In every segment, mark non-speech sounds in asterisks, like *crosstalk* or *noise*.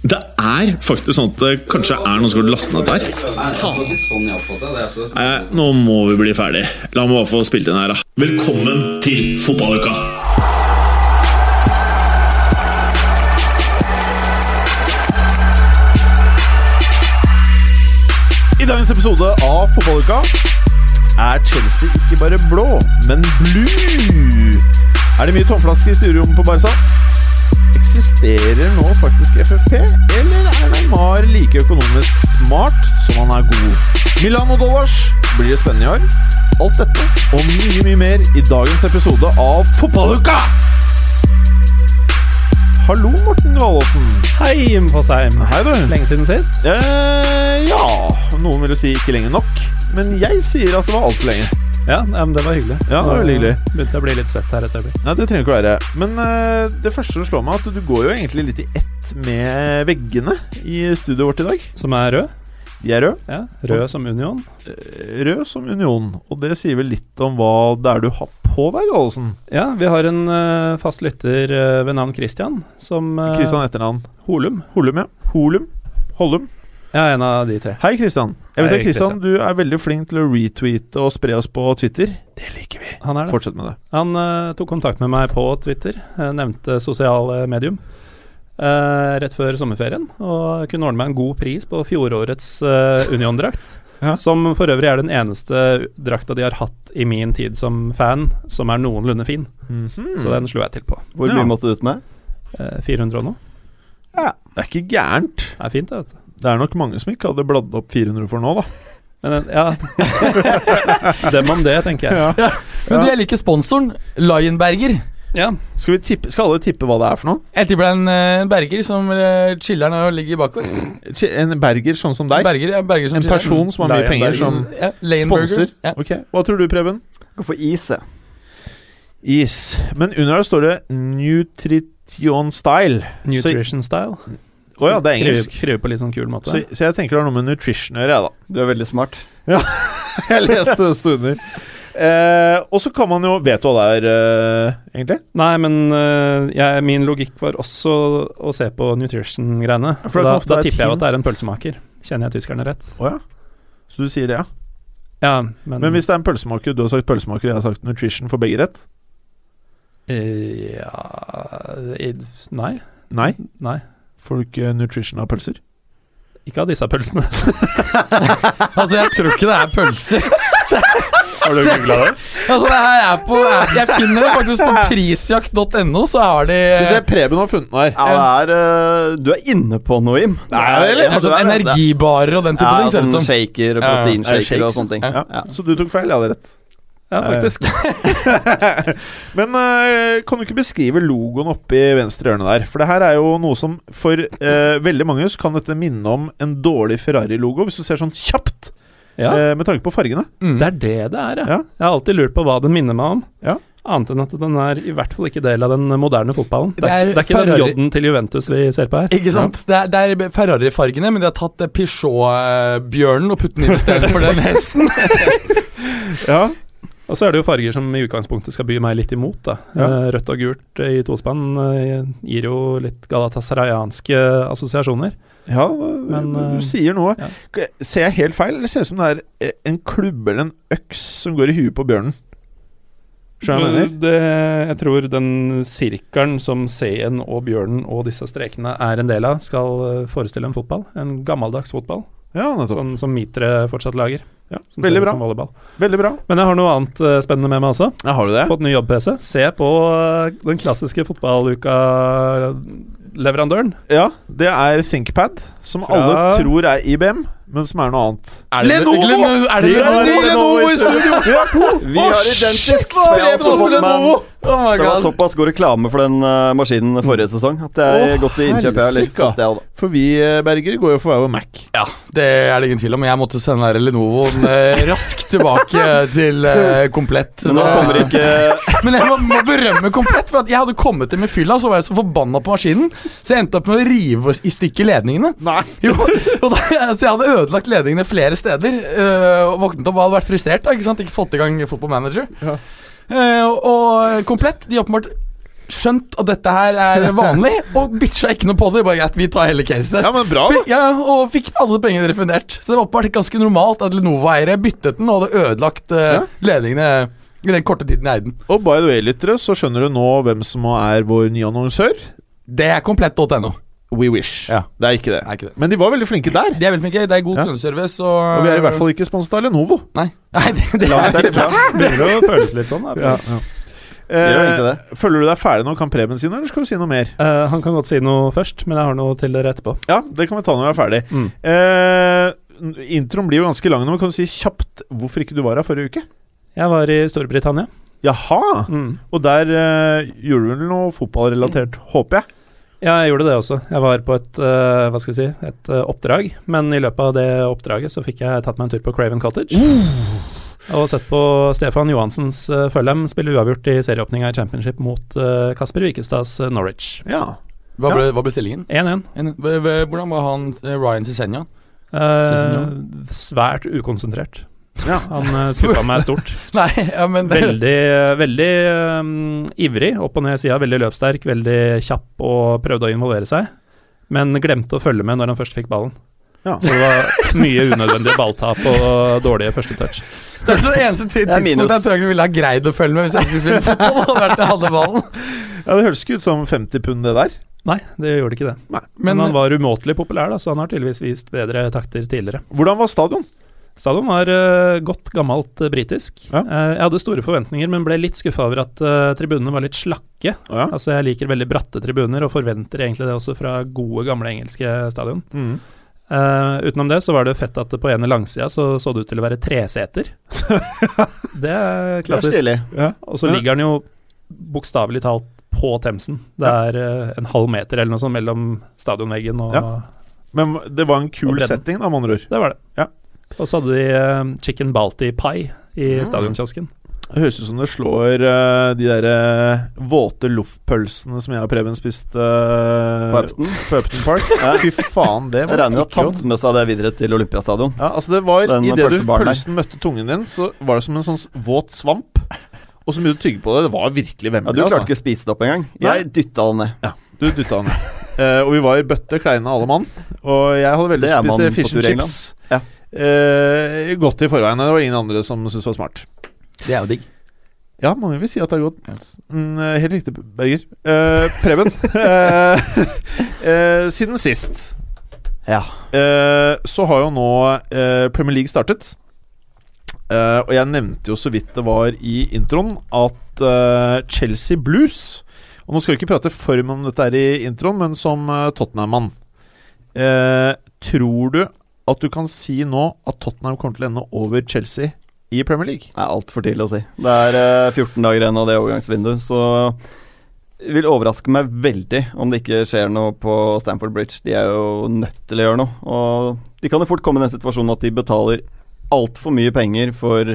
Det er faktisk sånn at det kanskje er noen som har lastet ned der. Nei, nå må vi bli ferdig. La meg bare få spilt inn her, da. Velkommen til fotballuka! I dagens episode av Fotballuka er Chelsea ikke bare blå, men blue. Er det mye tomflasker i styrerommet på Barca? Eksisterer nå faktisk FFP, eller er Neymar like økonomisk smart som han er god? Milano-dollars blir det spennende i år? Alt dette og mye, mye mer i dagens episode av Fotballuka! Hallo, Morten Galaasen. Hei, Jim Fosheim. Hei, du. Lenge siden sist. Eh, ja Noen vil jo si ikke lenge nok, men jeg sier at det var altfor lenge. Ja, men det var hyggelig. Ja, det var veldig hyggelig. Begynte å bli litt svett her etter. Nei, det trenger ikke å være. Men uh, det første som slår meg, at du går jo egentlig litt i ett med veggene i studioet vårt i dag. Som er rød. De er røde. Ja, Rød som Union. Eh, Rød som Union. Og det sier vel litt om hva det er du har på deg, Gallosen. Ja, vi har en uh, fast lytter uh, ved navn Christian, som Kristian etternavn. Holum. Holum, ja. Holum. Hollum. Ja, en av de tre. Hei, Kristian. Jeg vet at Kristian, du er veldig flink til å retweete og spre oss på Twitter. Det liker vi. Han er det. Fortsett med det. Han uh, tok kontakt med meg på Twitter, eh, nevnte sosiale medium. Uh, rett før sommerferien, og kunne ordne meg en god pris på fjorårets uh, Union-drakt. *laughs* Ja. Som for øvrig er den eneste drakta de har hatt i min tid som fan, som er noenlunde fin. Mhm. Så den slo jeg til på. Hvor Ja. mye måtte du ut med? Eh, 400 og noe. Det er ikke gærent. Det er fint, det. vet du. Det er nok mange som ikke hadde bladd opp 400 for nå, da. Men ja *laughs* Dem om det, tenker jeg. Men du, jeg liker sponsoren. Lionberger. Ja. Skal, vi tippe, skal alle tippe hva det er for noe? Jeg tipper det er en, eh, en berger som uh, chiller'n og ligger bakover. En berger sånn som deg? Berger, ja, berger som En chiller. person som har mye penger, som ja, sponser? Ja. Ok, Hva tror du, Preben? Gå for is, jeg. Is. Men under her står det Nutrition Style. Nutrition style. Å ja, det er engelsk. Skrive, skrive på litt sånn kul måte. Så, så jeg tenker det har noe med nutrition å gjøre, jeg, da. Du er veldig smart. *laughs* Jeg leste det stunder. Eh, og så kan man jo Vet du hva det er, eh, egentlig? Nei, men eh, jeg, min logikk var også å se på nutrition-greiene. For Da, da tipper jeg jo at det er en pølsemaker. Kjenner jeg tyskerne rett? Oh, ja. Så du sier det, ja. Ja, men, Men hvis det er en pølsemaker, du har sagt pølsemaker, jeg har sagt nutrition, for begge rett? Eh, Ja i- Nei. Nei. Nei. Får du ikke nutrition av pølser? Ikke av disse pølsene. *laughs* Altså, jeg tror ikke det er pølser. *laughs* Har du googla det? Altså, det her er på Jeg finner det faktisk på *laughs* prisjakt.no, så har de Skal vi se, Preben har funnet noe her. Ja, det er eh, Du er inne på noe, Jim. Nei, eller? Ja, altså, er det. Energibarer og den type Ja, ting, sånn shaker proteinshaker ja, og sånne ting. Ja. Ja. Så du tok feil, jeg hadde rett. Ja, faktisk. *laughs* Men uh, kan du ikke beskrive logoen oppe i venstre hjørne der? For det her er jo noe som for uh, veldig mange så kan dette minne om en dårlig Ferrari-logo, hvis du ser sånn kjapt, Ja, Uh, med tanke på fargene. Mm. det er det det er, ja. Ja. Jeg har alltid lurt på hva den minner meg om. Ja. Annet enn at den er i hvert fall ikke del av den moderne fotballen. Det Det er, er det er ikke Ferrari- den J-en til Juventus vi ser på her. Ikke sant? Det er, er Ferrari-fargene, men de har tatt eh, Peugeot-bjørnen og puttet den inn i stedet for den hesten. *laughs* Ja. Og så er det jo farger som i utgangspunktet skal by meg litt imot. da Ja. Eh, Rødt og gult i tospann eh, gir jo litt galatasarayanske assosiasjoner. Ja, Men, du eh, sier noe. ja. Ser jeg helt feil, eller ser det ut som det er en klubbe eller en øks som går i huet på bjørnen? Skjønner jeg? Det, jeg tror den sirkelen som C-en og bjørnen og disse strekene er en del av, skal forestille en fotball. En gammeldags fotball, Ja, sånn som Mitre fortsatt lager. Ja, Som veldig bra. Som. Veldig bra. Men jeg har noe annet uh, spennende med meg også. Ja, har du det? Fått ny jobb-PC. Se på uh, den klassiske fotballuka-leverandøren. Ja, det er ThinkPad, som Fra- alle tror er IBM, men som er noe annet. Er det Lenovo! Lenovo! Er det Vi har Lenovo? Lenovo i studio! Vi har to! Har er det også også fått meg- Lenovo? Oh Det var såpass god reklame for den uh, maskinen forrige sesong at jeg har gått i innkjøp. Jeg. For vi, eh, Berger, går jo for hver vår Mac. Ja, det er det ingen tvil om. Jeg måtte sende der Lenovoen uh, raskt tilbake *laughs* til uh, komplett. Men nå Da- kommer ikke *laughs* Men jeg må, må berømme komplett, for at jeg hadde kommet inn med fylla, så var jeg så forbanna på maskinen, så jeg endte opp med å rive i stykker ledningene. Nei. *laughs* Jo, og da, så jeg hadde ødelagt ledningene flere steder, Uh, og våknet opp og hadde vært frustrert. Da, ikke sant? Ikke fått i gang Football Manager. Ja. Eh, og, komplett. De har åpenbart skjønt at dette her er vanlig, *laughs* og bitcha ikke noe på det. Bare greit, vi tar hele caset. Ja, men bra, da. Fikk, ja, og fikk alle pengene refundert. Så det var åpenbart ganske normalt at Lenovo-eiere byttet den og hadde ødelagt uh, Ja. ledningene i den korte tiden i eiden. Og by the way, lyttere, så skjønner du nå hvem som er vår nye annonsør. Det er komplett.no. We Wish. Ja. Det er ikke det. Er ikke det. Men de var veldig flinke der. De er veldig flinke. Det er god Ja. kundeservice. Og, Og vi er i hvert fall ikke sponset av Lenovo. Nei, *laughs* Nei det, det er det Begynner å føles litt sånn. Da. Ja, det. Eh, føler du deg ferdig nå? Kan Preben si noe, eller skal du si noe mer? Eh, han kan godt si noe først, men jeg har noe til dere etterpå. Ja, det kan vi ta når vi er ferdig. Mm. Eh, introen blir jo ganske lang nå, men kan du si kjapt hvorfor ikke du var her forrige uke? Jeg var i Storbritannia. Jaha! Mm. Og der eh, gjorde du vel noe fotballrelatert, håper jeg? Ja, jeg gjorde det også. Jeg var på et, uh, hva skal vi si, et uh, oppdrag, men i løpet av det oppdraget så fikk jeg tatt meg en tur på Craven Cottage. Og sett på Stefan Johansens uh, Følheim spille uavgjort i serieåpninga i Championship mot uh, Kasper Wikestads eh, Norwich. Ja. Hva ble, hva ble stillingen? 1-1. En- v- v- Hvordan var han eh, Ryan Cesenia? Eh, svært ukonsentrert. Ja. Han uh, skuffa meg stort. *laughs* Nei, ja, men det, Veldig, veldig um, ivrig, opp og ned sida, veldig løpssterk, veldig kjapp og prøvde å involvere seg. Men glemte å følge med når han først fikk ballen. Ja. Så det var mye unødvendig balltap og dårlige første touch. det er det eneste er tidspunktet jeg tror jeg ville ha greid å følge med hvis jeg ikke spilte fotball. og vært ballen. *laughs* ja, Det høres ikke ut som 50 pund, det der. Nei, det gjorde ikke det. Nei. Men, Men, han var umåtelig populær, da, så han har tydeligvis vist bedre takter tidligere. Hvordan var stadion? Stadion var uh, godt gammelt uh, britisk. Ja. Uh, jeg hadde store forventninger, men ble litt skuffa over at eh, tribunene var litt slakke. Ja. Altså Jeg liker veldig bratte tribuner, og forventer egentlig det også fra gode, gamle engelske stadion. Mm. Eh, utenom det så var det fett at på ene langsida så, så det ut til å være treseter. *laughs* det er Det er klassisk. stilig. Og så Ja. ligger den jo bokstavelig talt på Themsen. Det er eh, en halv meter eller noe sånt mellom stadionveggen og Ja. Men det var en kul setting, da, med andre ord. Det var det. Ja. Og så hadde de eh, chicken balti pie i Mm. stadionkiosken. Det høres ut som det slår uh, de der uh, våte loffpølsene som jeg og Preben spiste uh, På Upton. på Upton Park. *laughs* Ja. Fy faen, det Jeg regner med at tatt med seg det videre til Olympiastadion. Ja, altså det var Idet du pølsen møtte tungen din, så var det som en sånn våt svamp. Og så begynte du å tygge på det. Det var virkelig vemmelig. Ja, du klarte altså. ikke å spise det opp engang. Jeg dytta den ned. Ja, du dytta den ned. Eh, og vi var i bøtte kleine alle mann. Og jeg hadde veldig lyst til å spise fish and chips. Ja. Eh, godt i forveien. Det var ingen andre som syntes var smart. Det er jo digg. Ja, mange vil si at det er godt. Mm, eh, helt riktig, Berger. Eh, Preben, *laughs* eh, eh, siden sist Ja. eh, så har jo nå Premier League startet. Eh, og jeg nevnte jo så vidt det var i introen at Chelsea Blues Og nå skal vi ikke prate for mye om dette her i introen, men som Tottenham-mann eh, Tror du at du kan si nå at Tottenham kommer til å ende over Chelsea i Premier League? Det er altfor tidlig å si. Det er eh, 14 dager igjen av det overgangsvinduet, så det vil overraske meg veldig om det ikke skjer noe på Stamford Bridge. De er jo nødt til å gjøre noe. Og de kan jo fort komme i den situasjonen at de betaler altfor mye penger for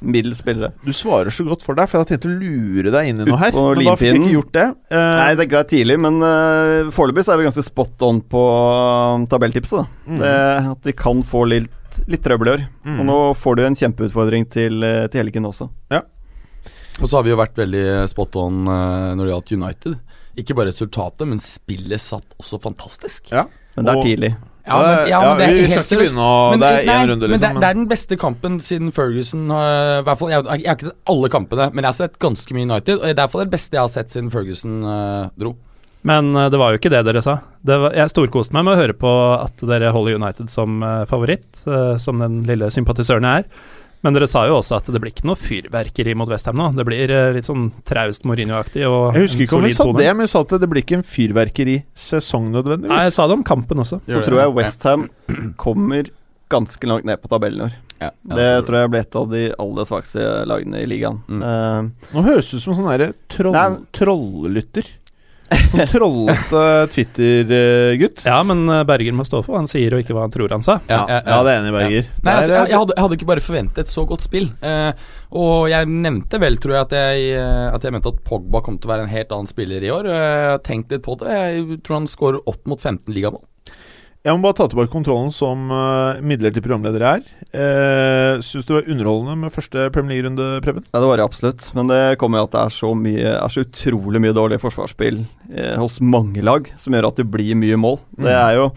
middels spillere. Du svarer så godt for deg, for jeg hadde tenkt å lure deg inn i noe her. Men da fikk jeg ikke gjort det. Uh, Nei, jeg tenker det er tidlig, men uh, foreløpig så er vi ganske spot on på uh, tabelltipset. mm, Det, at de kan få litt, litt trøbbel i år. mm. Og nå får du en kjempeutfordring til, eh, til helgen også. Og så har vi jo vært veldig spot on uh, når det gjaldt United. Ikke bare resultatet, men spillet satt også fantastisk. Ja. Men det er Og- tidlig. Ja, men, ja, men det er vi, vi skal ikke begynne å Men, Det er én runde, men det, liksom. det er den beste kampen siden Ferguson uh, hvert fall, jeg, jeg har ikke sett alle kampene, men jeg har sett ganske mye United. Og det er derfor det beste jeg har sett siden Ferguson uh, dro. Men eh, det var jo ikke det dere sa. Det var, jeg storkoste meg med å høre på at dere holder United som favoritt, som den lille sympatisøren jeg er. Men dere sa jo også at det blir ikke noe fyrverkeri mot Westham nå. Det blir eh, litt sånn traust Mourinho-aktig og Jeg husker ikke om vi sa tone. det, men vi sa at det blir ikke en fyrverkerisesong nødvendigvis. Nei, jeg sa det om kampen også. Så tror jeg Westham kommer ganske langt ned på tabellen i år. Ja, Det tror jeg ble et av de aller svakeste lagene i ligaen. Mm. Uh, Nå høres det ut som en sånn troll, trolllytter. Sånn trollete Twitter-gutt. Ja, men eh, Berger må stå for hva han sier, og ikke hva han tror han sa. Ja, ja, det er enig Berger. Berger. Nei, altså, jeg, jeg, hadde, jeg hadde ikke bare forventet et så godt spill. Eh, og jeg nevnte vel, tror jeg, at jeg, eh, at jeg mente at Pogba kom til å være en helt annen spiller i år. Jeg har tenkt litt på det. Jeg tror han skårer opp mot 15 ligamål. Jeg må bare ta tilbake kontrollen som uh, midlertidig programleder er. Uh, Syns du det var underholdende med første Premier League-runde, Preben? Ja, det var det absolutt. Men det kommer jo at det er så, mye, er så utrolig mye dårlig forsvarsspill eh, hos mange lag, som gjør at det blir mye mål. Det er jo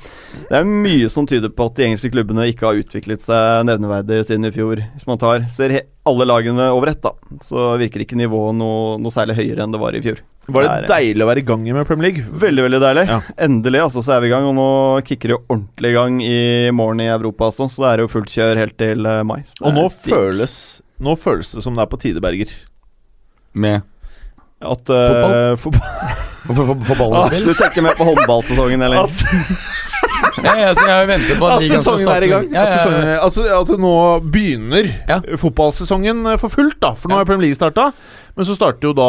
det er mye som tyder på at de engelske klubbene ikke har utviklet seg nevneverdig siden i fjor. Hvis man tar, ser alle lagene over ett, da, så virker ikke nivået noe, noe særlig høyere enn det var i fjor. Var det er- deilig å være i gang med Premier League? Veldig, veldig deilig. Ja. Endelig altså, så er vi i gang, og nå kicker det jo ordentlig i gang i morgen i Europa også, så det er jo fullt kjør helt til eh, mai. Så det Og nå er føles, nå føles det som det er på tide, Berger. Med At uh, fotball *laughs* For, for, for Ah, du tenker mer på håndballsesongen, eller? Ja, ja, så jeg har jo ventet på at At ligaen skal sesongen er i gang. Ja, At, ja, ja. at, altså, at nå begynner Ja. fotballsesongen eh, for fullt, da. For nå Ja. har Premier League starta. Men så starter jo da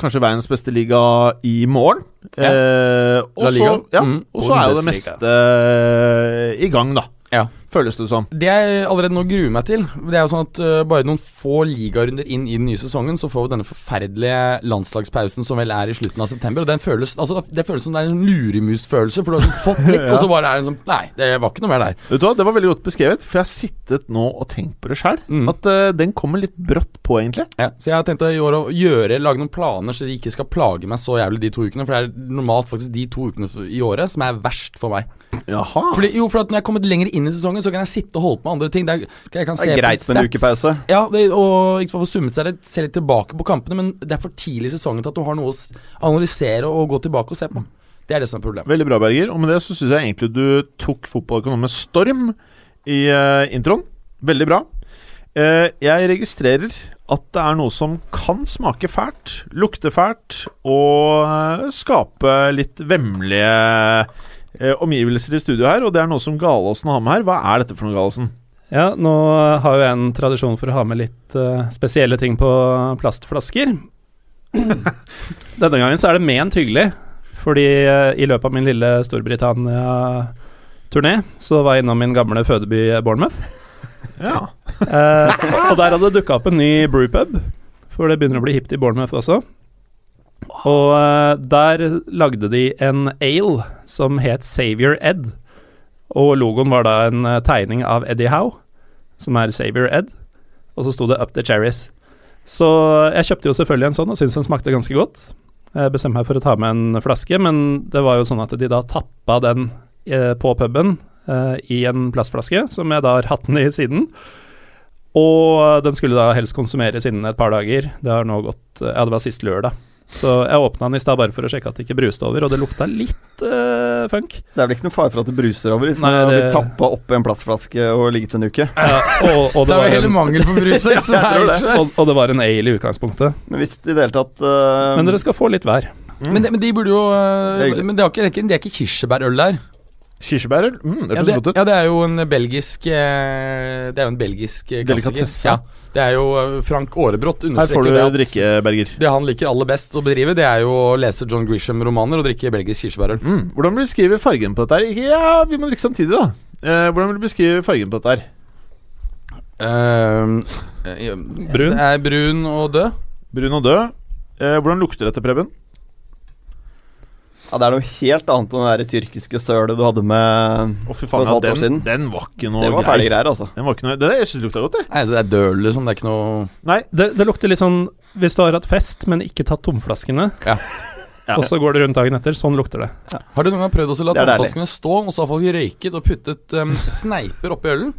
kanskje verdens beste liga i morgen. Ja. Eh, og, så, ja, Mm. er jo det meste eh, i gang, da. Ja. Føles det som. Det jeg allerede nå gruer meg til Det er jo sånn at uh, Bare noen få ligarunder inn i den nye sesongen, så får vi denne forferdelige landslagspausen som vel er i slutten av september. Og den føles Altså Det føles som det er en luremusfølelse, for du har fått *laughs* litt, og så bare er det sånn Nei, det var ikke noe mer der. Vet du hva, Det var veldig godt beskrevet, for jeg har sittet nå og tenkt på det sjøl. Mm. At uh, den kommer litt brått på, egentlig. Ja, så jeg har tenkt å gjøre, gjøre lage noen planer så de ikke skal plage meg så jævlig de to ukene. For det er normalt faktisk de to ukene i året som er verst for meg. Jaha. Fordi, jo, for at når jeg er kommet lenger inn i sesongen, så kan jeg sitte og holde på med andre ting. Er, jeg kan Det er greit med en ukepause. Ja, det, og få summet seg litt, se litt tilbake på kampene, men det er for tidlig i sesongen til at du har noe å analysere og gå tilbake og se på. Det er det som er problemet. Veldig bra, Berger. Og med det så syns jeg egentlig du tok fotballøkonomen med storm i uh, introen. Veldig bra. Uh, jeg registrerer at det er noe som kan smake fælt, lukte fælt og eh, skape litt vemmelige eh, omgivelser i studio her, og det er noe som Galåsen har med her. Hva er dette for noe, Galåsen? Ja, nå har jo jeg en tradisjon for å ha med litt uh, spesielle ting på plastflasker. *laughs* Denne gangen så er det ment hyggelig, fordi uh, i løpet av min lille Storbritannia-turné så var jeg innom min gamle fødeby Bournemouth. *laughs* Ja. uh, og der hadde det dukka opp en ny brewpub, for det begynner å bli hipt i Bournemouth også. Og eh, der lagde de en ale som het Savior Ed. Og logoen var da en eh, tegning av Eddie Howe, som er Savior Ed. Og så sto det Up the Cherries. Så jeg kjøpte jo selvfølgelig en sånn og syntes den smakte ganske godt. Jeg bestemte meg for å ta med en flaske, men det var jo sånn at de da tappa den eh, på puben eh, i en plastflaske, som jeg da har hatt den i siden. Og den skulle da helst konsumeres innen et par dager. Det har nå gått Ja, det var sist lørdag. Så jeg åpna den i stad bare for å sjekke at det ikke bruste over, og det lukta litt uh, funk. Det er vel ikke noe fare for at det bruser over hvis Nei, det- blitt tappa oppi en plastflaske og ligget en uke. Ja, og, og, Det det er jo en, mangel på brus. *laughs* her, så Jeg tror det og, og det var en ale i utgangspunktet. Men hvis i det hele tatt uh... Men dere skal få litt hver. Men, de, men de burde jo Det. Men det er ikke, det er ikke, det er ikke kirsebærøl der. Kirsebærøl? Mm, det Ja det, ja, det er jo en belgisk eh, Det er jo en belgisk eh, klassiker. Ja, det er jo eh, Frank Aarebrot Her får du det drikke, Berger. det han liker aller best å bedrive, det er jo å lese John Grisham-romaner og drikke belgisk kirsebærøl. Mm. Hvordan vil du beskrive fargen på dette her? Ja, vi må drikke samtidig, da. Eh, hvordan vil du beskrive fargen på dette her? Eh, Brun? Er brun og død. Brun og død. Eh, hvordan lukter dette, Preben? Ja, Det er noe helt annet enn det der tyrkiske sølet du hadde med oh, For faen, et halvt ja, år siden. den var ikke noe Det var ferdige greier, altså. Den var ikke noe, det, jeg syns det lukta godt, det. Nei, det er døl, liksom. Det er ikke noe Nei, Det, det lukter litt sånn hvis du har hatt fest, men ikke tatt tomflaskene, Ja. Ja. og så går det rundt dagen etter. Sånn lukter det. Har du noen gang prøvd å la tomflaskene stå, og så har folk røyket og puttet um, sneiper oppi ølen?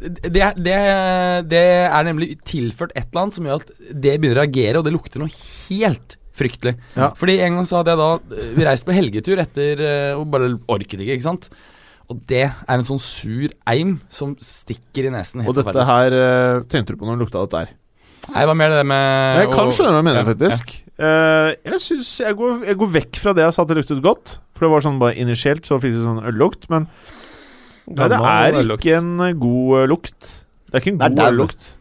Det er, det, det er nemlig tilført et eller annet som gjør at det begynner å reagere, og det lukter noe helt fryktelig. Ja. Fordi en gang så hadde jeg da Vi reiste på helgetur etter eh, og bare orket ikke, ikke sant? Og det er en sånn sur eim som stikker i nesen. Helt Og dette ferdig. her uh, tenkte du på når du lukta dette her. Nei, hva mer det med Jeg kan skjønne hva du mener, ja, faktisk. Eh, jeg synes jeg går, jeg går vekk fra det jeg sa at det luktet godt. For det var sånn bare initielt så fikk det sånn øllukt. Men nei, det er ikke en eh, god eh, lukt. Det er ikke en god øllukt.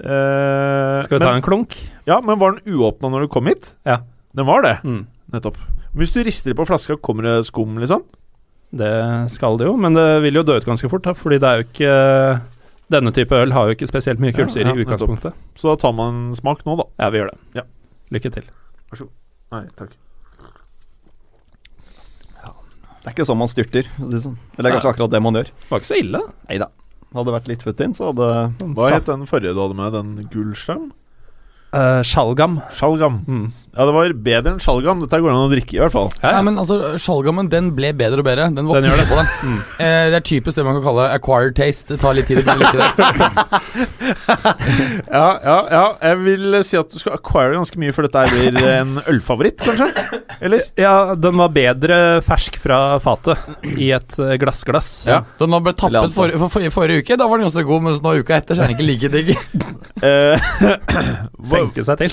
Uh, Skal vi ta en klunk? Ja, men var den uåpna når du kom hit? Ja. Den var det. Mm. nettopp. Hvis du rister på flaska, kommer det skum, liksom? Det skal det jo, men det vil jo dø ut ganske fort, da, fordi det er jo ikke Denne type øl har jo ikke spesielt mye kullsyre Ja, ja, i utgangspunktet. Så da tar man en smak nå, da. Ja, vi gjør det. Ja. Lykke til. Vær så god. Nei, takk. Det er ikke sånn man styrter. Liksom. Eller det er kanskje akkurat det man gjør. Det var ikke så ille. Nei da. Hadde det vært litt futt inn, så hadde Hva het den forrige du hadde med? Den Gullstang? Uh, Sjalgam. Sjalgam. Mm. Ja, det var bedre enn sjalgam. Dette går an å drikke, i hvert fall. Ja, men altså, Skjalgammen den ble bedre og bedre. Den, Den gjør det på den. Eh, det er typisk det man kan kalle acquired taste. Det tar litt tid å like det. *laughs* Ja, ja, ja. Jeg vil si at du skal acquire ganske mye før dette blir en ølfavoritt, kanskje? Eller? Ja, den var bedre fersk fra fatet i et glassglass. Ja. Den ble tappet for, for, for, forrige uke. Da var den ganske god, mens nå uka etter så er den ikke like digg. Eh, *clears throat* Tenke seg til.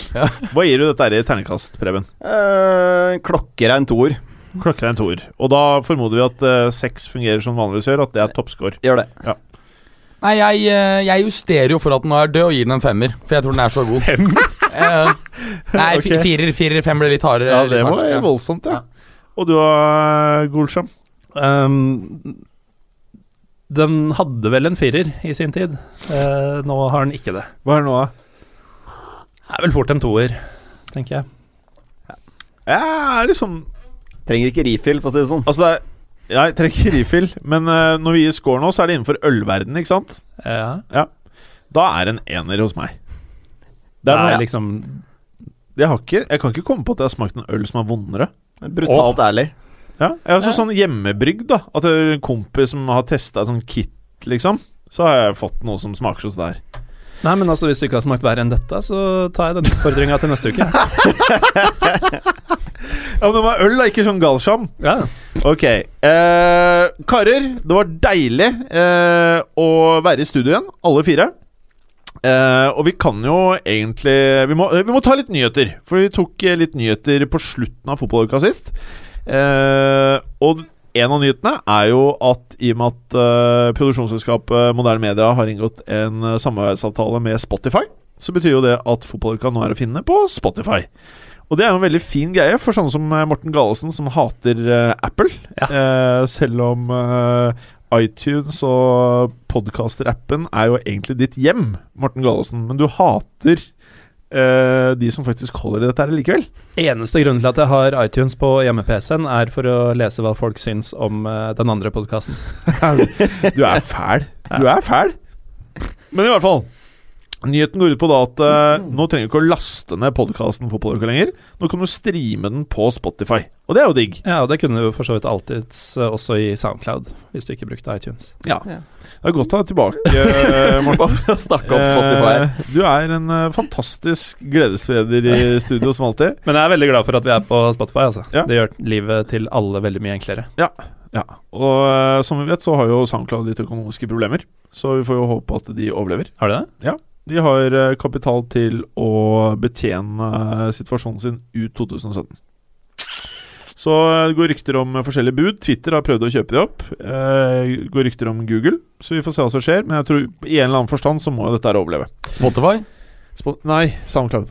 hva gir du dette her i terningkast, Preben? Eh, Klokker er en toer. Klokker er toer. Og da formoder vi at eh, seks fungerer som vanligvis gjør, at det er toppscore. Gjør det. Nei, jeg, eh, jeg justerer jo for at den er død, og gir den en femmer. For jeg tror den er så god. Eh, nei, *laughs* okay. fi- firer, firer, fem ble litt hardere. Ja, det var hardt, voldsomt, ja. Og du har Golsham? Um, den hadde vel en firer i sin tid. Eh, nå har den ikke det. Hva er det nå, da? Det er vel fort en toer, tenker jeg. Ja, er liksom Trenger ikke refill, for å si det sånn. Altså, det er Jeg trenger ikke refill, men uh, når vi gir score nå, så er det innenfor ølverden, ikke sant? Ja. Da er en ener hos meg. Det Det er er, liksom jeg, har ikke, jeg kan ikke komme på at jeg har smakt en øl som er vondere. Brutalt ærlig. Ja, jeg har også sånn hjemmebrygd, da. At er en kompis som har testa sånt kit, liksom. Så har jeg fått noe som smaker sånn der. Nei, men altså hvis du ikke har smakt verre enn dette, så tar jeg den utfordringa til neste uke. *laughs* Ja, men det var øl, da, ikke sånn galsham. Ja. Ok. Eh, karer, det var deilig eh, å være i studio igjen, alle fire. Eh, og vi kan jo egentlig vi må, vi må ta litt nyheter. For vi tok eh, litt nyheter på slutten av fotballuka sist. Eh, og en av nyhetene er jo at i og med at eh, produksjonsselskapet Moderne Media har inngått en samarbeidsavtale med Spotify, så betyr jo det at fotballuka nå er å finne på Spotify. Og det er jo en veldig fin greie for sånne som eh, Morten Galesen, som hater uh, Apple. Eh, selv om uh, iTunes og podcaster-appen er jo egentlig ditt hjem, Morten Galesen. Men du hater de som faktisk holder i dette her likevel. Eneste grunnen til at jeg har iTunes på hjemme-PC-en, er for å lese hva folk syns om den andre podkasten. *laughs* Du er fæl. Du er fæl. Men i hvert fall. Nyheten går ut på da at eh, nå trenger du ikke å laste ned podkasten Fotballuka lenger. Nå kan du streame den på Spotify. Og det er jo digg. Ja, og det kunne du for så vidt alltids uh, også i Soundcloud, hvis du ikke brukte iTunes. Ja. Ja. Det er godt å ha deg tilbake, eh, Morten. *laughs* Bare snakke om Spotify. Du er en uh, fantastisk gledesspreder i studio, som alltid. *laughs* Men jeg er veldig glad for at vi er på Spotify, altså. Ja. Det gjør livet til alle veldig mye enklere. Ja, Og eh, som vi vet, så har jo SoundCloud litt økonomiske problemer. Så vi får jo håpe at de overlever. Har du det? De har eh, kapital til å betjene eh, situasjonen sin ut 2017. Så eh, det går rykter om forskjellige bud. Twitter har prøvd å kjøpe de opp. Det går rykter om Google, så vi får se hva som skjer. Men jeg tror i en eller annen forstand så må jo dette her overleve. Spotify. Spot nei, SoundCloud.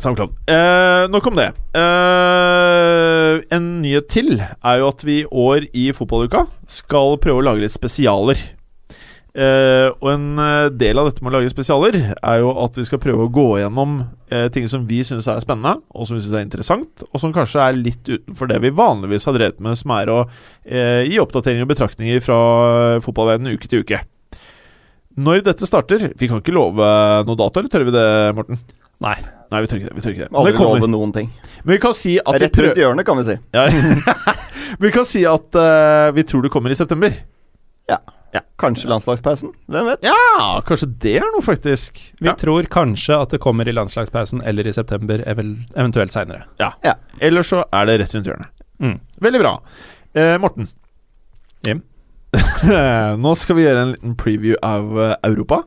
SoundCloud. Eh, nok om det. Eh, en nyhet til er jo at vi i år i fotballuka skal prøve å lage litt spesialer. Eh, og en eh, del av dette med å lage spesialer er jo at vi skal prøve å gå gjennom eh, ting som vi syns er spennende, og som vi syns er interessant, og som kanskje er litt utenfor det vi vanligvis har drevet med, som er å eh, gi oppdateringer og betraktninger fra fotballverdenen uke til uke. Når dette starter Vi kan ikke love noe dato, eller tør vi det, Morten? Nei. Nei, vi tør ikke det. Vi tør ikke det. Men, Aldri det love noen ting. Men vi kan si at vi, Rett rundt hjørnet, kan vi si. ja. *laughs* vi kan si at vi tror det kommer i september. Kanskje landslagspausen. Hvem vet? Ja, kanskje det er noe, faktisk. Vi Ja. tror kanskje at det kommer i landslagspausen eller i september, eventuelt seinere. Eller så er det rett rundt hjørnet. Mm. Veldig bra. Eh, Morten. Jim? *laughs* Nå skal vi gjøre en liten preview av eh, Europa.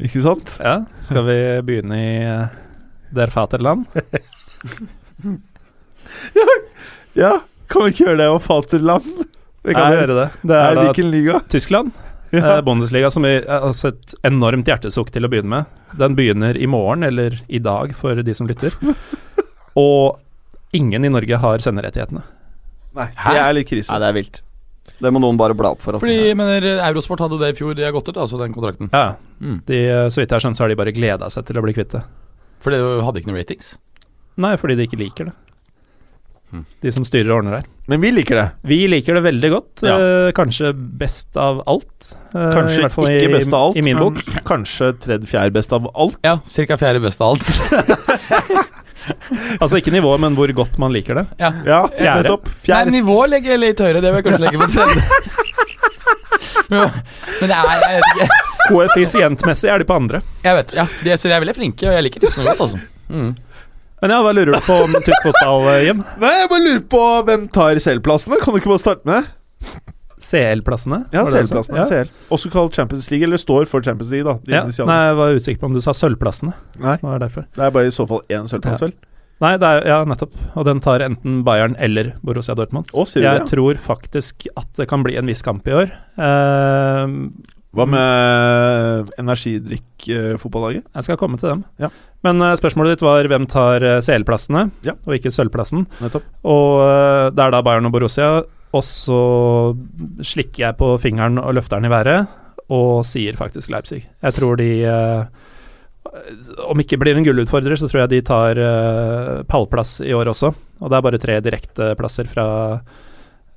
Ikke sant? Ja, skal vi begynne i eh, Der faterland? *laughs* Ja, kan vi ikke gjøre det om Faterland? Vi kan Er- gjøre det. Det Er er da hvilken liga? Tyskland. *laughs* Ja. Eh, Bundesliga, som vi har altså et enormt hjertesukk til å begynne med. Den begynner i morgen, eller i dag for de som lytter. *laughs* Og ingen i Norge har senderettighetene. Nei, det er litt krise. Nei, det er vilt. Det må noen bare bla opp for Altså. Fordi, mener, Eurosport hadde det i fjor, de har gått ut, altså den kontrakten. Ja, Mm. de, Så vidt jeg har skjønt, så har de bare gleda seg til å bli kvitt det. For det hadde ikke noen ratings. Nei, fordi de ikke liker det. De som styrer og ordner her. Men vi liker det. Vi liker det veldig godt. Ja. eh, kanskje best av alt. eh, i Kanskje hvert fall ikke i, best av alt, I min men bok. *clears throat* kanskje tredje-fjerde best av alt. Ja, ca. fjerde best av alt. *laughs* Altså ikke nivået, men hvor godt man liker det. ja. Ja, Fjerde. nettopp. Nei, nivået nivå legger jeg litt høyere, det vil jeg kanskje legge på tredje. *laughs* men det er jeg vet ikke. Koeffisientmessig er de på andre. Jeg vet, ja, de, så de er veldig flinke, og jeg liker Tyskland godt, altså. Mm. Men ja, hva lurer du på om tysk fotball, eh, Jim? Nei, jeg bare lurer på hvem tar CL-plassene? Kan du ikke bare starte med det? CL-plassene? Ja? CL-plassene. Ja. CL. Også kalt Champions League, eller står for Champions League, da. Ja. Nei, jeg var usikker på om du sa sølvplassene. Nei. Det var derfor. Det er bare i så fall én sølvplass, Ja. vel? Nei, det er, ja, nettopp. Og den tar enten Bayern eller Borussia Dortmund. Å, sier Jeg det? tror faktisk at det kan bli en viss kamp i år. Eh, Hva med energidrikk-fotballaget? jeg skal komme til dem. Ja. Men eh, spørsmålet ditt var hvem tar eh, CL-plassene, Ja. og ikke sølvplassen. Nettopp. Og eh, det er da Bayern og Borussia. Og så slikker jeg på fingeren og løfter den i været, og sier faktisk Leipzig. Jeg tror de eh, Om ikke blir en gullutfordrer, så tror jeg de tar eh, pallplass i år også. Og det er bare tre direkteplasser fra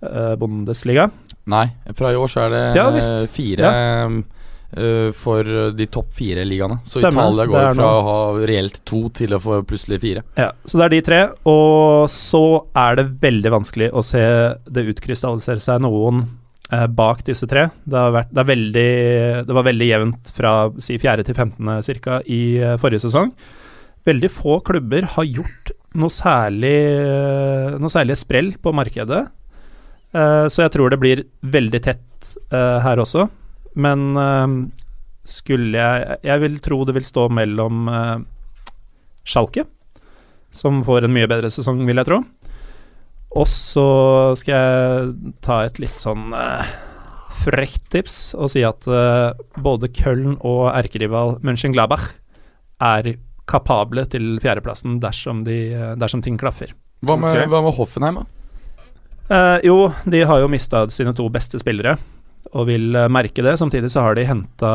eh, Bundesliga. Nei, fra i år så er det Ja, fire eh, for de topp fire ligaene. Så Stemmer, Italia går fra å ha reelt to til å få plutselig fire. Ja, så det er de tre. Og så er det veldig vanskelig å se det utkrystallisere seg noen eh, bak disse tre. Det, har vært, det, veldig, det var veldig jevnt fra si 4. til 15. ca. i eh, forrige sesong. Veldig få klubber har gjort noe særlig Noe særlig sprell på markedet. Eh, så jeg tror det blir veldig tett eh, her også. Men eh, skulle jeg Jeg vil tro det vil stå mellom Schalke, som får en mye bedre sesong, vil jeg tro. Og så skal jeg ta et litt sånn frekt tips og si at både Köln og erkerival Mönchengladbach er kapable til fjerdeplassen dersom, de, dersom ting klaffer. Hva med, okay. hva med Hoffenheim, da? Eh, jo, de har jo mista sine to beste spillere og vil eh, merke det. Samtidig så har de henta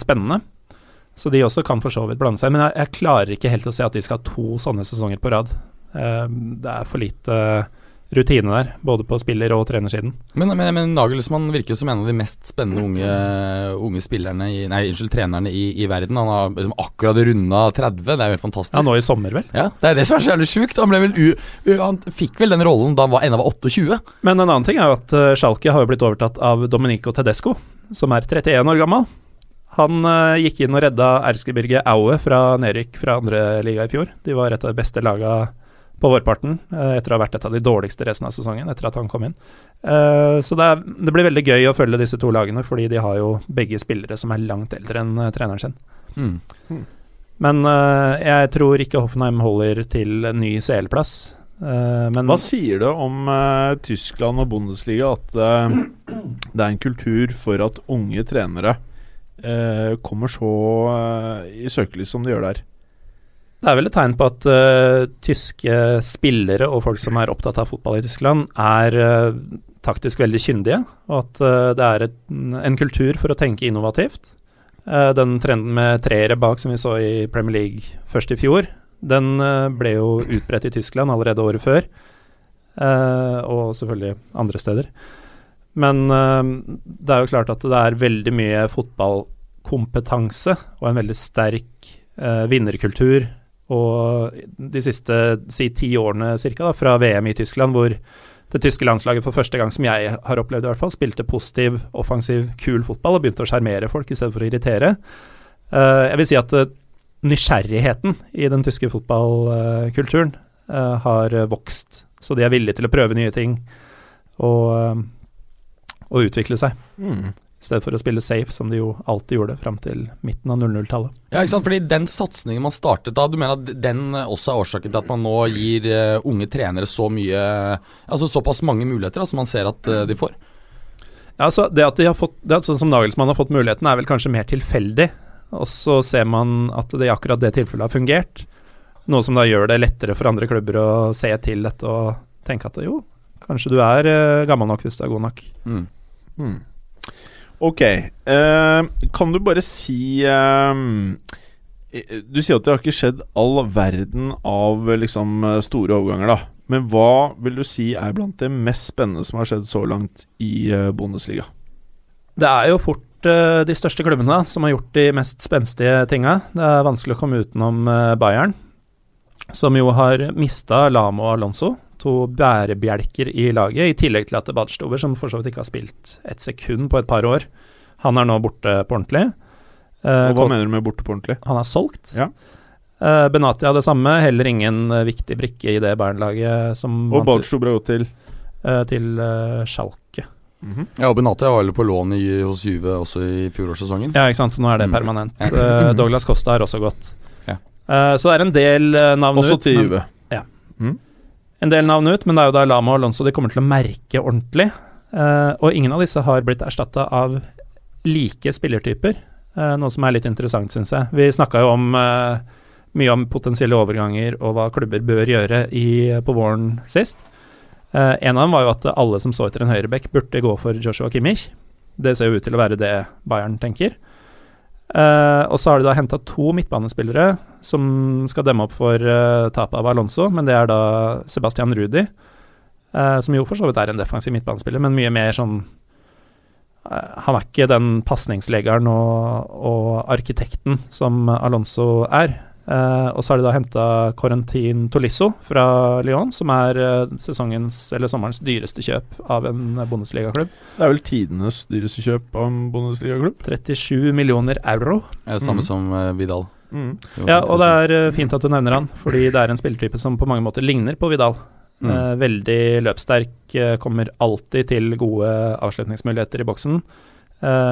spennende. Så de også kan for så vidt blande seg. Men jeg, jeg klarer ikke helt å se at de skal ha to sånne sesonger på rad. Uh, det er for lite rutine der, både på spiller- og trenersiden. Men, men, men Nagelsmann virker jo som en av de mest spennende unge, unge spillerne i, Nei, unnskyld, trenerne i, i verden. Han har liksom akkurat runda 30, det er jo helt fantastisk. Ja, nå i sommer, vel. Ja, Det er det som er så jævlig sjukt. Han, han fikk vel den rollen da han var, ennå var 28. Men en annen ting er jo at uh, Schalke har jo blitt overtatt av Domenico Tedesco, som er 31 år gammel. Han uh, gikk inn og redda Erzgebirge Aue fra nedrykk fra andre liga i fjor. De var et av de beste laga på vårparten, eh, etter å ha vært et av de dårligste resten av sesongen, etter at han kom inn. Eh, så det, er, det blir veldig gøy å følge disse to lagene, fordi de har jo begge spillere som er langt eldre enn eh, treneren sin. Mm. Men eh, jeg tror ikke Hoffenheim holder til ny CL-plass. Eh, men Hva sier det om Tyskland og Bundesliga at det er en kultur for at unge trenere eh, kommer så i søkelys som de gjør der? Det er vel et tegn på at uh, tyske spillere og folk som er opptatt av fotball i Tyskland, er uh, taktisk veldig kyndige, og at uh, det er et, en kultur for å tenke innovativt. Den trenden med treere bak som vi så i Premier League først i fjor, den ble jo utbredt i Tyskland allerede året før, og selvfølgelig andre steder. Men det er jo klart at det er veldig mye fotballkompetanse og en veldig sterk vinnerkultur og de siste si ti årene cirka, da, fra VM i Tyskland, hvor det tyske landslaget for første gang som jeg har opplevd i hvert fall, spilte positiv, offensiv, kul fotball og begynte å sjarmere folk i stedet for å irritere. Uh, jeg vil si at uh, nysgjerrigheten i den tyske fotballkulturen uh, har vokst, så de er villige til å prøve nye ting og, og utvikle seg. I stedet for å spille safe, som de jo alltid gjorde fram til midten av 00-tallet. Ja, ikke sant? Fordi den satsingen man startet da, du mener at den også er årsaken til at man nå gir uh, unge trenere så mye Altså såpass mange muligheter da, som man ser at uh, de får? Ja, altså det at de har fått, det at sånn som Nagelsmann har fått muligheten, er vel kanskje mer tilfeldig. Og så ser man at det i akkurat det tilfellet har fungert. Noe som da gjør det lettere for andre klubber å se til dette og tenke at jo, kanskje du er eh, gammel nok hvis du er god nok. Mm. Hmm. Ok. Uh, kan du bare si eh, Du sier at det har ikke skjedd all verden av liksom store overganger, da. Men hva vil du si er blant det mest spennende som har skjedd så langt i Bundesliga? Det er jo fort de største klubbene som har gjort de mest spenstige tinga. Det er vanskelig å komme utenom Bayern, som jo har mista Lamo Alonso, to bærebjelker i laget, i tillegg til at Badstover, som for så vidt ikke har spilt et sekund på et par år, han er nå borte på ordentlig. Eh, Og hva mener du med borte på ordentlig? han er solgt. Ja. Eh, Benatia det samme, heller ingen eh, viktig brikke i det Bayern-laget som Og vant Badstuber har gått til til Schalke. -hmm. Ja, og Benatia var vel på lån i, hos Juve også i fjorårssesongen. Ja, ikke sant. Nå er det Mm. permanent. Eh, Douglas Costa har også gått. Ja. Eh, så det er en del navn Også ut. til men- Juve. En del navn ut, men det er jo da Lama og Alonso de kommer til å merke ordentlig. Uh, og ingen av disse har blitt erstatta av like spillertyper, uh, noe som er litt interessant, syns jeg. Vi snakka jo om uh, mye om potensielle overganger og hva klubber bør gjøre i, på våren sist. En av dem var jo at alle som så etter en høyreback, burde gå for Joshua Kimmich. Det ser jo ut til å være det Bayern tenker. Eh, og så har de da henta to midtbanespillere som skal demme opp for uh, tapet av Alonso, men det er da Sebastian Rudi, uh, som jo for så vidt er en defensiv midtbanespiller, men mye mer sånn Han er ikke den pasningslegeren og, og arkitekten som Alonso er. Eh, og så har de da henta Corentin Tolisso fra Lyon, som er eh, sesongens eller sommerens dyreste kjøp av en Bundesliga-klubb. Det er vel tidenes dyreste kjøp av en Bundesliga-klubb. 37 millioner euro. Ja, samme mm. som eh, Vidal. Mm. Ja, og det er fint at du nevner han, fordi det er en spilletype som på mange måter ligner på Vidal. Mm. Uh, veldig løpssterk, kommer alltid til gode avslutningsmuligheter i boksen,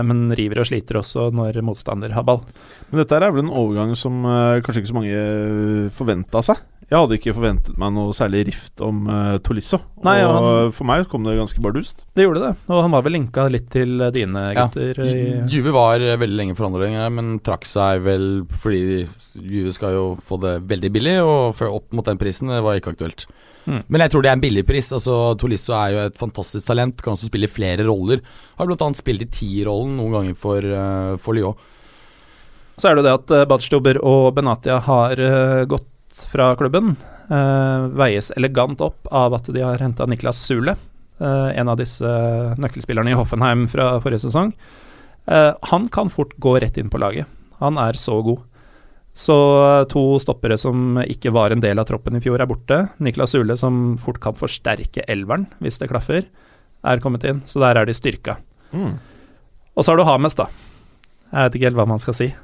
men river og sliter også når motstander har ball. Men dette er vel en overgang som eh, kanskje ikke så mange forventa seg. Jeg hadde ikke forventet meg noe særlig rift om uh, Tolisso. Nei, og han- for meg kom det ganske bardust. Det gjorde det, og han var vel linka litt til eh, dine gutter. Ja. i- Juve var eh, veldig lenge forandringer, men trakk seg vel fordi Juve skal jo få det veldig billig, og opp mot den prisen det var ikke aktuelt. Mm. Men jeg tror det er en billig pris. Altså Tolisso er jo et fantastisk talent, kan også spille flere roller. Har bl.a. spilt i tierrollen noen ganger for, uh, for Lyon. Så er det jo det at uh, Badstuber og Benatia har uh, gått fra klubben. eh, veies elegant opp av at de har henta Niklas Sule, eh, en av disse nøkkelspillerne i Hoffenheim fra forrige sesong. Eh, han kan fort gå rett inn på laget. Han er så god. Så to stoppere som ikke var en del av troppen i fjor, er borte. Niklas Sule, som fort kan forsterke elveren hvis det klaffer, er kommet inn. Så der er de styrka. Mm. Og så har du Hames, da. Jeg vet ikke helt hva man skal si.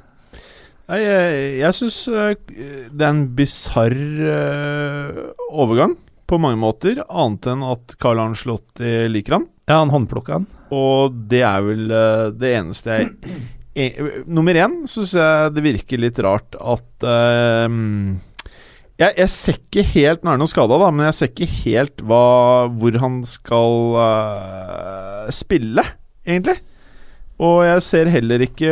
Jeg, jeg syns det er en bisarr eh, overgang på mange måter, annet enn at Carl Arnslotti liker han. Ja, han håndplukka han. Og det er vel eh, det eneste jeg e, Nummer én syns jeg det virker litt rart at eh, jeg, jeg ser ikke helt Nå er han jo skada, da, men jeg ser ikke helt hva, hvor han skal uh, spille, egentlig. Og jeg ser heller ikke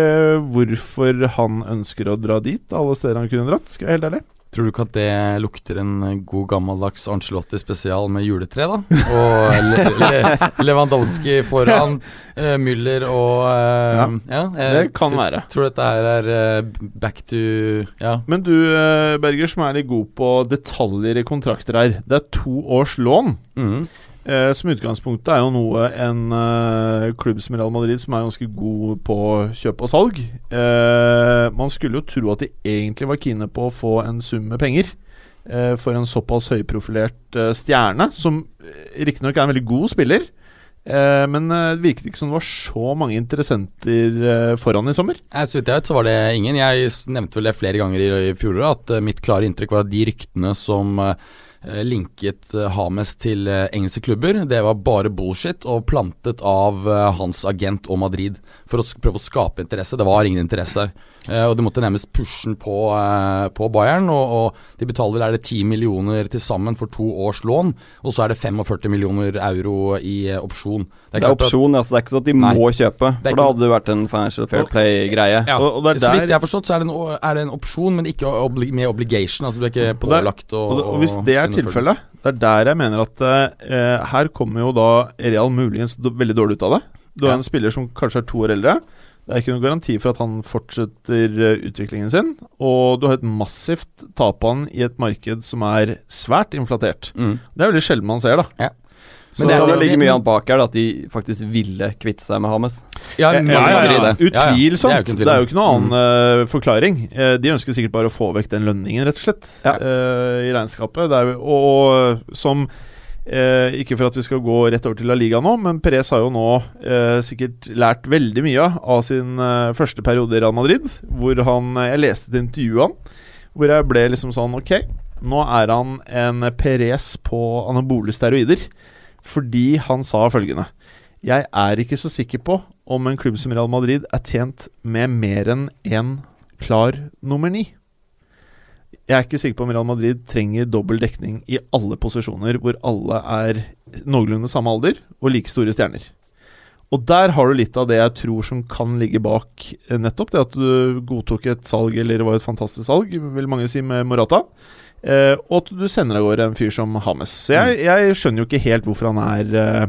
hvorfor han ønsker å dra dit, alle steder han kunne dratt, skal jeg helt ærlig. Tror du ikke at det lukter en god gammeldags Arncelotti spesial med juletre, da? Og Le Le Lewandowski foran, uh, *laughs* Müller og uh, Ja, ja, Det kan tror- være. Tror dette her er uh, back to Ja. Men du, Berger, som er litt god på detaljer i kontrakter her. Det er to års lån. Mhm. Eh, som utgangspunktet er jo noe en eh, klubb som Real Madrid, som er ganske god på kjøp og salg eh, Man skulle jo tro at de egentlig var kine på å få en sum med penger eh, for en såpass høyprofilert eh, stjerne, som eh, riktignok er en veldig god spiller. Eh, men det virket ikke som det var så mange interessenter eh, foran i sommer. Jeg, Så jeg vet, så var det ingen. Jeg nevnte vel det flere ganger i, i fjoråret, at eh, mitt klare inntrykk var at de ryktene som eh, linket eh, Hames til eh, engelske klubber. Det var bare bullshit og plantet av eh, hans agent og Madrid for å prøve å skape interesse. Det var ingen interesse der. Eh, og de måtte nærmest pushe den på, eh, på Bayern, og, og de betaler er det 10 millioner til sammen for to års lån, og så er det 45 millioner euro i eh, opsjon. Det er det er opsjon, altså det er ikke sånn at de Nei. må kjøpe. For da hadde det vært en financial fair play-greie. Ja, Og- og Så vidt jeg har forstått, så er det en, er det en opsjon, men ikke obli med obligation. Altså du er ikke pålagt å Og, hvis det er tilfellet, det er der jeg mener at eh, her kommer jo da Real muligens veldig dårlig ut av det. Du har Ja. en spiller som kanskje er to år eldre. Det er ikke noen garanti for at han fortsetter eh, utviklingen sin. Og du har et massivt tap på han i et marked som er svært inflatert. Mm. Det er veldig sjelden man ser, da. Ja. Så Men det det det kan vel ligge det- mye an bak her, da, at de faktisk ville kvitte seg med Hames. Ja, Ja, ja, ja, ja. Utvilsomt. Det er jo ikke noen annen uh, forklaring. Uh, de ønsker sikkert bare å få vekk den lønningen, rett og slett, eh, i regnskapet. Jo- og som eh, Ikke for at vi skal gå rett over til La Liga nå, men Perez har jo nå eh, sikkert lært veldig mye av sin eh, første periode i Real Madrid, hvor han Jeg leste et intervju av han, hvor jeg ble liksom sånn Ok, nå er han en Perez på anabole steroider. Fordi han sa følgende Jeg er ikke så sikker på om en klubb som Real Madrid er tjent med mer enn én klar nummer ni. Jeg er ikke sikker på om Real Madrid trenger dobbel dekning i alle posisjoner hvor alle er noenlunde samme alder og like store stjerner. Og der har du litt av det jeg tror som kan ligge bak eh, nettopp det at du godtok et salg, eller det var et fantastisk salg, vil mange si, med Morata. Eh, og at du sender av gårde en fyr som Hames. Så jeg, jeg skjønner jo ikke helt hvorfor han er eh,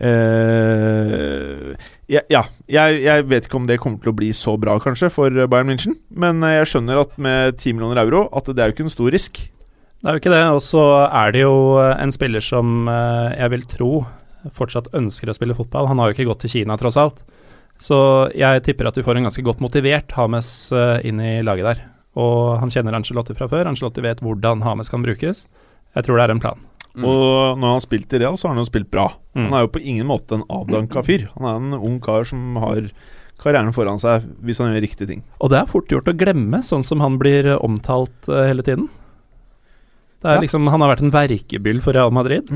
eh, ja, ja jeg, jeg vet ikke om det kommer til å bli så bra, kanskje, for Bayern München. Men eh, jeg skjønner at med 10 millioner euro at det er jo ikke en stor risk. Det er jo ikke det. Og så er det jo en spiller som eh, jeg vil tro fortsatt ønsker å spille fotball. Han har jo ikke gått til Kina, tross alt. Så jeg tipper at du får en ganske godt motivert Hames eh, inn i laget der. Og han kjenner Angelotti fra før. Angelotti vet hvordan Hames kan brukes. Jeg tror det er en plan. Mm. Og når han har spilt i Real, så har han jo spilt bra. Mm. Han er jo på ingen måte en avdanka fyr. Han er en ung kar som har karrieren foran seg hvis han gjør riktige ting. Og det er fort gjort å glemme, sånn som han blir omtalt uh, hele tiden. Det er Ja. liksom, Han har vært en verkebyll for Real Madrid,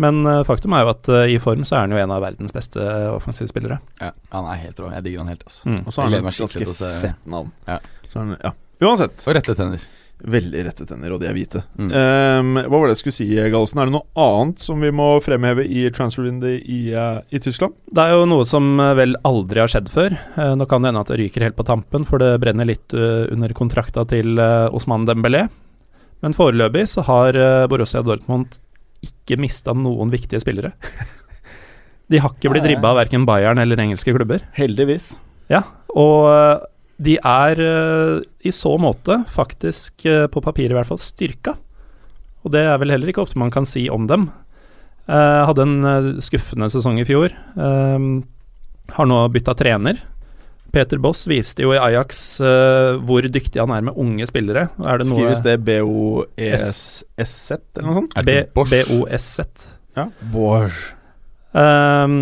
men uh, faktum er jo at uh, i form så er han jo en av verdens beste offensivspillere. Ja, han er helt rå. Jeg digger han helt. Altså. Mm. Og så har han et ganske fett navn. Ja. Så han, ja. Uansett. Og rette tenner. Veldig rette tenner, og de er hvite. Mm. Um, hva var det jeg skulle si, Gallosen? Er det noe annet som vi må fremheve i transfer-windet i, uh, i Tyskland? Det er jo noe som eh, vel aldri har skjedd før. Uh, Nå kan det hende at det ryker helt på tampen, for det brenner litt uh, under kontrakta til Osman Dembélé. Men foreløpig så har Borussia Dortmund ikke mista noen viktige spillere. *laughs* De har ikke blitt ribba av verken Bayern eller engelske klubber. Heldigvis. Ja, og de er eh, i så måte faktisk, eh, på papiret i hvert fall, styrka. Og det er vel heller ikke ofte man kan si om dem. Uh, hadde en skuffende sesong i fjor. Uh, har nå bytta trener. Peter Boss viste jo i Ajax uh, hvor dyktig han er med unge spillere. Er det noe Skrives det B-O-E-S-Z eller noe sånt? BOSZ. Bosch? Ja. Ehm,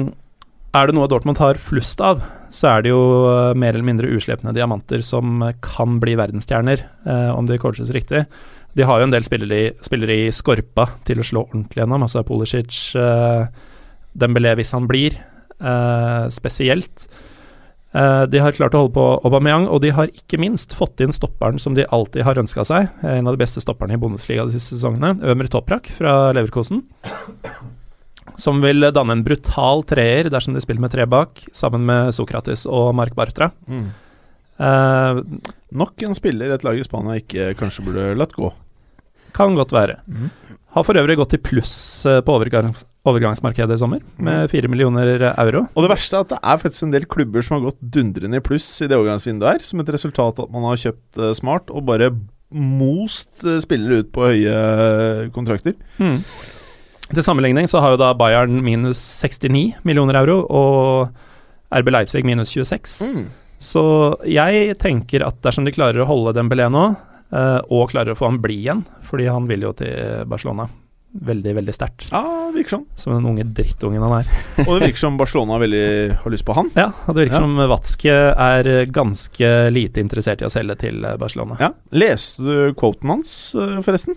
er det noe Dortmund har flust av, så er det jo eh, mer eller mindre uslepne diamanter som kan bli verdensstjerner, eh, om de coaches riktig. De har jo en del spillere i, spillere i skorpa til å slå ordentlig gjennom, altså Polisic, eh, Dembélé hvis han blir, eh, spesielt. Eh, de har klart å holde på Aubameyang, og de har ikke minst fått inn stopperen som de alltid har ønska seg. eh, En av de beste stopperne i Bundesliga de siste sesongene, Ømer Toprak fra Leverkosen. Som vil danne en brutal treer dersom de spiller med tre bak, sammen med Sokrates og Mark Bartra. Mm. Eh, Nok en spiller et lag i Spania ikke kanskje burde latt gå. kan godt være. Mm. Har for øvrig gått i pluss eh, på overgangs overgangsmarkedet i sommer, med fire millioner euro. Og det verste er at det er faktisk en del klubber som har gått dundrende i pluss i det overgangsvinduet her, som et resultat av at man har kjøpt eh, smart og bare most eh, spillere ut på høye kontrakter. Mm. Til sammenligning så har jo da Bayern minus 69 millioner euro, og RB Leipzig minus 26. Så jeg tenker at dersom de klarer å holde Dembélé nå, eh, og klarer å få han bli igjen, fordi han vil jo til Barcelona veldig, veldig sterkt, Ja, det virker sånn. som den unge drittungen han er. *laughs* Og det virker som Barcelona veldig har lyst på han. Ja, og det virker Ja. som Watzke er ganske lite interessert i å selge til Barcelona. Ja. Leste du quoten hans, eh, forresten?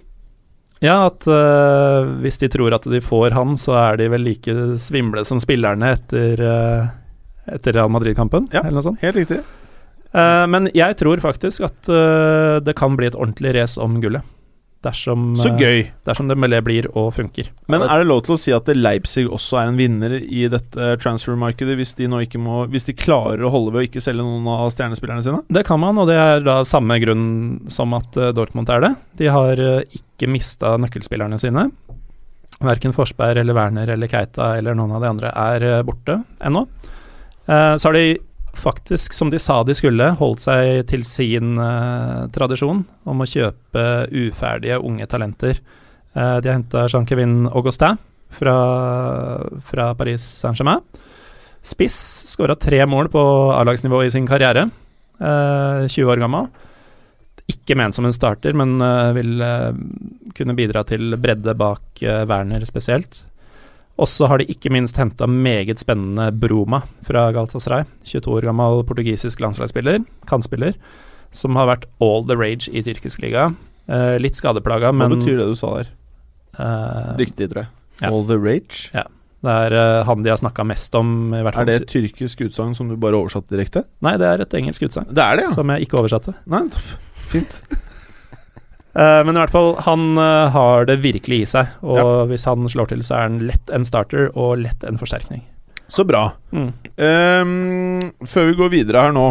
Ja, at uh, hvis de tror at de får han, så er de vel like svimle som spillerne etter, uh, etter Real Madrid-kampen, Ja. eller noe sånt. Helt riktig. Uh, men jeg tror faktisk at det kan bli et ordentlig race om gullet. Dersom, Så eh, gøy. dersom Dembélé blir og funker. Men er det lov til å si at Leipzig også er en vinner i dette transfer-markedet, hvis de nå ikke må Hvis de klarer å holde ved å ikke selge noen av stjernespillerne sine? Det kan man, og det er da samme grunn som at eh, Dortmund er det. De har eh, ikke mista nøkkelspillerne sine. Verken Forsberg eller Werner eller Keita eller noen av de andre er borte ennå. Eh, så har de faktisk, som de sa de skulle, holdt seg til sin eh, tradisjon om å kjøpe uferdige unge talenter. Eh, de har henta Jean-Kevin Augustin fra, fra Paris Saint-Germain. Spiss skåra tre mål på A-lagsnivå i sin karriere. Eh, 20 år gammel. Ikke ment som en starter, men eh, vil eh, kunne bidra til bredde bak eh, Werner spesielt. Og så har de ikke minst henta meget spennende Broma fra Galatasaray. 22 år gammel portugisisk landslagsspiller, kantspiller, som har vært all the rage i tyrkisk liga. Eh, litt skadeplaga, Hva men betyr det du sa der? eh, Dyktig, tror jeg. Ja. All the rage? Ja. Det er uh, han de har snakka mest om, i hvert Er det et tyrkisk utsagn som du bare oversatte direkte? Nei, det er et engelsk utsagn, Det er det, ja. som jeg ikke oversatte. Nei, fint. Eh, men i hvert fall, han uh, har det virkelig i seg. Og hvis han slår til, så er han lett en starter og lett en forsterkning. Så bra. Mm. Um, før vi går videre her nå,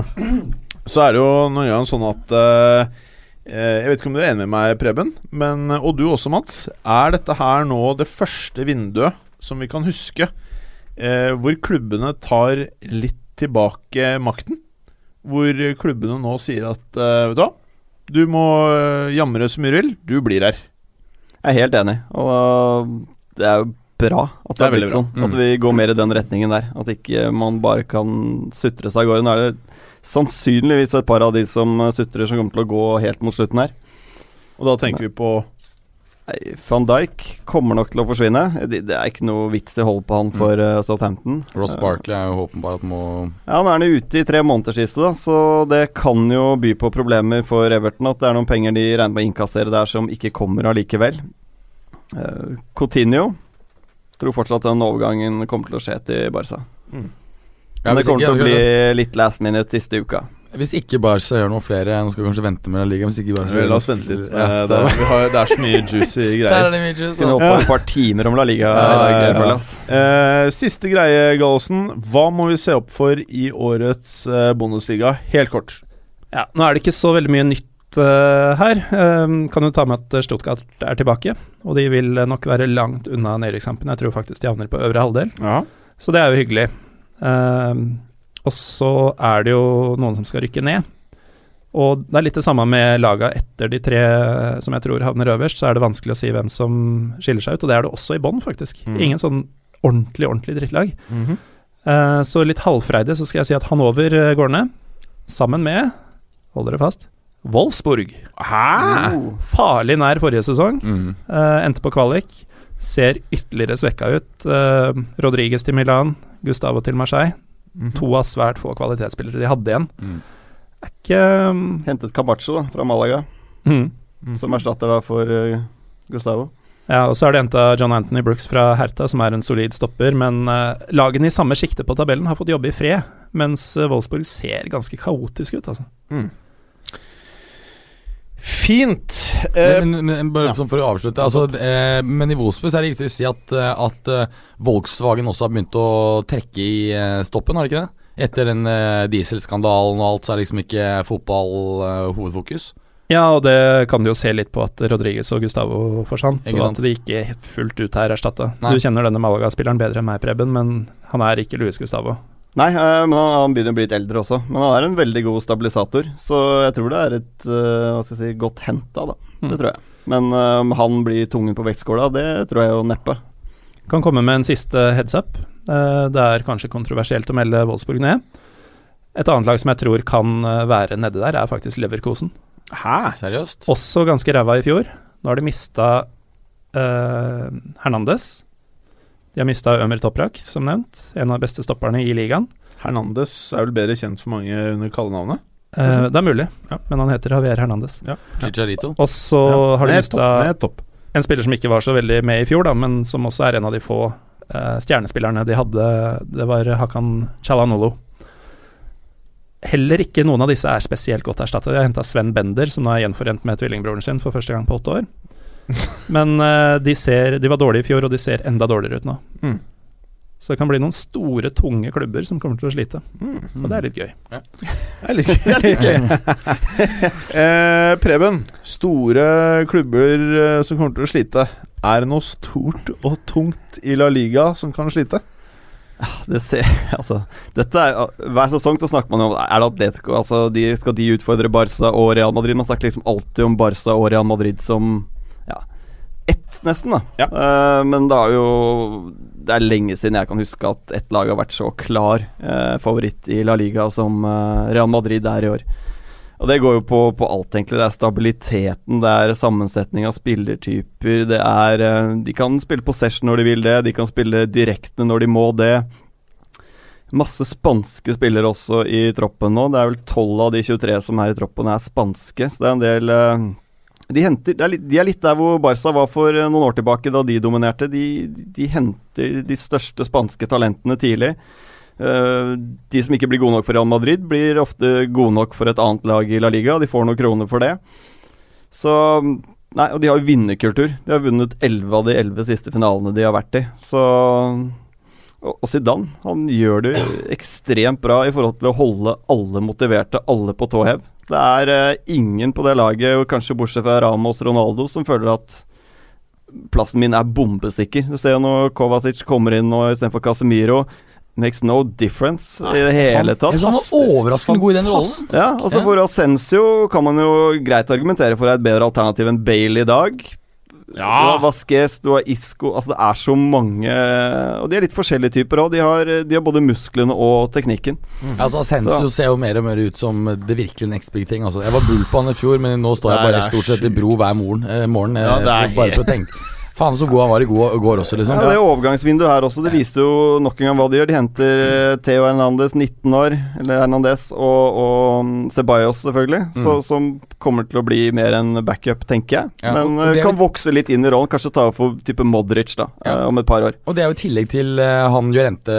så er det jo noen ganger sånn at eh, Jeg vet ikke om du er enig med meg, Preben, men, og du også, Mats. Er dette her nå det første vinduet som vi kan huske, hvor klubbene tar litt tilbake makten? Hvor klubbene nå sier at Vet du hva, du må eh, jamre så mye du vil, du blir her. Jeg er helt enig, og det er jo bra at det, er er blitt sånn. Mm. At vi går mer i den retningen der. At ikke man bare kan sutre seg av gårde. Nå er det sannsynligvis et par av de som eh, sutrer, som kommer til å gå helt mot slutten her. Og da tenker vi på Nei, Van Dijk kommer nok til å forsvinne. Det, det er ikke noe vits i å holde på han for eh, Southampton. Ross Eh, Barkley er jo åpenbart må Ja, Nå er han ute i tre måneder siste, da, så det kan jo by på problemer for Everton. At det er noen penger de regner med å innkassere der som ikke kommer allikevel. Uh, Coutinho tror fortsatt den overgangen kommer til å skje til Barca. Mm. Men det kommer ikke- til å bli litt last minute siste uka. Hvis ikke Barca gjør noe flere Nå skal vi kanskje vente med ligaen. Hvis ikke Barca gjør La oss vente litt. Ja, Eh, det, er, vi har, det er så mye *laughs* juicy greier. Der er det mye juice, Kunne holdt på et par timer om La Liga. Ja, ja, ja. Eh, siste greie, Gallosen. Hva må vi se opp for i årets eh, Bundesliga? Helt kort. Ja, nå er det ikke så veldig mye nytt her. Kan jo ta med at Stuttgart er tilbake, og de vil nok være langt unna nedrykkskampen. Jeg tror faktisk de havner på øvre halvdel, Ja. så det er jo hyggelig. Eh, og så er det jo noen som skal rykke ned. Og det er litt det samme med laga etter de tre som jeg tror havner øverst, så er det vanskelig å si hvem som skiller seg ut, og det er det også i bånn, faktisk. Mm. Ingen sånn ordentlig, ordentlig drittlag. Mm -hmm. uh, så litt halvfreidig så skal jeg si at Hanover eh, går ned, sammen med, hold dere fast, Wolfsburg. Hæ? Oh. Farlig nær forrige sesong. Mm. Uh, endte på kvalik. Ser ytterligere svekka ut. Uh, Rodriges til Milan, Gustavo til Marseille. Mhm. To av svært få kvalitetsspillere de hadde igjen. Mm. Er ikke um, Hentet Cabacho da, fra Malaga, mm. Mhm. som erstatter da for uh, Gustavo. Ja, og så er det henta John Anthony Brooks fra Hertha, som er en solid stopper. Men uh, lagene i samme sjikte på tabellen har fått jobbe i fred, mens uh, Wolfsburg ser ganske kaotisk ut, altså. Fint. Eh, Men, men, men bare ja. sånn for å avslutte altså, eh, Men i Wolfsburg er det riktig å si at, eh, at eh, Volkswagen også har begynt å trekke i stoppen, har det ikke det? Etter den eh, dieselskandalen og alt, så er liksom ikke fotball eh, hovedfokus. Ja, og det kan du jo se litt på at Rodriguez og Gustavo forsvant, og at de ikke helt fullt ut er erstatta. Du kjenner denne Malaga-spilleren bedre enn meg, Preben, men han er ikke Luis Gustavo. Nei, eh, men han, han begynner å bli litt eldre også. Men han er en veldig god stabilisator, så jeg tror det er et eh, hva skal jeg si, godt henta, da. Mm. Det tror jeg. Men eh, om han blir tungen på vektskåla, det tror jeg jo neppe. Kan komme med en siste heads up. Eh, Det er kanskje kontroversielt å melde Wolfsburg ned. Et annet lag som jeg tror kan være nede der, er faktisk Leverkosen. Hæ? Seriøst? Også ganske ræva i fjor. Nå har de mista eh, Hernandez. De har mista Ømer Toprak, som nevnt. En av de beste stopperne i ligaen. Hernandez er vel bedre kjent for mange under kallenavnet? Eh, det er mulig, Ja. men han heter Javier Hernandez. Chicharito? Og så Ja. har de mista. En spiller som ikke var så veldig med i fjor, da, men som også er en av de få eh, stjernespillerne de hadde. Det var Hakan Chalanolo. Heller ikke noen av disse er spesielt godt erstattet. De har henta Sven Bender, som nå er gjenforent med tvillingbroren sin for første gang på åtte år. Men eh, de, ser, de var dårlige i fjor, og de ser enda dårligere ut nå. Mm. Så det kan bli noen store, tunge klubber som kommer til å slite. Og det er litt gøy. Det er litt gøy. *laughs* eh, Preben, store klubber eh, som kommer til å slite. Er det noe stort og tungt i La Liga som kan slite? Det ser, *laughs* altså, dette er, hver sesong så snakker man jo om Er det Atletico altså, de, Skal de utfordre Barca og Real Madrid? Man snakker liksom alltid om Barca og Real Madrid som ja, ett, nesten. da Ja. uh, Men det er jo Det er lenge siden jeg kan huske at ett lag har vært så klar uh, favoritt i La Liga som uh, Real Madrid er i år. Og det går jo på, på alt, egentlig. Det er stabiliteten, det er sammensetning av spillertyper. Det er De kan spille possession når de vil det, de kan spille direkte når de må det. Masse spanske spillere også i troppen nå. Det er vel 12 av de 23 som er i troppen, er spanske. Så det er en del de, henter, de, er litt, de er litt der hvor Barca var for eh, noen år tilbake, da de dominerte. De, de henter de største spanske talentene tidlig. Uh, de som ikke blir gode nok for Real Madrid, blir ofte gode nok for et annet lag i La Liga. De får noen kroner for det. Så Nei, og de har jo vinnerkultur. De har vunnet 11 av de 11 siste finalene de har vært i. Så og Zidane, han gjør det ekstremt bra i forhold til å holde alle motiverte, alle på tå hev. Det er eh, ingen på det laget, kanskje bortsett fra Ramos Ronaldo, som føler at plassen min er bombesikker. Du ser jo når Kovacic kommer inn nå istedenfor Casemiro. Makes no difference i det hele tatt. Han var overraskende god i den rollen. Ja, altså For Ascensio kan man jo greit argumentere for er et bedre alternativ enn Bale i dag. Du har Vasquez, du har Isco Altså Det er så mange Og de er litt forskjellige typer òg. De, har- de har både musklene og teknikken. Altså Asensio ser jo mer og mer ut som det virkelig next big thing. Altså, jeg var bull på han i fjor, men nå står jeg bare stort sett i bro hver morgen, eh, morgen eh, Ja, det er for, bare for å tenke Faen så god han var i går, går også, liksom. Ja, Det er overgangsvinduet her også, det viste jo nok en gang hva de gjør. De henter eh, Theo Hernandez, 19 år, eller Hernandez, og, og mm, Ceballos, selvfølgelig. Så, som kommer til å bli mer en backup, tenker jeg. Ja, Men eh, det er kan vokse litt inn i rollen. Kanskje ta over for type Modric da, Ja. eh, om et par år. Og det er jo i tillegg til han Llorente,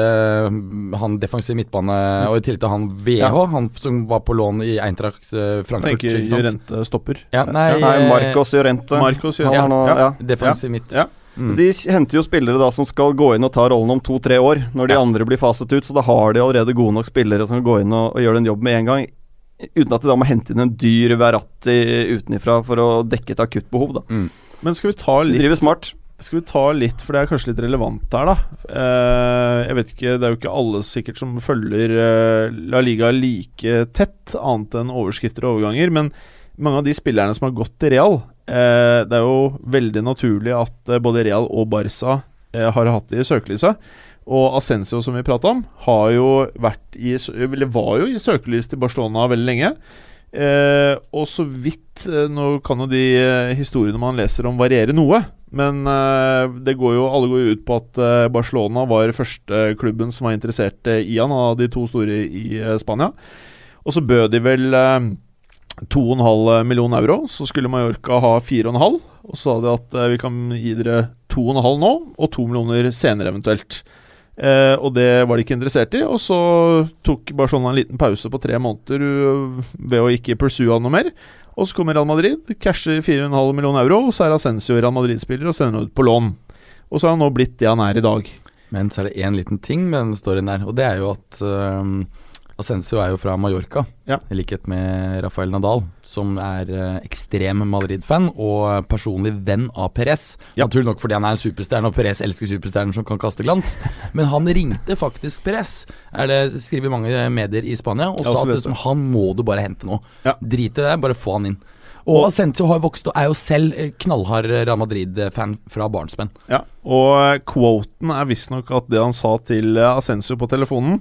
han defensiv midtbane, og i tillegg til han VH, Ja. han som var på lån i Eintracht Frankfurt. Tenker ikke? Jorente stopper. Ja, nei, Nei, Marcos Llorente. Marcos Han Llorente. har nå, Ja. ja. Defensiv midt. Ja. Mm. De henter jo spillere da som skal gå inn og ta rollen om to-tre år, når de andre blir faset ut. Så da har de allerede gode nok spillere som kan gå inn og, og gjøre den jobben med en gang. Uten at de da må hente inn en dyr Verratti utenifra for å dekke et akutt behov. da Men skal vi ta De litt driver smart. Skal vi ta litt, for det er kanskje litt relevant her, da. Eh, jeg vet ikke, Det er jo ikke alle sikkert som følger eh, La Liga like tett, annet enn overskrifter og overganger. Men mange av de spillerne som har gått til Real eh, Det er jo veldig naturlig at eh, både Real og Barca eh, har hatt det i søkelyset. Og Ascencio, som vi prata om, har jo vært i, eller var jo i søkelyset til Barcelona veldig lenge. Eh, og så vidt eh, Nå kan jo de eh, historiene man leser om, variere noe. Men det går jo, alle går jo ut på at Barcelona var første klubben som var interessert i han, av de to store i Spania. Og så bød de vel 2,5 millioner euro. Så skulle Mallorca ha 4,5. Og så sa de at eh, vi kan gi dere 2,5 nå, og 2 millioner senere eventuelt. Eh, og det var de ikke interessert i, og så tok Barcelona en liten pause på tre måneder uh, ved å ikke pursue han noe mer. Og så kommer Real Madrid, casher 4,5 millioner euro, og så er Ascencio Real Madrid-spiller og sender ut på lån. Og så har han nå blitt det han er i dag. Men så er det én liten ting med den storyen der, og det er jo at um, Ascencio er jo fra Mallorca, Ja. i likhet med Rafael Nadal, som er eh, ekstrem Madrid-fan og personlig venn av Perez. Ja. Naturlig nok fordi han er en superstjerne, og Perez elsker superstjerner som kan kaste glans. Men han ringte faktisk Perez, er det skriver mange medier i Spania, og sa at liksom, han må du bare hente nå. Ja. Drit i det, bare få han inn. Og Ascencio har vokst og er jo selv eh, knallhard Real Madrid-fan fra barnsben. Ja, og eh, quoten er visstnok at det han sa til eh, Ascencio på telefonen,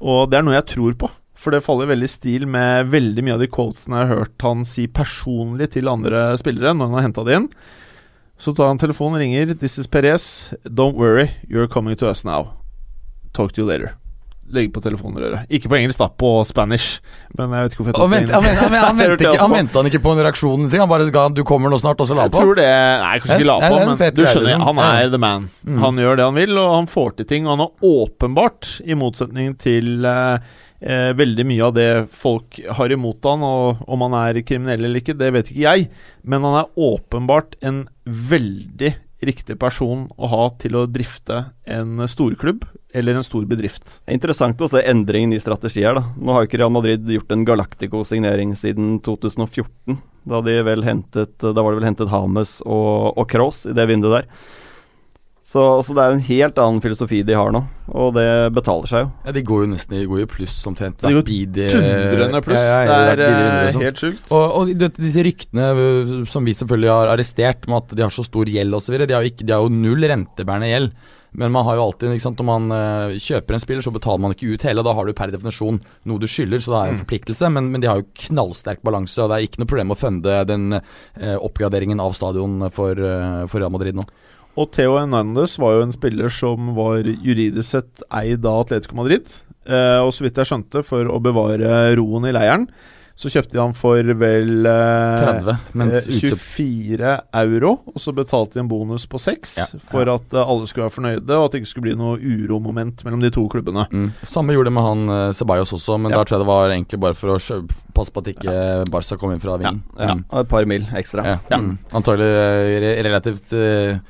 og det er noe jeg tror på. For det faller veldig i stil med veldig mye av de quotesene jeg har hørt han si personlig til andre spillere når han har henta det inn. Så tar han telefonen ringer. 'This is Perez. Don't worry, you're coming to us now. Talk to you later'. Legge på telefonrøret. Ikke på engelsk, da. På Spanish. Men jeg vet ikke hvorfor jeg tok det vent, han, *laughs* ikke, han på. han ikke på en reaksjon? Ting. Han bare ga 'du kommer nå snart', og så la på? Jeg tror det Nei, kanskje ikke la på, men du skjønner, liksom. han er the man. Mm. Han gjør det han vil, og han får til ting. Og han er åpenbart, i motsetning til eh, eh, veldig mye av det folk har imot han, og om han er kriminell eller ikke, det vet ikke jeg, men han er åpenbart en veldig riktig person å ha til å drifte en storklubb eller en stor bedrift. Interessant å se endringen i strategi her, da. Nå har jo ikke Real Madrid gjort en Galactico-signering siden 2014. Da, de hentet, da var det vel hentet Hames og, og Kroos i det vinduet der. Så, så det er jo en helt annen filosofi de har nå, og det betaler seg jo. Ja, de går jo nesten i, går i pluss omtrent De går Tundrende pluss. Ja, ja, ja, det er vinner, eh, liksom. helt sjukt. Og, og vet, disse ryktene øh, som vi selvfølgelig har arrestert, med at de har så stor gjeld osv., de, har ikke- de har jo null rentebærende gjeld. Men man har jo alltid, ikke sant, når man øh, kjøper en spiller, så betaler man ikke ut hele. Da har du per definisjon noe du skylder, så det er en forpliktelse. Men, men de har jo knallsterk balanse, og det er ikke noe problem å funde den øh, oppgraderingen av stadion for, for Real Madrid nå. Og Theo Hernandez var jo en spiller som var juridisk sett eid av Atletico Madrid. Eh, og så vidt jeg skjønte, for å bevare roen i leiren, så kjøpte de han for vel eh, 30, mens eh, 24 euro, og så betalte de en bonus på 6 Ja, for at eh, alle skulle være fornøyde, og at det ikke skulle bli noe uromoment mellom de to klubbene. Mm. Samme gjorde det med han eh, Ceballos også, men Ja. da tror jeg det var egentlig bare for å passe på at ikke Barca kom inn fra vingen. Ja, Mm. og et par mil ekstra. Ja. Mm. Antagelig eh, re relativt eh,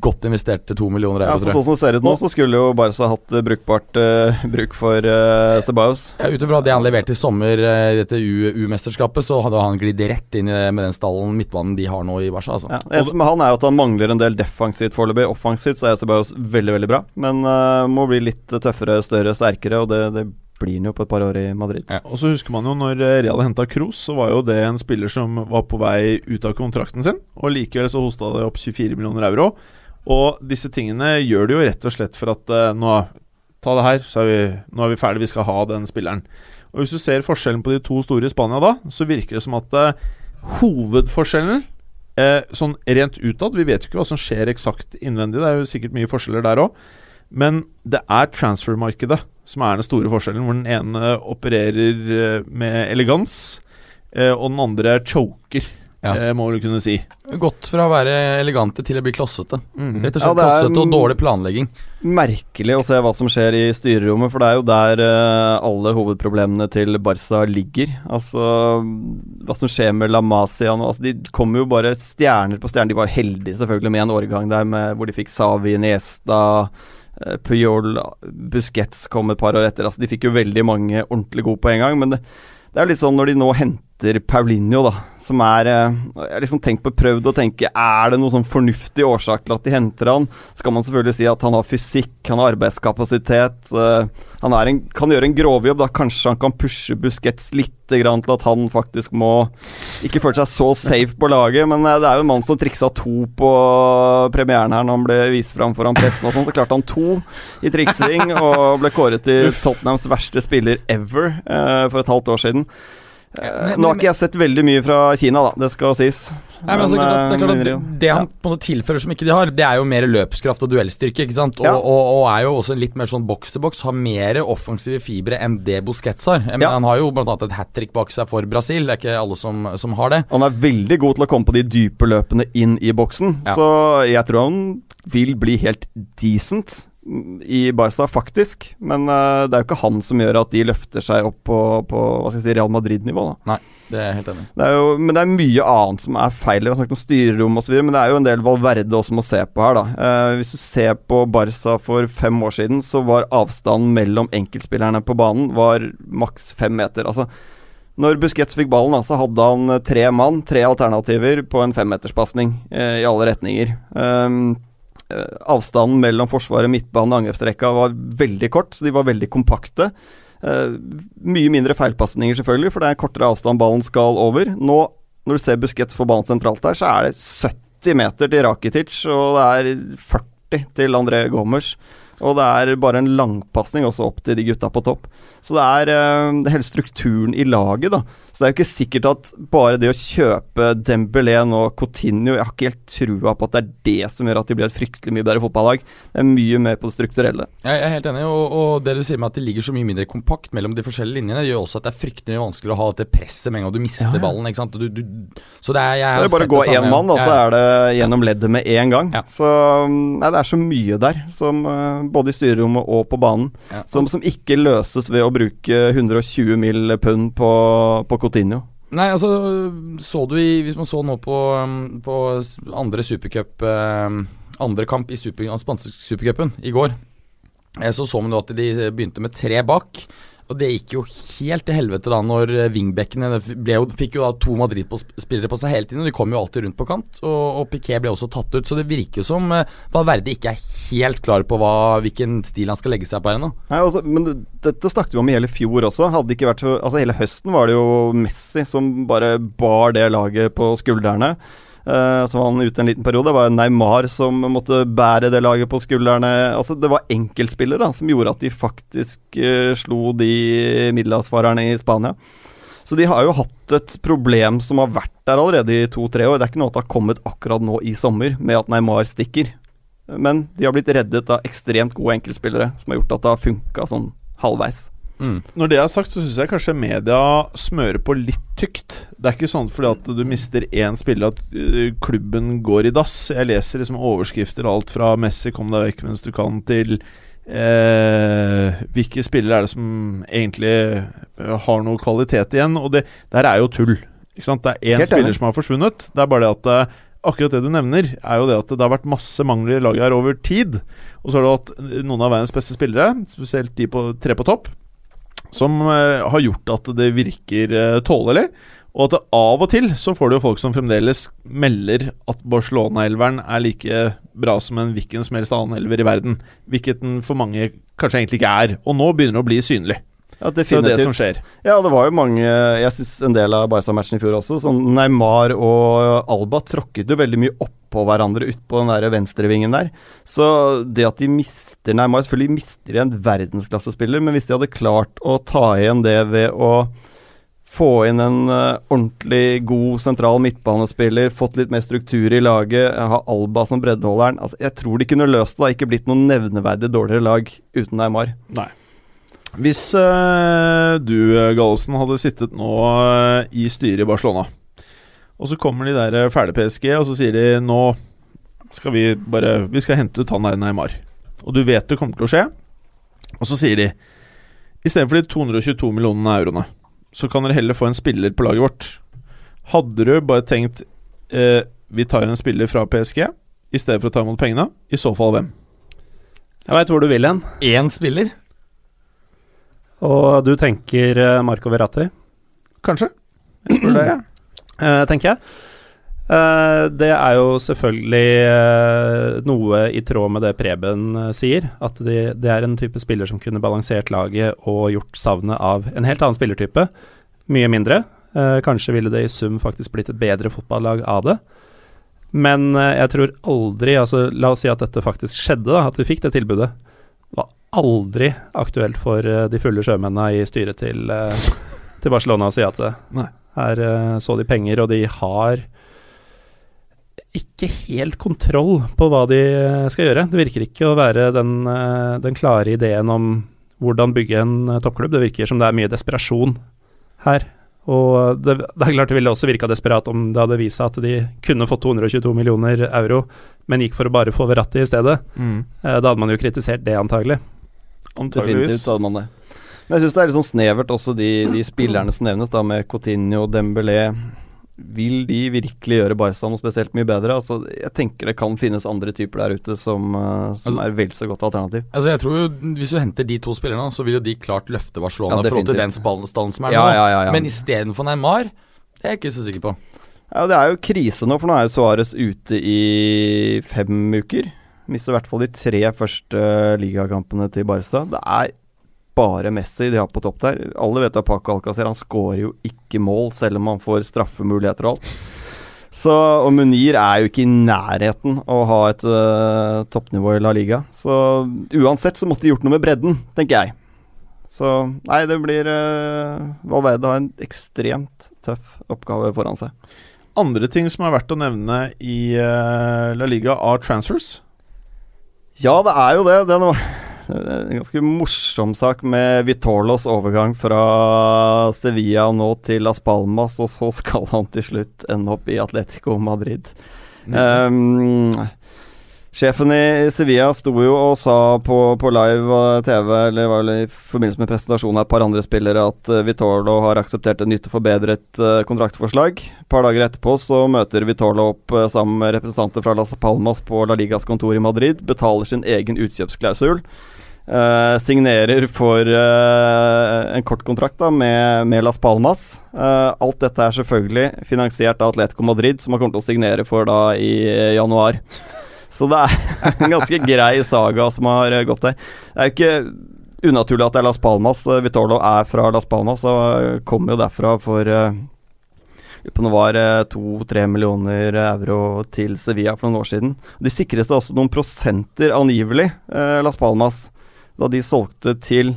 godt investerte to millioner Ja, euro, for tror jeg. Sånn som det ser ut nå, så skulle jo Barca hatt eh, brukbart uh, *laughs* bruk for uh, Ceballos. Ja, Ut ifra det han leverte i sommer i uh, dette U-mesterskapet, så hadde han glidd rett inn med den stallen midtbanen de har nå i Barca. Altså. Ja, det eneste med han er jo at han mangler en del defensivt foreløpig. Offensivt så er Ceballos veldig, veldig bra, men uh, må bli litt tøffere, større, sterkere, og det, det blir han jo på et par år i Madrid. Og så husker man jo når eh, Real henta Kroos, så var jo det en spiller som var på vei ut av kontrakten sin, og likevel så hosta det opp 24 millioner euro. Og disse tingene gjør det jo rett og slett for at eh, nå Ta det her, så er vi, nå er vi ferdig, vi skal ha den spilleren. Og Hvis du ser forskjellen på de to store i Spania da, så virker det som at eh, hovedforskjellen eh, sånn rent utad Vi vet jo ikke hva som skjer eksakt innvendig, det er jo sikkert mye forskjeller der òg. Men det er transfer-markedet som er den store forskjellen, hvor den ene opererer eh, med elegans, eh, og den andre choker, Ja. eh, må du kunne si. Gått fra å være elegante til å bli klossete. Mm. Rett og slett er- klossete og dårlig planlegging. Merkelig å se hva som skjer i styrerommet, for det er jo der uh, alle hovedproblemene til Barca ligger. Altså Hva som skjer med La Masia nå. Altså, de kommer jo bare stjerner på stjerner. De var heldige selvfølgelig med en årgang der med, hvor de fikk Savi, Niesta Puyol, Busquets kom et par år etter. Altså, de fikk jo veldig mange ordentlig gode på en gang. Men det, det er litt sånn når de nå henter Paulinho, da, som er eh, Jeg har liksom tenkt på, prøvd å tenke Er det noen sånn fornuftig årsak til at de henter han? Skal man selvfølgelig si at han har fysikk, han har arbeidskapasitet. eh, han en, kan gjøre en grovjobb. da Kanskje han kan pushe Busquets litt grann til at han faktisk må ikke føle seg så safe på laget. Men eh, det er jo en mann som triksa to på premieren her når han ble vist fram foran pressen og sånn. Så klarte han to i triksing og ble kåret til Tottenhams verste spiller ever for et halvt år siden. Eh, men- nå har ikke jeg sett veldig mye fra Kina, da. Det skal sies. Nei, men altså, det, er klart eh, at det, det han på en måte tilfører som ikke de har, det er jo mer løpskraft og duellstyrke. ikke sant? Og, Ja. og, og er jo også litt mer sånn boks til boks. Har mer offensive fibre enn det Busquets har. Men Ja. Han har jo annet et hat trick bak seg for Brasil. Det er ikke alle som, som har det. Han er veldig god til å komme på de dype løpene inn i boksen, Ja. så jeg tror han vil bli helt decent i Barca, faktisk. Men uh, det er jo ikke han som gjør at de løfter seg opp på, på hva skal jeg si, Real Madrid-nivå. da Det er helt enig det er jo, Men det er mye annet som er feil. Vi har snakket om styrerom osv., men det er jo en del Valverde også må se på her. da Uh, Hvis du ser på Barca for fem år siden, så var avstanden mellom enkeltspillerne på banen Var maks fem meter. Altså når Busquets fikk ballen, så hadde han tre mann, tre alternativer, på en femmeterspasning eh, i alle retninger. Um, avstanden mellom forsvaret, midtbanen og angrepsrekka var veldig kort, så de var veldig kompakte. Uh, mye mindre feilpasninger, selvfølgelig, for det er kortere avstand ballen skal over. Nå, når du ser Busquets få ballen sentralt der, så er det 70 meter til Rakitic, og det er 40 til André Gommers. Og det er bare en langpasning også opp til de gutta på topp. Så det er, eh, det er hele strukturen i laget, da. Så det er jo ikke sikkert at bare det å kjøpe Dembélé og Coutinho Jeg har ikke helt trua på at det er det som gjør at de blir et fryktelig mye bedre fotballag. Det er mye mer på det strukturelle. Jeg er helt enig, og, og det du sier med at det ligger så mye mindre kompakt mellom de forskjellige linjene, gjør også at det er fryktelig vanskelig å ha dette presset med en gang du mister Ja, ja. ballen. ikke sant? Du, du, så det er, jeg Det er bare å gå én mann, og så er det gjennom leddet med en gang. Ja. Så mm, nei, det er så mye der, som, eh, både i styrerommet og på banen, som, som ikke løses ved å bruke 120 mill. pund på, på Coutinho. Nei, altså Så du i Hvis man så nå på, um, på andre supercup um, Andre kamp i super, spanske supercupen i går, eh, så så man jo at de begynte med tre bak. Og det gikk jo helt til helvete da når eh, wingbackene fikk jo da to Madrid-spillere på seg hele tiden. De kom jo alltid rundt på kant. Og, og Piquet ble også tatt ut. Så det virker jo som eh, Valverde ikke er helt klar på hva, hvilken stil han skal legge seg på ennå. Altså, men dette snakket vi om i hele fjor også. Hadde ikke vært altså Hele høsten var det jo Messi som bare bar det laget på skuldrene. Eh, var han ute en liten periode. Det var Neymar som måtte bære det laget på skuldrene. Altså Det var enkeltspillere som gjorde at de faktisk eh, slo de middelhavsfarerne i Spania. Så de har jo hatt et problem som har vært der allerede i to-tre år. Det er ikke noe at det har kommet akkurat nå i sommer, med at Neymar stikker. Men de har blitt reddet av ekstremt gode enkeltspillere, som har gjort at det har funka sånn halvveis. Mm. Når det er sagt, så syns jeg kanskje media smører på litt tykt. Det er ikke sånn fordi at du mister én spiller at øh, klubben går i dass. Jeg leser liksom overskrifter alt fra 'Messi, kom deg vekk mens du kan' til eh, hvilke spillere er det som egentlig øh, har noe kvalitet igjen? Og det der er jo tull. Ikke sant? Det er én spiller som har forsvunnet. Det er bare det at eh, akkurat det du nevner, er jo det at det har vært masse mangler i laget her over tid. Og så har du hatt eh, noen av verdens beste spillere, spesielt de på, tre på topp, som eh, har gjort at det virker uh, tålelig. Og at av og til så får du jo folk som fremdeles melder at Barcelona-elveren er like bra som en hvilken som helst annen elver i verden. Hvilket den for mange kanskje egentlig ikke er. Og nå begynner det å bli synlig. Ja, Det er det som skjer. Ja, det var jo mange Jeg syns en del av Barca-matchen i fjor også, sånn Neymar og Alba tråkket jo veldig mye oppå hverandre utpå den der venstrevingen der. Så det at de mister Neymar Selvfølgelig mister de en verdensklassespiller, men hvis de hadde klart å ta igjen det ved å få inn en uh, ordentlig god sentral midtbanespiller, fått litt mer struktur i laget, ha Alba som breddeholderen altså, Jeg tror de kunne løst det. Det ikke blitt noe nevneverdig dårligere lag uten Neymar. Nei. Hvis uh, du, eh, Gallosen, hadde sittet nå uh, i styret i Barcelona, og så kommer de der eh, fæle PSG, og så sier de nå skal vi bare Vi skal hente ut han der Neymar. Og du vet det kommer til å skje. Og så sier de istedenfor de 222 millionene euroene, så kan dere heller få en spiller på laget vårt. Hadde du bare tenkt eh, vi tar en spiller fra PSG i stedet for å ta imot pengene? I så fall hvem? Jeg veit hvor du vil hen. Én spiller? Og du tenker eh, Marco Verratti, Kanskje? Jeg spør deg, jeg. eh, tenker jeg. Eh, det er jo selvfølgelig eh, noe i tråd med det Preben eh, sier. At de, det er en type spiller som kunne balansert laget og gjort savnet av en helt annen spillertype. Mye mindre. Eh, kanskje ville det i sum faktisk blitt et bedre fotballag av det. Men eh, jeg tror aldri altså La oss si at dette faktisk skjedde, da, at de fikk det tilbudet. Det var aldri aktuelt for eh, de fulle sjømennene i styret til, eh, til Barcelona å si til det. Nei. Her eh, så de penger, og de har ikke helt kontroll på hva de eh, skal gjøre. Det virker ikke å være den, eh, den klare ideen om hvordan bygge en toppklubb. Det virker som det er mye desperasjon her. Og det, det er klart det ville også virka desperat om det hadde vist seg at de kunne fått 222 millioner euro, men gikk for å bare få Verratti i stedet. Mm. Da hadde man jo kritisert det, antagelig. Antageligvis. Definitivt hadde man det. Men jeg syns det er litt sånn snevert også de, de spillerne som nevnes, da med Coutinho og Dembélé. Vil de virkelig gjøre Barca noe spesielt mye bedre? Altså, jeg tenker det kan finnes andre typer der ute som, eh, som Altså- er vel så godt alternativ. Altså jeg tror jo Hvis du henter de to spillerne, så vil jo de klart løfte Barcelona Ja, i forhold til den stallen som er Ja, nå. ja, ja, ja. Men istedenfor Neymar, det er jeg ikke så sikker på. Ja, Det er jo krise nå, for nå er jo Suárez ute i fem uker. Mister i hvert fall de tre første ligakampene til Barca. Det er bare Messi de har på topp der. Alle vet at Paco Alcacer han skårer jo ikke mål, selv om han får straffemuligheter og alt. Så, og Munir er jo ikke i nærheten å ha et uh, toppnivå i La Liga. Så uansett så måtte de gjort noe med bredden, tenker jeg. Så nei, det blir uh, Valverde har en ekstremt tøff oppgave foran seg. Andre ting som er verdt å nevne i uh, La Liga er transfers? Ja, det er jo det. Det er noe en ganske morsom sak med Vitorlos overgang fra Sevilla nå til Las Palmas, og så skal han til slutt ende opp i Atletico Madrid. Um, Sjefen i Sevilla sto jo og sa på, på live TV, eller var det i forbindelse med presentasjonen av et par andre spillere, at Vitolo Vitorlo har akseptert et nytt og forbedret kontraktforslag. kontraktsforslag. Et par dager etterpå så møter Vitorlo opp sammen med representanter fra Las Palmas på La Ligas kontor i Madrid, betaler sin egen utkjøpsklausul. Uh, signerer for uh, en kort kontrakt da, med, med Las Palmas. Uh, alt dette er selvfølgelig finansiert av Atletico Madrid, som har kommet til å signere for da i januar. Så det er *laughs* en ganske grei saga som har gått der. Det er jo ikke unaturlig at det er Las Palmas. Vitolo er fra Las Palmas og kommer jo derfra for på det var to-tre millioner euro til Sevilla for noen år siden. De sikret seg også noen prosenter, angivelig, Las Palmas, da de solgte til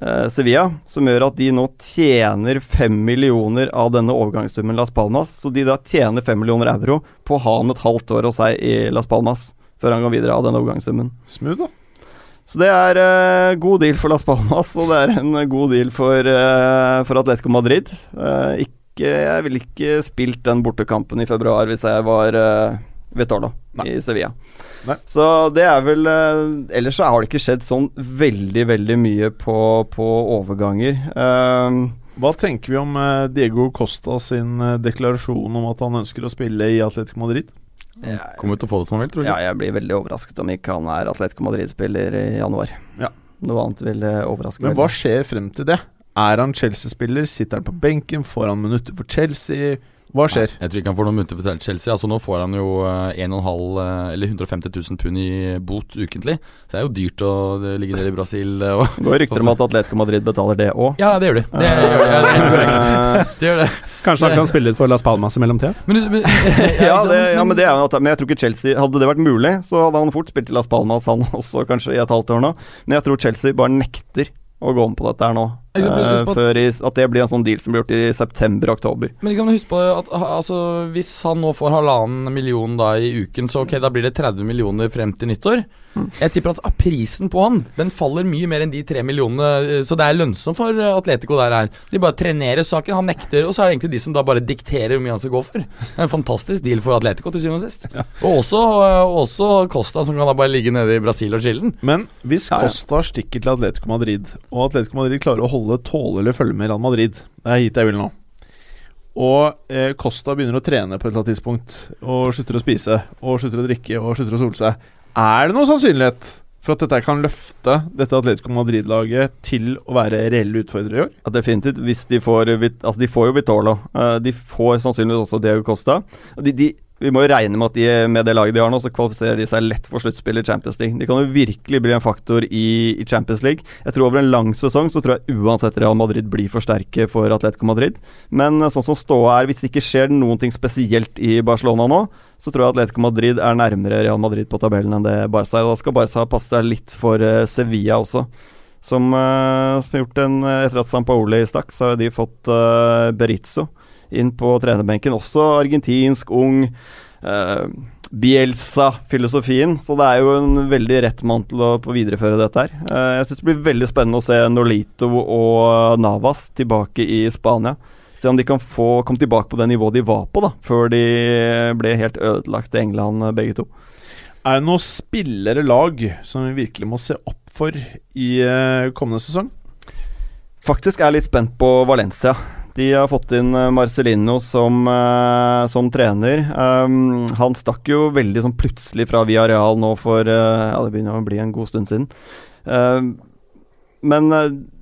eh, Sevilla, som gjør at de nå tjener fem millioner av denne overgangssummen Las Palmas. Så de da tjener fem millioner euro på å ha han et halvt år hos seg i Las Palmas, før han går videre av denne overgangssummen. Smooth, da. Så det er eh, god deal for Las Palmas, og det er en god deal for, eh, for Atletico Madrid. Eh, ikke, jeg ville ikke spilt den bortekampen i februar hvis jeg var uh, Vitorlo i Sevilla. Nei. Så det er vel Ellers så har det ikke skjedd sånn veldig, veldig mye på, på overganger. Hva tenker vi om Diego Costa sin deklarasjon om at han ønsker å spille i Atletico Madrid? Kommer til å få det som han vil, tror du? Ja, jeg blir veldig overrasket om ikke han er Atletico Madrid-spiller i januar. Ja. Noe annet vil overraske Men hva skjer frem til det? Er han Chelsea-spiller? Sitter han på benken? Får han minutter for Chelsea? Hva skjer? Nei, jeg tror ikke han får noen munter for Chelsea. Altså Nå får han jo 1,5 eller 150 000 pund i bot ukentlig. Så det er jo dyrt å ligge nede i Brasil. Og det går rykter om at Atletico Madrid betaler det òg. Ja, det gjør de. Det gjør de. *laughs* Det gjør de. Det gjør de. Kanskje han kan spille litt for Las Palmas i mellomtida? Men, men, *laughs* ja, det, ja, men det er men jeg tror ikke Chelsea Hadde det vært mulig, så hadde han fort spilt i Las Palmas, han også, kanskje i et halvt år nå. Men jeg tror Chelsea bare nekter å gå om på dette her nå. Uh, før i, at det blir en sånn deal som blir gjort i september-oktober. Men liksom, husk på at altså, hvis han nå får halvannen million da i uken, så ok, da blir det 30 millioner frem til nyttår. Mm. Jeg tipper at prisen på han Den faller mye mer enn de tre millionene, så det er lønnsomt for Atletico der her. De bare trenerer saken, han nekter, og så er det egentlig de som da bare dikterer hvor mye han skal gå for. Det er en fantastisk deal for Atletico til syvende og sist. Ja. Og også, også, Costa, som kan da bare ligge nede i Brasil og chille Men hvis Costa stikker til Atletico Madrid, og Atletico Madrid klarer å holde holde eller følge med Real Madrid. Det er hit jeg vil nå. Og eh, Costa begynner å trene på et eller annet tidspunkt, og slutter å spise, og slutter å drikke, og slutter å sole seg. Er det noen sannsynlighet for at dette kan løfte dette Atletico Madrid-laget til å være reelle utfordrere i år? Ja, definitivt. Hvis de får Altså, de får jo Vitorlo. Uh, de får sannsynligvis også Diego Costa. De, de vi må jo regne med at de, med det laget de har nå, så kvalifiserer de seg lett for sluttspill i Champions League. De kan jo virkelig bli en faktor i, i, Champions League. Jeg tror over en lang sesong så tror jeg uansett Real Madrid blir for sterke for Atletico Madrid. Men eh, sånn som ståa er, hvis det ikke skjer noen ting spesielt i Barcelona nå, så tror jeg Atletico Madrid er nærmere Real Madrid på tabellen enn det Barca er. Da skal Barca passe seg litt for uh, Sevilla også. Som, uh, som har gjort en Etter at San Paoli stakk, så har de fått uh, Berizzo inn på trenerbenken. Også argentinsk, ung. Uh, Bielsa-filosofien. Så det er jo en veldig rett mann til å videreføre dette her. Uh, jeg syns det blir veldig spennende å se Nolito og Navas tilbake i Spania. Se om de kan få komme tilbake på det nivået de var på, da før de ble helt ødelagt i England, begge to. Er det noen spillere, lag, som vi virkelig må se opp for i kommende sesong? Faktisk er jeg litt spent på Valencia. De har fått inn eh, Marcelino som, uh, som trener. Um, han stakk jo veldig sånn plutselig fra Villarreal nå for uh, Ja, det begynner å bli en god stund siden. Uh, men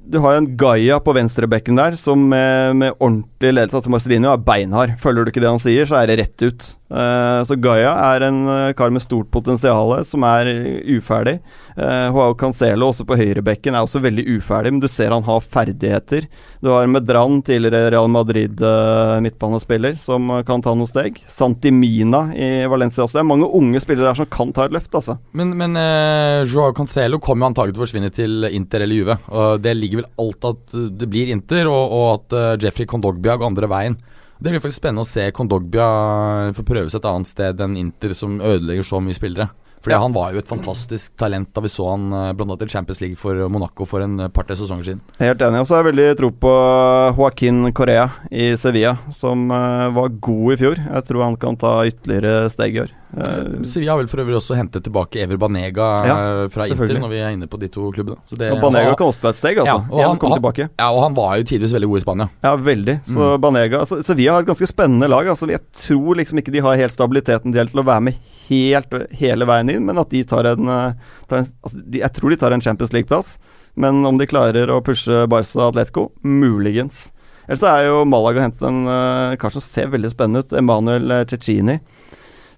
du har jo en Gaia på venstrebekken der som med, med ordentlig ledelse Altså Marcelino er beinhard. Følger du ikke det han sier, så er det rett ut. Uh, så Gaia er en eh, kar med stort potensial som er uferdig. Uh, Joao Cancelo også på høyrebekken er også veldig uferdig, men du ser han har ferdigheter. Du har Medran, tidligere Real Madrid-midtbanespiller, som kan ta noen steg. Santimina i Valencia også. Det er mange unge spillere der som kan ta et løft, altså. Men, men uh, Joao Cancelo kommer jo antagelig til å forsvinne til Inter eller Juve. Og det ligger vel alt at det blir Inter, og, og at uh, Jeffrey Kondogbia går andre veien. Det blir faktisk spennende å se Kondogbia få prøve et annet sted enn Inter, som ødelegger så mye spillere. Fordi Ja. Han var jo et fantastisk talent da vi så han blant annet i Champions League for Monaco for en par-tre sesonger siden. Helt enig. Og så har jeg veldig tro på Joaquin Correa i Sevilla, som eh, var god i fjor. Jeg tror han kan ta ytterligere steg i år. Eh, Sevilla har vel for øvrig også hentet tilbake Ever Banega Ja, eh, fra Inter, når vi er inne på de to klubbene. Så det, og Banega kan også ta et steg, altså. Ja, og han- han- Ja, og han var jo tidligvis veldig god i Spania. Ja, veldig. Så Banega altså, Sevilla har et ganske spennende lag. Altså, jeg tror liksom ikke de har helt stabiliteten til å være med helt hele veien inn, men at de tar en, eh, tar en altså, de, Jeg tror de tar en Champions League-plass, men om de klarer å pushe Barca Atletico, muligens. Ellers så er jo Malaga hentet en uh, kar som ser veldig spennende ut. Emanuel eh, Cecchini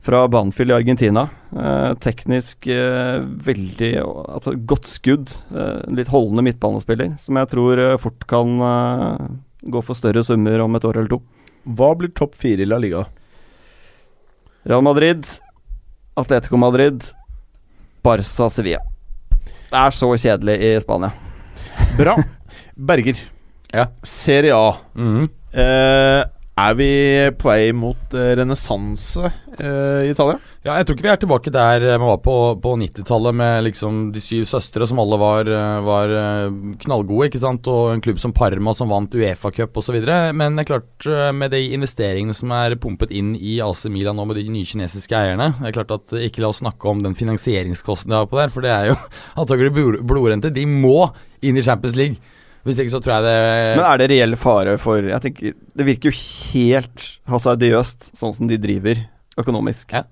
fra Banfield i Argentina. Eh, teknisk eh, veldig Altså godt skudd. Eh, litt holdende midtbanespiller, som jeg tror fort kan gå for større summer om et år eller to. Hva blir topp fire i La Liga? Real Madrid, Atletico Madrid, Barca Sevilla. Det er så kjedelig i Spania. Bra. Berger. Ja. Serie A. Mhm. Eh, er vi på vei mot eh, renessanse eh, i Italia? Ja, jeg tror ikke vi er tilbake der Vi man var på, på 90-tallet med liksom de syv søstre som alle var, eh, var eh, knallgode, ikke sant, og en klubb som Parma som vant Uefa-cup osv. Men det er klart, eh, med de investeringene som er pumpet inn i AC Milan nå med de nye kinesiske eierne Det er klart at eh, Ikke la oss snakke om den finansieringskosten de har på der, for det er jo *laughs* antagelig blodrente. De må inn i Champions League. Hvis ikke så tror jeg det Men er det reell fare for Jeg tenker Det virker jo helt hasardiøst, sånn som de driver økonomisk. Ja.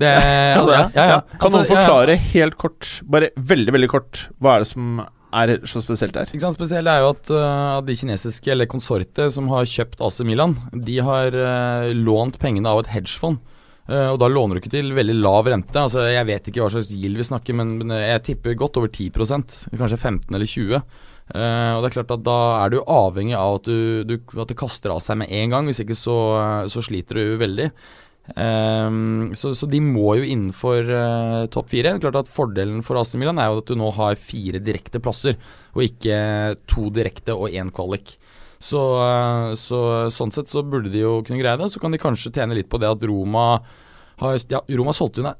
Det altså, ja, ja, ja. Kan Altså, noen ja. forklare helt kort, bare veldig, veldig kort, hva er det som er så spesielt der? Ikke sant, Spesielt er jo at, uh, de kinesiske, eller konsortet som har kjøpt AC Milan, de har uh, lånt pengene av et hedgefond. Uh, og da låner du ikke til veldig lav rente. Altså Jeg vet ikke hva slags gild vi snakker, men, men jeg tipper godt over 10% kanskje 15 eller 20 Uh, og det er klart at Da er du avhengig av at, du, du, at det kaster av seg med en gang. Hvis ikke så, så sliter du veldig. Ehm, så, så de må jo innenfor uh, topp fire. Klart at Fordelen for AC Milan er jo at du nå har fire direkte plasser, og ikke to direkte og én kvalik. Så, uh, så sånn sett så burde de jo kunne greie det. Så kan de kanskje tjene litt på det at Roma har Ja, Roma solgte unna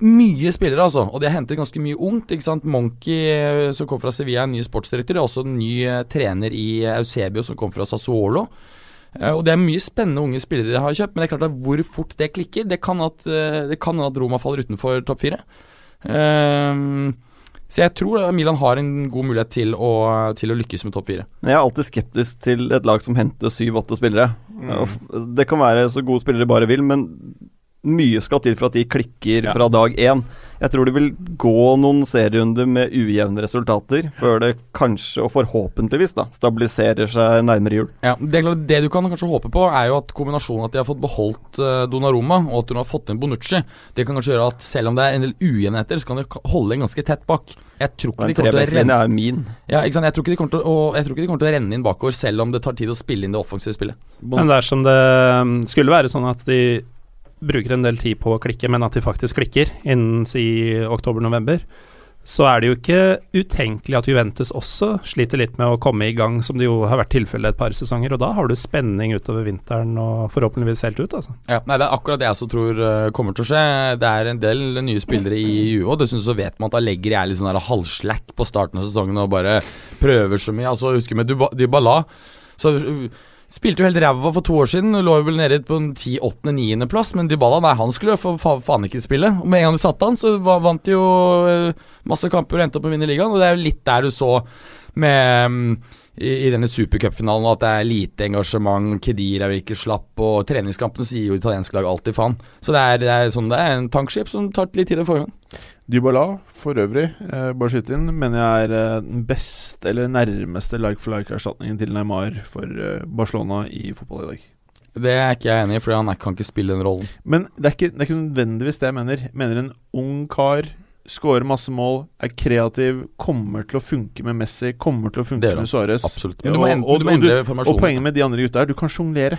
mye spillere, altså. Og de har hentet ganske mye ungt. ikke sant? Monkey, eh, som kom fra Sevilla, er en ny sportsdirektør. Det er også en ny trener i Eusebio, som kom fra Sassuolo. Eh, og det er mye spennende unge spillere de har kjøpt, men det er klart at hvor fort det klikker, det kan at, eh, det kan at Roma faller utenfor topp fire. Ehm, så jeg tror Milan har en god mulighet til å, til å lykkes med topp fire. Jeg er alltid skeptisk til et lag som henter syv-åtte spillere. Mm. Det kan være så gode spillere de bare vil, men mye skal til for at de klikker Ja. fra dag én. Jeg tror det vil gå noen serierunder med ujevne resultater før det kanskje, og forhåpentligvis, da stabiliserer seg nærmere jul. Ja, det, er klart, det du kan kanskje håpe på, er jo at kombinasjonen at de har fått beholdt uh, Donnarumma, og at hun har fått inn Bonucci, det kan kanskje gjøre at selv om det er en del ujevnheter, så kan de holde en ganske tett bak. Jeg tror ikke de kommer til å renne er min. ja, ikke sant? Jeg tror ikke de kommer til å, jeg tror ikke de kommer til å renne inn bakover, selv om det tar tid å spille inn det offensive spillet. Men dersom det um, skulle være sånn at de bruker en del tid på å klikke, men at de faktisk klikker innen si oktober-november, så er det jo ikke utenkelig at Juventus også sliter litt med å komme i gang, som det jo har vært tilfellet et par sesonger. Og da har du spenning utover vinteren og forhåpentligvis helt ut, altså. Ja, nei, Det er akkurat det jeg også tror eh, kommer til å skje. Det er en del nye spillere i Juve, og dessuten så vet man at Allegri er litt sånn halvslack på starten av sesongen og bare prøver så mye. Altså, Husker med Dybala. Så Spilte jo helt ræva for to år siden, lå vel nede på en 10.-8.-9.-plass. Men Dybala nei, han skulle jo fa fa faen ikke spille. Og Med en gang de satte han, så vant de jo eh, masse kamper og endte opp med å vinne ligaen. Og det er jo litt der du så med mm, i, i denne supercupfinalen at det er lite engasjement, Kedira virker slapp, og treningskampene sier jo italienske lag alltid faen. Så det er, det er sånn det er en tankskip som tar litt tid å få i gang. Dybala, for øvrig, eh, bare skyte inn, mener jeg er eh, den beste, eller nærmeste like for like-erstatningen til Neymar for eh, Barcelona i fotball i dag. Det er ikke jeg enig i, for han er, kan ikke spille den rollen. Men det er, ikke, det er ikke nødvendigvis det jeg mener. Jeg mener en ung kar, skårer masse mål, er kreativ, kommer til å funke med Messi, kommer til å funke med Suárez. Absolutt. Men du må, Og- og- må og du- Og poenget med de andre gutta er du kan sjonglere.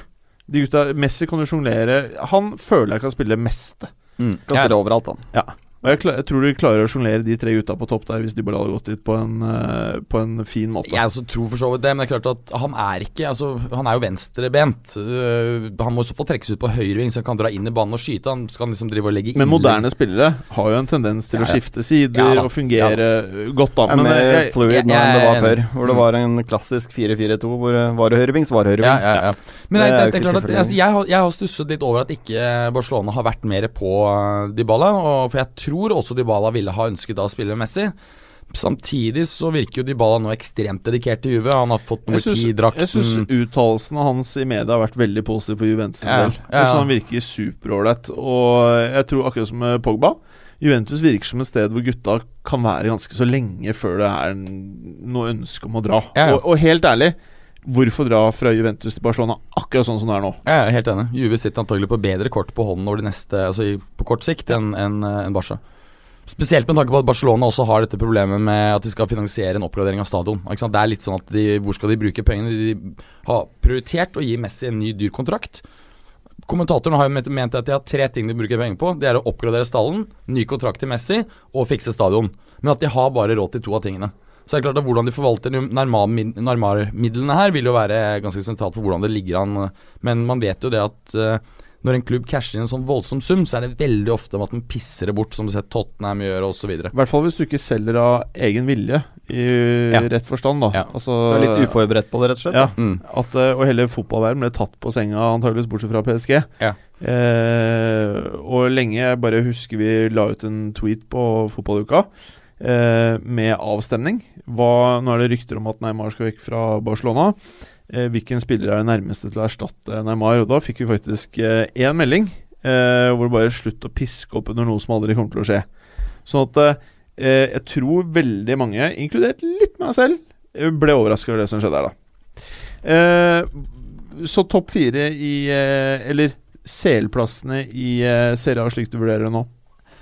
De gutta, Messi kan jo sjonglere. Han føler jeg kan spille meste. Mm. Kan Ja, spille overalt, han. Og jeg, klar, jeg tror du klarer å sjonglere de tre gutta på topp der, hvis Dybala hadde gått dit på en, eh, på en fin måte. Jeg også tror for så vidt det, men det er klart at han er ikke Altså, han er jo venstrebent. Uh, han må i så fall trekkes ut på høyreving, så han kan dra inn i banen og skyte. Han skal liksom drive og legge Men moderne spillere har jo en tendens til Ja, å skifte sider Ja da. og fungere godt, da. Det er Men mer jeg, fluid nå enn det var før. Hvor det var en klassisk 4-4-2 hvor var det høyreving, så var det høyreving. Ja, ja, ja. Men Det det, det, det er klart at altså, jeg, har, jeg har stusset litt over at ikke Barcelona har vært mer på uh, Dybala. Og, for jeg tror også Dybala ville ha ønsket da å spille med Messi. Samtidig så virker jo Dybala nå ekstremt dedikert til Juve. Han har fått nummer jeg syns ti-drakten. uttalelsene hans i media har vært veldig positive for Juventus. en Ja, ja, ja. han virker superålreit. Og jeg tror akkurat som med Pogba Juventus virker som et sted hvor gutta kan være ganske så lenge før det er noe ønske om å dra. Ja, ja. Og, og helt ærlig, hvorfor dra fra Juventus til Barcelona akkurat sånn som det er nå? Jeg er helt enig. Juve sitter antagelig på bedre kort på hånden over de neste Altså på kort sikt enn en, en Barca. Spesielt med tanke på at Barcelona også har dette problemet med at de skal finansiere en oppgradering av stadion. Det er litt sånn at de, Hvor skal de bruke pengene? De har prioritert å gi Messi en ny dyr kontrakt. Kommentatoren har jo ment at de har tre ting de bruker penger på. Det er å oppgradere stallen, ny kontrakt til Messi og fikse stadion. Men at de har bare råd til to av tingene. Så det er klart at hvordan de forvalter Narmar- Narmar-midlene her, vil jo være ganske sentralt for hvordan det ligger an. Men man vet jo det at eh, når en klubb casher inn en sånn voldsom sum, så er det veldig ofte at den pisser det bort, som du ser sett Tottenham gjøre osv. I hvert fall hvis du ikke selger av egen vilje, i Ja. rett forstand, da. Ja. Altså, Du er litt uforberedt på det, rett og slett. Ja. Mm. at, eh, og hele fotballverdenen ble tatt på senga, antageligvis bortsett fra PSG. Ja. Eh, og lenge, jeg bare husker vi la ut en tweet på fotballuka med avstemning. Hva, nå er det rykter om at Neymar skal vekk fra Barcelona. Eh, hvilken spiller er det nærmeste til å erstatte Neymar? Og da fikk vi faktisk én melding eh, hvor det bare slutt å piske opp under noe som aldri kommer til å skje. Sånn at eh, jeg tror veldig mange, inkludert litt meg selv, eh, ble overraska over det som skjedde her, da. Eh, så topp fire i eh, Eller selplassene i eh, Serie slik du vurderer det nå?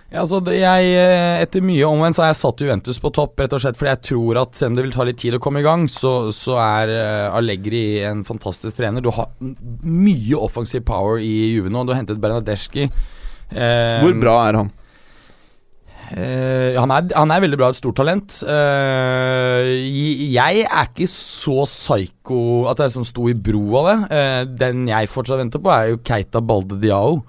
Ja, altså jeg, eh, Etter mye omvendt så har jeg satt Juventus på topp, rett og slett fordi jeg tror at selv om det vil ta litt tid å komme i gang, så, så er eh, Allegri en fantastisk trener. Du har mye offensiv power i Juve nå. Du har hentet Bernadeschi. Eh, Hvor bra er han? Eh, han, er, han er veldig bra, et stort talent. Eh, jeg er ikke så psycho at jeg som sto i bro av det. Eh, den jeg fortsatt venter på, er jo Keita Balde Diao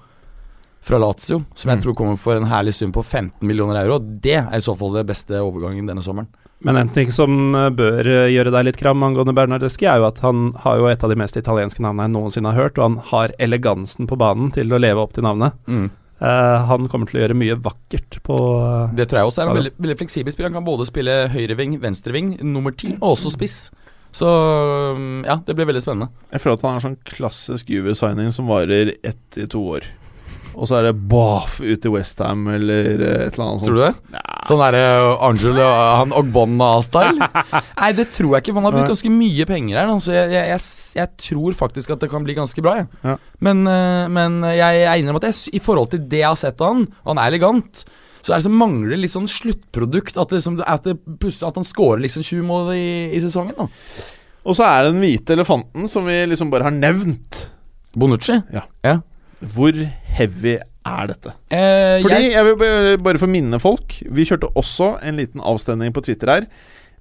fra Lazio. Som jeg Mm. tror kommer for en herlig sum på 15 millioner euro. Det er i så fall det beste overgangen denne sommeren. Men en ting som eh, bør eh, gjøre deg litt kram angående Bernardeschi, er jo at han har jo et av de mest italienske navnene jeg noensinne har hørt, og han har elegansen på banen til å leve opp til navnet. Eh, han kommer til å gjøre mye vakkert på uh, Det tror jeg også er en veldig, veldig fleksibel spiller. Han kan både spille høyreving, venstreving, nummer ti, og også spiss. Så mm, ja, det blir veldig spennende. Jeg føler at han er sånn klassisk Juve-signing som varer ett til to år. Og så er det boff ut til Westham eller eh, et eller annet sånt. Tror du det? Ja. Sånn derre Angel han Ogbonna-style? *laughs* Nei, det tror jeg ikke. Man har brukt ganske mye penger her. Så jeg, jeg, jeg, jeg tror faktisk at det kan bli ganske bra. Ja. Men, eh, men jeg er om at jeg, i forhold til det jeg har sett av han, og han er elegant, så er det som mangler litt sånn sluttprodukt. At, det, liksom, at, plutselig- at han scorer liksom 20 mål i, i sesongen. da Og så er det den hvite elefanten som vi liksom bare har nevnt. Bonucci? Hvor heavy er dette? Eh, Fordi, jeg, jeg vil bare- få minne folk Vi kjørte også en liten avstemning på Twitter her.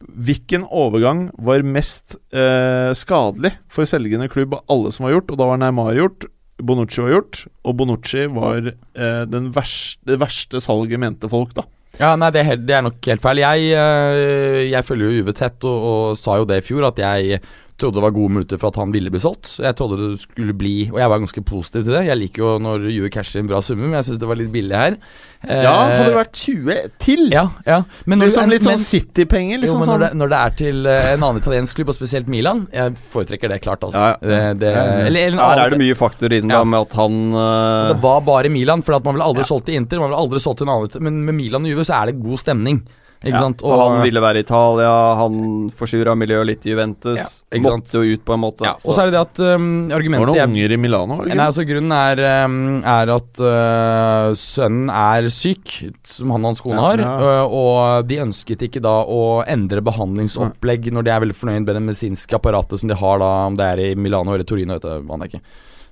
Hvilken overgang var mest eh, skadelig for selgende klubb av alle som var gjort? Og da var Neymar gjort, Bonucci var gjort, og Bonucci var eh, den verste, det verste salget, mente folk, da. Ja, nei, det er, helt, det er nok helt feil. Jeg, eh, jeg følger jo UV tett, og, og sa jo det i fjor, at jeg trodde det var gode muligheter for at han ville bli solgt. Jeg trodde det skulle bli Og jeg var ganske positiv til det. Jeg liker jo når Juve casher inn bra summer, men jeg syns det var litt billig her. Ja, Eh, hadde det vært 20 til? ja, ja. Men når, liksom, litt sånn City-penger? jo, Liksom men når sånn. det, når det er til eh, en annen italiensk klubb, og spesielt Milan Jeg foretrekker det klart, altså. Ja, ja. Det, det, eller, eller Her er det mye faktor inn Ja. med at han uh... Det var bare Milan, for at man ville aldri solgt til Inter. Man ville aldri solgt til en annen Men med Milan og Juve så er det god stemning. Ikke ja, sant? og, han ville være i Italia, han forsura miljøet litt i Juventus. Ja, ikke sant? måtte jo ut på en måte. ja, Og så er det det at um, argumentet var det noen unger i Milano, Nei, altså Grunnen er, um, er at uh, sønnen er syk, som han og hans kone Ja, har. ja. uh, og de ønsket ikke da å endre behandlingsopplegg når de er veldig fornøyd med det medisinske apparatet som de har da, om det er i Milano eller Torino, vet jeg, aner jeg ikke.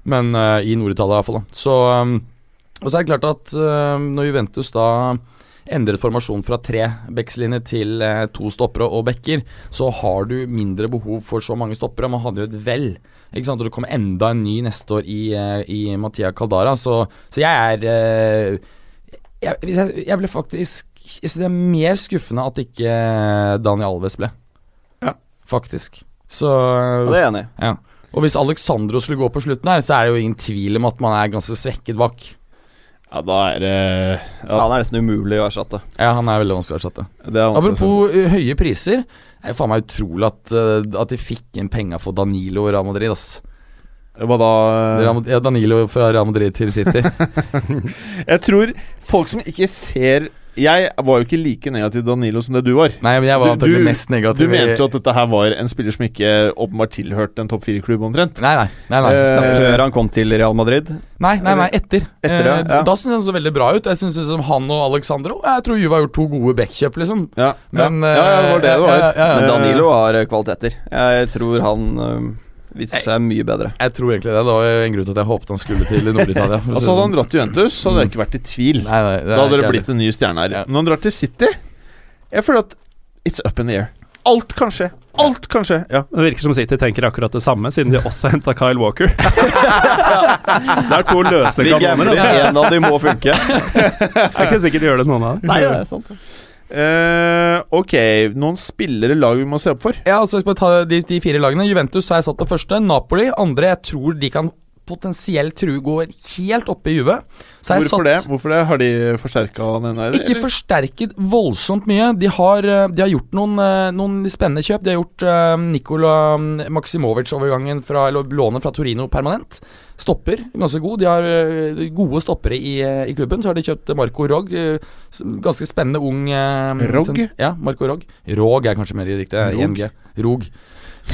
Men uh, i Nord-Italia iallfall. Så um, Og så er det klart at uh, når Juventus da endret formasjon fra tre backslinjer til eh, to stoppere og backer, så har du mindre behov for så mange stoppere. Man hadde jo et vel. Ikke sant? Og det kommer enda en ny neste år i, eh, i Mattia Caldara, så, så jeg er eh, jeg, jeg, jeg ble faktisk Jeg synes det er mer skuffende at ikke Daniel Alves ble. Ja. Faktisk. Så Ja, det er jeg enig i. ja. Og hvis Alexandro skulle gå på slutten her, så er det jo ingen tvil om at man er ganske svekket bak. Ja, da er det Ja, han er nesten umulig å erstatte. Ja, han er veldig vanskelig å erstatte. er Apropos uh, høye priser. Det er faen meg utrolig at, uh, at de fikk inn penger for Danilo og Real Madrid, ass. Hva da? Ja, Danilo fra Real Madrid til City. *laughs* *laughs* Jeg tror folk som ikke ser Jeg var jo ikke like negativ til Danilo som det du var. Nei, men jeg var antagelig mest negativ. Du mente jo at dette her var en spiller som ikke åpenbart tilhørte en topp fire-klubb, omtrent. Nei, nei. nei, nei. Uh, før han kom til Real Madrid. Nei, nei, nei, etter. Etter, ja, uh. Da syns jeg han så veldig bra ut. Jeg synes liksom Han og Alexandro Jeg tror Juve har gjort to gode backkjøp, liksom. ja, Men, ja, ja, det var det det var. ja, ja, ja. Men Eh, Danilo har eh, kvaliteter. Jeg tror han eh, viser seg mye bedre. Jeg tror egentlig det. Det var en grunn til at jeg håpet han skulle til Nord-Italia. Og så Altså Hadde han sånn. dratt til Juventus, så hadde jeg ikke vært i tvil. Nei, nei, Da hadde det blitt en ny stjerne her. Ja. Når han drar til City Jeg føler at it's up in the air. Alt kan skje. Alt kan skje. Ja. Det virker som City tenker akkurat det samme, siden de også henta Kyle Walker. *laughs* det er to løse kanoner. Altså. En av de må funke. Det er ikke sikkert de gjør det, noen av dem. Nei, det er sant. Eh, ok, noen spillere lag vi må se opp for. Ja, altså skal vi ta de, de fire lagene. Juventus har jeg satt på første. Napoli andre. Jeg tror de kan potensielt true går helt oppe i jeg Hvorfor det? Hvorfor det? Har de forsterka den der? ikke eller? forsterket voldsomt mye. De har, eh, de har gjort noen, eh, noen spennende kjøp. De har gjort uh, Nikola Maksimovic-overgangen fra eller lånet fra Torino permanent. Stopper, ganske god. De har eh, gode stoppere i, eh, i klubben. Så har de kjøpt Marco Rogg. eh, ganske spennende ung Rog? Rogg? Ja, Marco Rogg. Rog er kanskje mer riktig. Rog. Rog.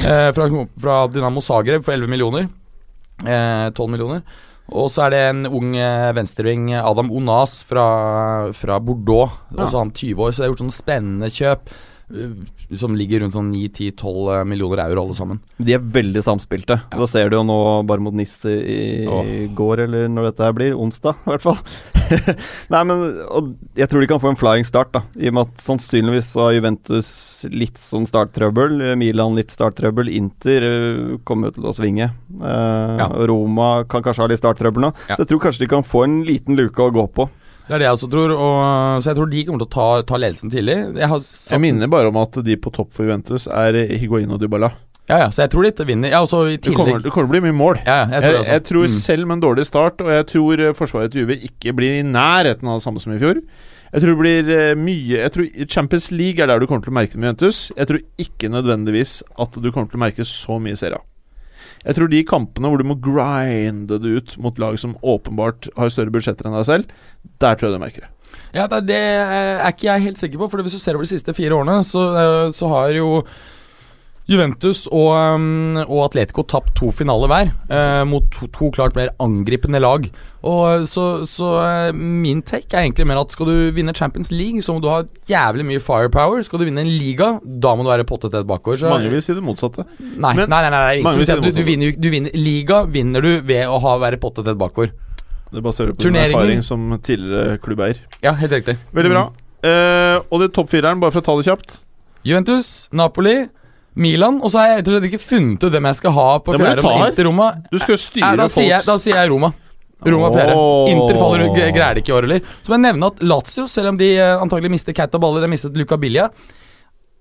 Eh, fra, fra Dynamo Zagreb for 11 millioner. Eh, 12 millioner. Og så er det en ung eh, venstreving, Adam Onas fra, fra Bordeaux. Også han 20 år, så det er gjort sånne spennende kjøp. Eh, som ligger rundt sånn 9-10-12 millioner euro alle sammen. De er veldig samspilte. Da ser du jo nå bare mot Nis i, Åh. går, eller når dette her blir. Onsdag, i hvert fall. *laughs* Nei, men Jeg tror de kan få en flying start, da. I og med at sannsynligvis har Juventus litt sånn starttrøbbel. Milan litt starttrøbbel. Inter eh, kommer til å svinge. Eh, Ja. Roma kan kanskje ha litt starttrøbbel nå. Ja. Så jeg tror kanskje de kan få en liten luke å gå på. Det er det jeg også tror, og, så jeg tror de kommer til å ta, ta ledelsen tidlig. Jeg Jeg minner bare om at de på topp for Juventus er Higuain og Dybala. Ja, ja, så jeg tror de vinner. Ja, i Det kommer, det kommer til å bli mye mål. Ja, jeg tror Jeg, jeg tror Mm. selv med en dårlig start, og jeg tror eh, forsvaret til Juve ikke blir i nærheten av det samme som i fjor. Jeg tror det blir eh, mye Jeg tror Champions League er der du kommer til å merke det med Juventus. Jeg tror ikke nødvendigvis at du kommer til å merke så mye serie. Jeg tror de kampene hvor du må grinde det ut mot lag som åpenbart har større budsjetter enn deg selv, der tror jeg du merker det. Ja, det, er- er ikke jeg helt sikker på. For hvis du ser over de siste fire årene, så, eh, så har jo Juventus og, um, og Atletico tapt to finaler hver, eh, mot to, to klart mer angripende lag. Og Så, så eh, min take er egentlig mer at skal du vinne Champions League, så må du ha jævlig mye firepower. Skal du vinne en liga, da må du være pottetett bakover. Så, Mange vil si det motsatte. nei, men- nei, nei, nei, nei, si du, du, vinner, du vinner Liga vinner du ved å ha, være pottetett bakover. Det baserer på din erfaring som tidligere klubbeier. Ja, helt riktig. Veldig bra. Eh, og det toppfireren, bare for å ta det kjapt. Juventus, Napoli, Milan. Og så har jeg rett og slett ikke funnet ut hvem jeg skal ha på fjerde. men. Inter Roma Du skal jo styre Nei, da, sier jeg, da sier jeg Roma. Roma fjerde. Inter faller greier det ikke i år heller. Så må jeg nevne at Lazio, selv om de eh, antagelig mister Keita Baller, de har mistet Luca Billia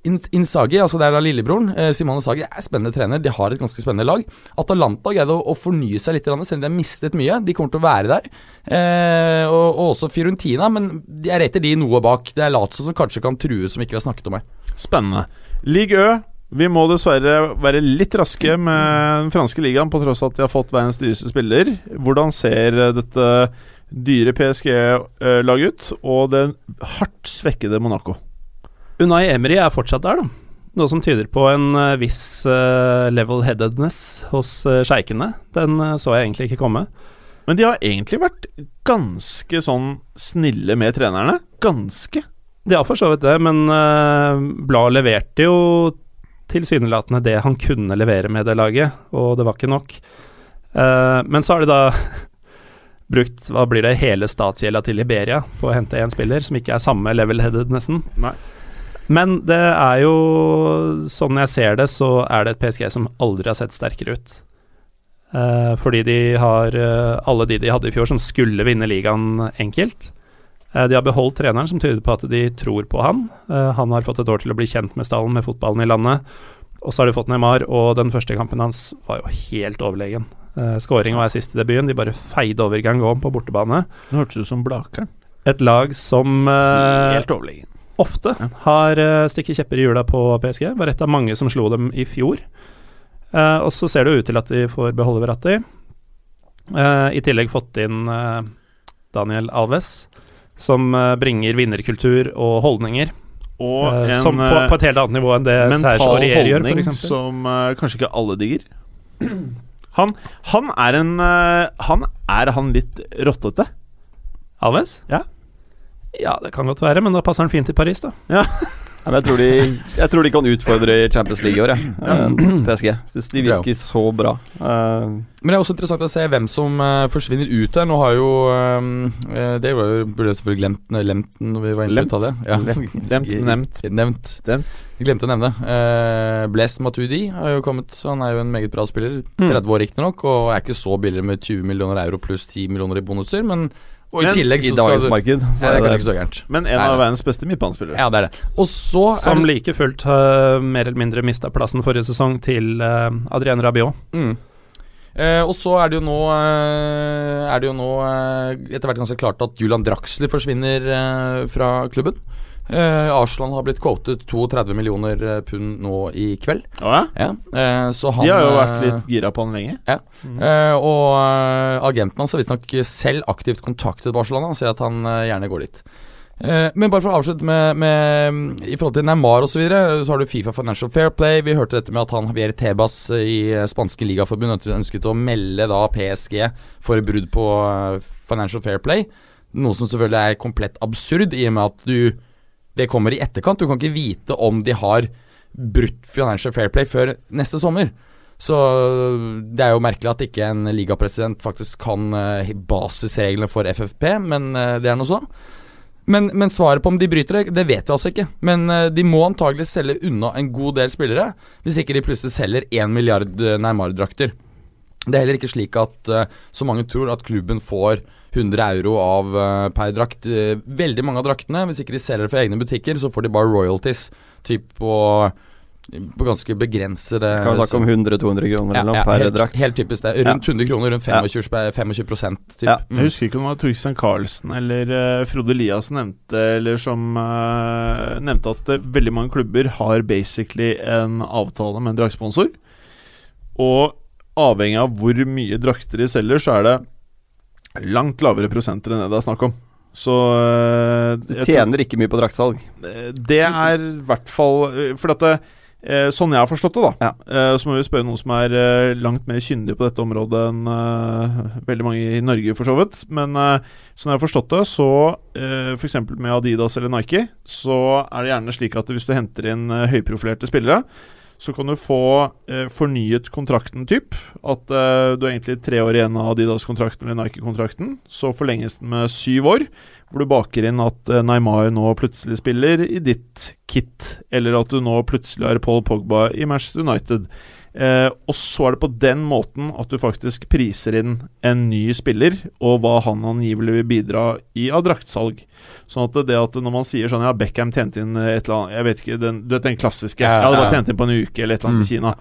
Insagi, altså det er da lillebroren, eh, Simone Sagi, er spennende trener. De har et ganske spennende lag. Atalanta greide å, fornye seg litt, selv om de har mistet mye. De kommer til å være der. Eh, og, og også Fiorentina, men jeg rater de noe bak. Det er Lazio som kanskje kan true, som ikke vi har snakket om her. Spennende. Ligue Ø. Vi må dessverre være litt raske med den franske ligaen, på tross av at de har fått verdens dyreste spiller. Hvordan ser eh, dette dyre PSG-laget ut, og det hardt svekkede Monaco? Unai Emery er fortsatt der, da. Noe som tyder på en eh, viss uh, level-headedness hos uh, sjeikene. Den så jeg egentlig ikke komme. Men de har egentlig vært ganske sånn snille med trenerne. Ganske. De har for så vidt det, men Blad leverte jo tilsynelatende det han kunne levere med det laget, og det var ikke nok. men så har de da *laughs* brukt hva blir det, hele statsgjelda til Liberia på å hente én spiller, som ikke er samme level-headed, nesten. Nei. Men det er jo Sånn jeg ser det, så er det et PSG som aldri har sett sterkere ut. Uh, fordi de har uh, alle de de hadde i fjor som skulle vinne ligaen enkelt. Eh, de har beholdt treneren, som tyder på at de tror på han. Eh, han har fått et år til å bli kjent med stallen, med fotballen i landet. Og så har de fått Neymar, og den første kampen hans var jo helt overlegen. Uh, Skåring var sist i debuten. De bare feide over Gangon på bortebane. Nå hørtes du som Blakeren. Et lag som Helt overlegen. ofte har uh, stikket kjepper i hjula på PSG. Var et av mange som slo dem i fjor. Uh, og så ser det ut til at de får beholde Verratti. Uh, I tillegg fått inn Daniel Alves, som uh, bringer vinnerkultur og holdninger. Og uh, en som på, eh, på et helt annet nivå enn det Serge Aurier gjør, f.eks. som eh, kanskje ikke alle digger. Han, han er en eh, Han er han litt rottete? Alves? Ja. Ja, det kan godt være, men da passer han fint i Paris, da. Ja, men jeg, tror de, jeg tror de kan utfordre i Champions League i år, jeg. Eh, PSG. Syns de virker så bra. Eh, Men det er også interessant å se hvem som eh, forsvinner ut her. Nå har jo Det burde jeg selvfølgelig glemt, glemt når vi var inne Lemt. på det. Ja. Glemt, *laughs* nevnt. Nevnt. Nevnt. Glemte å nevne. Uh, Blaise Matuidi har jo kommet. så Han er jo en meget bra spiller. Mm. 30 år riktignok, og er ikke så billig med 20 millioner euro pluss 10 millioner i bonuser, men Og i tillegg I så dagens skal du marked. ja, Det er kanskje det, ikke så gærent. Men en Nei, av verdens beste midtbanespillere. Ja, det er det. Og så er Som det like fullt uh, mer eller mindre mista plassen forrige sesong til uh, Adrienne Rabiot. Mm. Uh, og så er det jo nå uh, Er det jo nå etter hvert ganske klart at Julian Draxler forsvinner fra klubben. Eh, Arsland har blitt quotet 32 millioner eh, pund nå i kveld. Oh, ja? Ja, eh, så han De har jo vært eh, litt gira på han lenge. Eh, og eh, agenten hans har visstnok selv aktivt kontaktet Barcelona og sier at han gjerne går dit. Men bare for å avslutte med, med I forhold til Neymar osv., så, videre, så har du Fifa Financial Fair Play. Vi hørte dette med at han Javier Tebas i spanske ligaforbund ønsket- å melde da PSG for brudd på Financial Fair Play. Noe som selvfølgelig er komplett absurd, i og med at du Det kommer i etterkant. Du kan ikke vite om de har brutt Financial Fair Play før neste sommer. Så det er jo merkelig at ikke en ligapresident faktisk kan eh, basisreglene for FFP, men eh, det er nå så. Men, men svaret på om de bryter det, det vet vi altså ikke. Men eh, de må antagelig selge unna en god del spillere, hvis ikke de plutselig selger 1 milliard Neymar-drakter. Det er heller ikke slik at så mange tror at klubben får 100 euro av eh, per drakt. Eh, veldig mange av draktene, hvis ikke de selger det fra egne butikker, så får de bare royalties. Typ på, på ganske begrensede kan vi snakke om 100-200 kroner eller noe per helt, drakt. Helt typisk det. Rundt 100 kroner, rundt 25, spe- 25 prosent, typ. Ja. Mm. Jeg husker ikke om det var Torstein Carlsen eller uh, Frode Eliassen nevnte Eller som uh, nevnte at uh, veldig mange klubber har basically en avtale med en draktsponsor. Og avhengig av hvor mye drakter de selger, så er det langt lavere prosenter enn det det er snakk om. Så eh, Du tjener ikke mye på draktsalg. Eh, Det er i hvert fall eh, For dette Sånn jeg har forstått det, da. Ja. Så må vi spørre noen som er langt mer kyndig på dette området enn veldig mange i Norge, for så vidt. Men sånn jeg har forstått det, så uh, f.eks. med Adidas eller Nike, så er det gjerne slik at hvis du henter inn høyprofilerte spillere, så kan du få eh, fornyet kontrakten typ. At eh, du har egentlig tre år igjen av Adidas-kontrakten eller Nike-kontrakten. Så forlenges den med syv år, hvor du baker inn at eh, Neymar nå plutselig spiller i ditt kit, eller at du nå plutselig har Paul Pogba i Manchester United. Eh, og så er det på den måten at du faktisk priser inn en ny spiller, og hva han angivelig vil bidra i av draktsalg. Sånn at det at når man sier sånn Ja, Beckham tjente inn et eller annet Jeg vet ikke, den, du vet den klassiske. Ja, det var tjent inn på en uke eller et eller annet Mm. i Kina.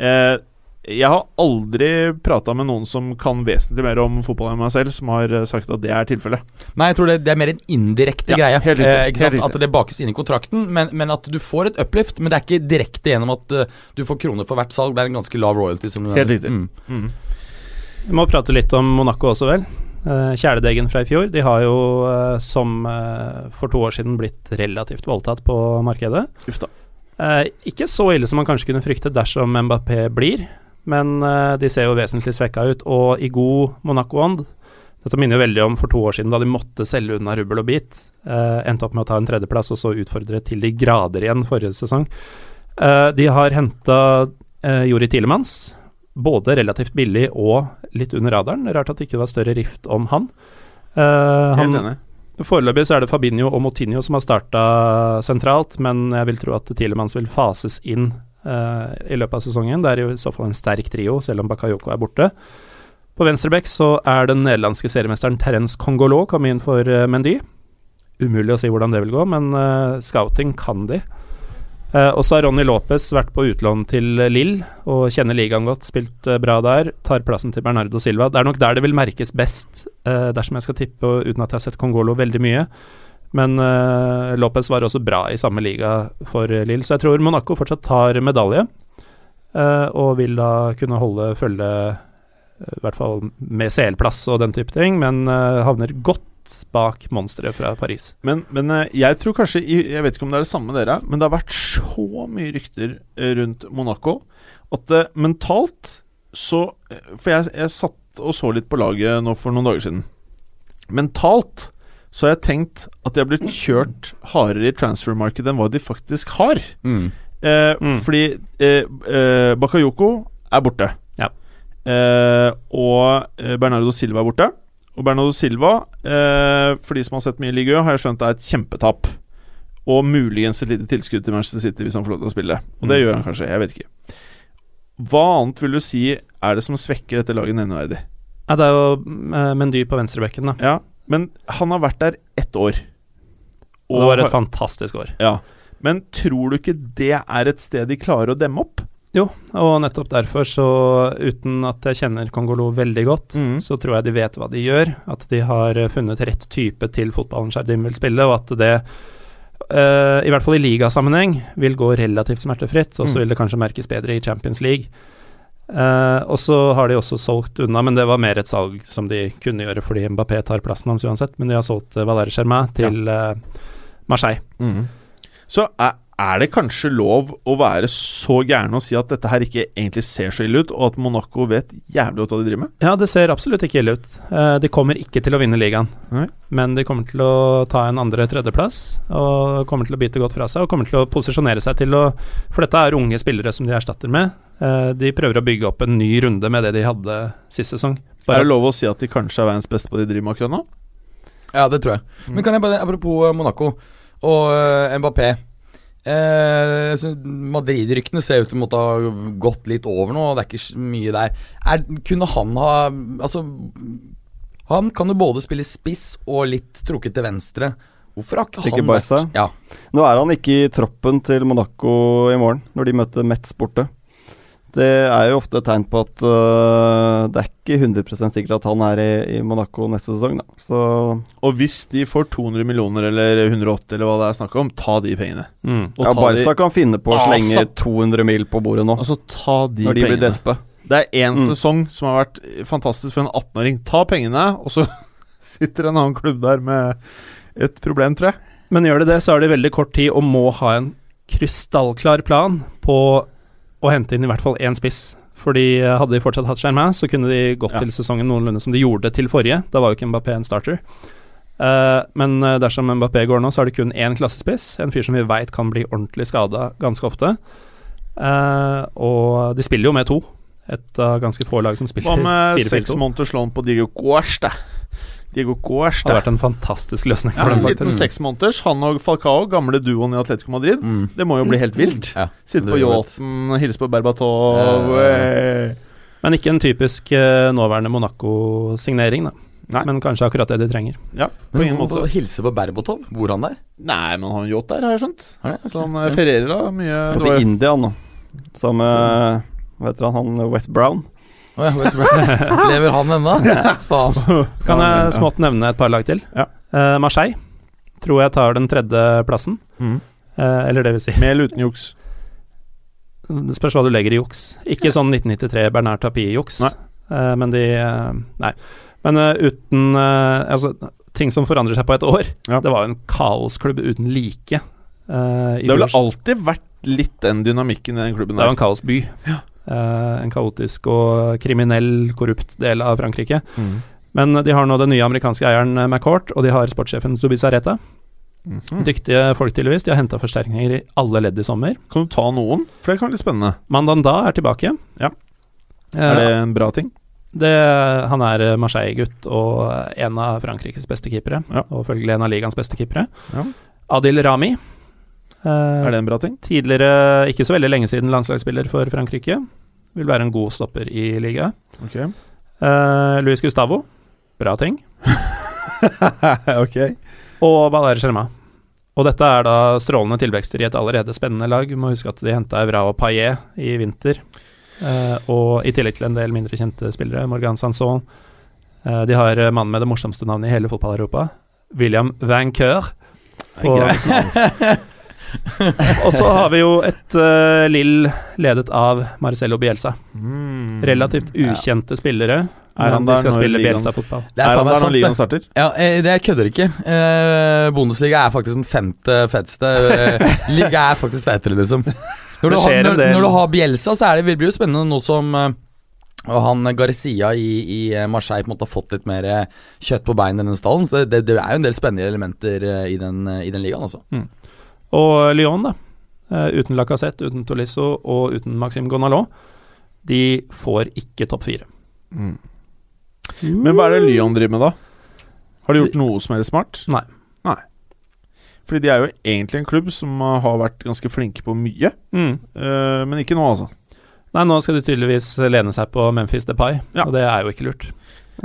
Eh, jeg har aldri prata med noen som kan vesentlig mer om fotball enn meg selv, som har eh, sagt at det er tilfellet. Nei, jeg tror det, det er mer en indirekte Ja, greie. helt riktig, Eh, ikke sant? At det bakes inn i kontrakten, men, men at du får et uplift. Men det er ikke direkte gjennom at uh, du får kroner for hvert salg. Det er en ganske lav royalty. Som Helt riktig. Mm. Vi må prate litt om Monaco også, vel. Uh, Kjæledeggen fra i fjor. De har jo, uh, som for to år siden, blitt relativt voldtatt på markedet. Uff da. Eh, ikke så ille som man kanskje kunne frykte dersom Mbappé blir, men eh, de ser jo vesentlig svekka ut. Og i god Monaco-ånd Dette minner jo veldig om for to år siden, da de måtte selge unna rubbel og bit. Eh, endte opp med å ta en tredjeplass, og så utfordre til de grader igjen forrige sesong. Eh, de har henta eh, Jori Tilemans, både relativt billig og litt under radaren. Rart at det ikke var større rift om han. Eh, Helt enig. Foreløpig så er det Fabinho og Motinho som har starta sentralt, men jeg vil tro at Tilemans vil fases inn eh, i løpet av sesongen. Det er i så fall en sterk trio, selv om Bakayoko er borte. På venstreback så er den nederlandske seriemesteren Terence Congolo kommet inn for uh, Mendy. Umulig å si hvordan det vil gå, men uh, scouting kan de. Uh, og så har Ronny Lopez vært på utlån til Lill og kjenner ligaen godt, spilt uh, bra der. Tar plassen til Bernardo Silva. Det er nok der det vil merkes best, uh, dersom jeg skal tippe, uten at jeg har sett Kongolo veldig mye. Men uh, Lopez var også bra i samme liga for Lille, Lill, så jeg tror Monaco fortsatt tar medalje. Uh, og vil da kunne holde følge, eh, i hvert fall med CL-plass og den type ting, men havner godt bak monsteret fra Paris. Men, men jeg tror kanskje Jeg vet ikke om det er det samme med dere, men det har vært så mye rykter rundt Monaco at mentalt så For jeg, jeg satt og så litt på laget nå for noen dager siden. Mentalt så har jeg tenkt at de har blitt kjørt hardere i transfermarkedet enn hva de faktisk har. Mm. Eh, Mm. Fordi eh, eh, Bakayoko er borte. Ja. Eh, og eh, Bernardo Silva er borte. Og Bernardo Silva, eh, for de som har sett mye Ligue har jeg skjønt er et kjempetap. Og muligens et lite tilskudd til Manchester City hvis han får lov til å spille. Og det Mm. gjør han kanskje, jeg vet ikke. Hva annet vil du si er det som svekker dette laget nevneverdig? Ja, det er jo eh, Mendy på venstrebekken, da. Ja, men han har vært der ett år. Og det var et fantastisk år. Ja. Men tror du ikke det er et sted de klarer å demme opp? Jo, og nettopp derfor, så uten at jeg kjenner Kongolo veldig godt, Mm. så tror jeg de vet hva de gjør. At de har eh, funnet rett type til fotballen Skjerdim vil spille, og at det Uh, i hvert fall i ligasammenheng vil gå relativt smertefritt, og så Mm. vil det kanskje merkes bedre i Champions League. Eh, og så har de også solgt unna, men det var mer et salg som de kunne gjøre fordi Mbappé tar plassen hans uansett, men de har solgt uh, Valère Germain til eh, Marseille. Så er, er det kanskje lov å være så gæren og si at dette her ikke egentlig ser så ille ut, og at Monaco vet jævlig godt hva de driver med? Ja, det ser absolutt ikke ille ut. Eh, de kommer ikke til å vinne ligaen, Nei. men de kommer til å ta en andre-tredjeplass. Og kommer til å bite godt fra seg, og kommer til å posisjonere seg til å For dette er unge spillere som de erstatter med. Eh, de prøver å bygge opp en ny runde med det de hadde sist sesong. er det lov å si at de kanskje er verdens beste på det de driver med akkurat nå? Ja, det tror jeg. Men kan jeg bare, apropos eh, Monaco og Mbappé. Eh, Madrid-ryktene ser ut til å måtte ha gått litt over nå, og det er ikke mye der. Er, kunne han ha Altså, han kan jo både spille spiss og litt trukket til venstre. Hvorfor har ikke han vært Ja. Nå er han ikke i troppen til Monaco i morgen, når de møter Metz borte. Det er jo ofte et tegn på at uh, det er ikke 100% sikkert at han er i, i Monaco neste sesong, da. Så Og hvis de får 200 millioner eller 180 eller hva det er snakk om, ta de pengene. Mm. Og ja, Barca kan finne på å slenge altså, 200 mil på bordet nå, Altså, ta de når de blir pengene. despe. Det er én Mm. sesong som har vært fantastisk for en 18-åring. Ta pengene, og så *laughs* sitter en annen klubb der med et problem, tror jeg. Men gjør de det, så har de veldig kort tid og må ha en krystallklar plan på å hente inn i hvert fall én spiss. Fordi eh, hadde de fortsatt hatt Germain, så kunne de gått Ja. til sesongen noenlunde som de gjorde til forrige. Da var jo ikke Mbappé en starter. Uh, men eh, dersom Mbappé går nå, så er det kun én klassespiss. En fyr som vi veit kan bli ordentlig skada ganske ofte. Uh, og de spiller jo med to. Et av ganske få lag som spiller Hva med 4-4-2. seks måneders lån på Diego Costa? Diego Det har vært en fantastisk løsning Ja, for en dem, liten faktisk. seksmåneders. Han og Falcao, gamle duoen i Atletico Madrid. Mm. Det må jo bli helt vilt. Ja. Sitte på yachten, hilse på Berbatov Eh. eh. Men ikke en typisk eh, nåværende Monaco-signering, da. Nei. Men kanskje akkurat det de trenger. Ja, på ingen måte. hilse på Berbatov? Bor han der? Nei, men han har en yacht der, har jeg skjønt. Ja, okay. Så han eh, ferierer da mye Skal til India nå. Sammen med Hva heter han? han West Brown. Å ja, West Brom. Lever han ennå? *laughs* Kan jeg smått nevne et par lag til? Ja. Uh, Marseille tror jeg tar den tredje plassen. Mm. Uh, eller det vil si Med eller uten juks. Det spørs hva du legger i juks. Ikke sånn 1993 Bernard Tapie-juks, Nei. Eh, men de Nei. Men uten Altså, ting som forandrer seg på et år. Ja. Det var jo en kaosklubb uten like. eh, i Det har vel alltid vært litt den dynamikken i den klubben Det var en kaosby. Eh, en kaotisk og kriminell, korrupt del av Frankrike. Mm. Men de har nå den nye amerikanske eieren eh, McCourt, og de har sportssjefen Zubizarreta. -hmm. Dyktige folk, tydeligvis. De har henta forsterkninger i alle ledd i sommer. Kan du ta noen? For det kan være litt spennende. Mandanda er tilbake. Ja. Eh, Er det en bra ting? det, han er eh, Marseille-gutt og en av Frankrikes beste keepere. Ja. Og følgelig en av ligaens beste keepere. Ja. Adil Rami. Eh, Er det en bra ting? Tidligere, ikke så veldig lenge siden, landslagsspiller for Frankrike. Vil være en god stopper i ligaen. Ok. Uh, Luis Gustavo. Bra ting. *laughs* ok. Og Baler Sherma. Og dette er da strålende tilvekster i et allerede spennende lag. Vi må huske at de henta Evra og Paillet i vinter. Uh, og i tillegg til en del mindre kjente spillere, Morgan Sanson. Uh, de har mannen med det morsomste navnet i hele fotball-Europa. William Vancœur. Greit. *laughs* *laughs* og så har vi jo et uh, Lill ledet av Marcelo Bielsa. Mm. Relativt ukjente spillere, Er han de der skal når spille Bielsa-fotball. Det Er er han der når ligaen starter? Ja, eh, det jeg kødder ikke. Eh, Bundesliga er faktisk den femte feteste. Eh, liga er faktisk fetere, liksom. *laughs* Når du, har, når, når du har Bielsa, så er det, blir det jo spennende nå som og han Garcia i, i Marseille på en måte har fått litt mer kjøtt på beinet i den stallen. Så det, det, det er jo en del spennende elementer i den, i den ligaen, altså. Og Lyon, da. Eh, uten Lacassette, uten Tolisso og uten Maxim Gonalot. De får ikke topp fire. Mm. Men hva er det Lyon driver med, da? Har de gjort noe som helst smart? Nei. Nei. Fordi de er jo egentlig en klubb som har vært ganske flinke på mye, Mm. uh, men ikke nå, altså. Nei, nå skal de tydeligvis lene seg på Memphis Depay, Ja. og det er jo ikke lurt.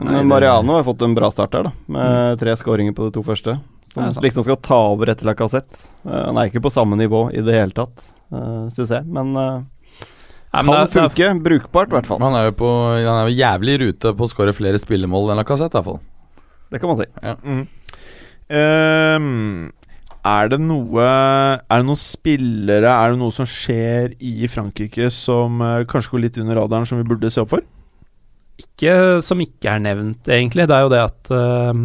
Men Mariano har fått en bra start her, da. Med tre skåringer på de to første. Som liksom skal ta over etter Lacassette. Uh, han er ikke på samme nivå i det hele tatt, uh, syns jeg. Men uh, Nei, kan men det funke. Brukbart, i hvert fall. Han er jo på, han er jo jævlig i rute på å skåre flere spillemål enn Lacassette, i hvert fall. Det kan man si. Mm. Ehm, er det noe Er det noen spillere Er det noe som skjer i Frankrike som uh, kanskje går litt under radaren, som vi burde se opp for? ikke som ikke er nevnt, egentlig. Det er jo det at eh,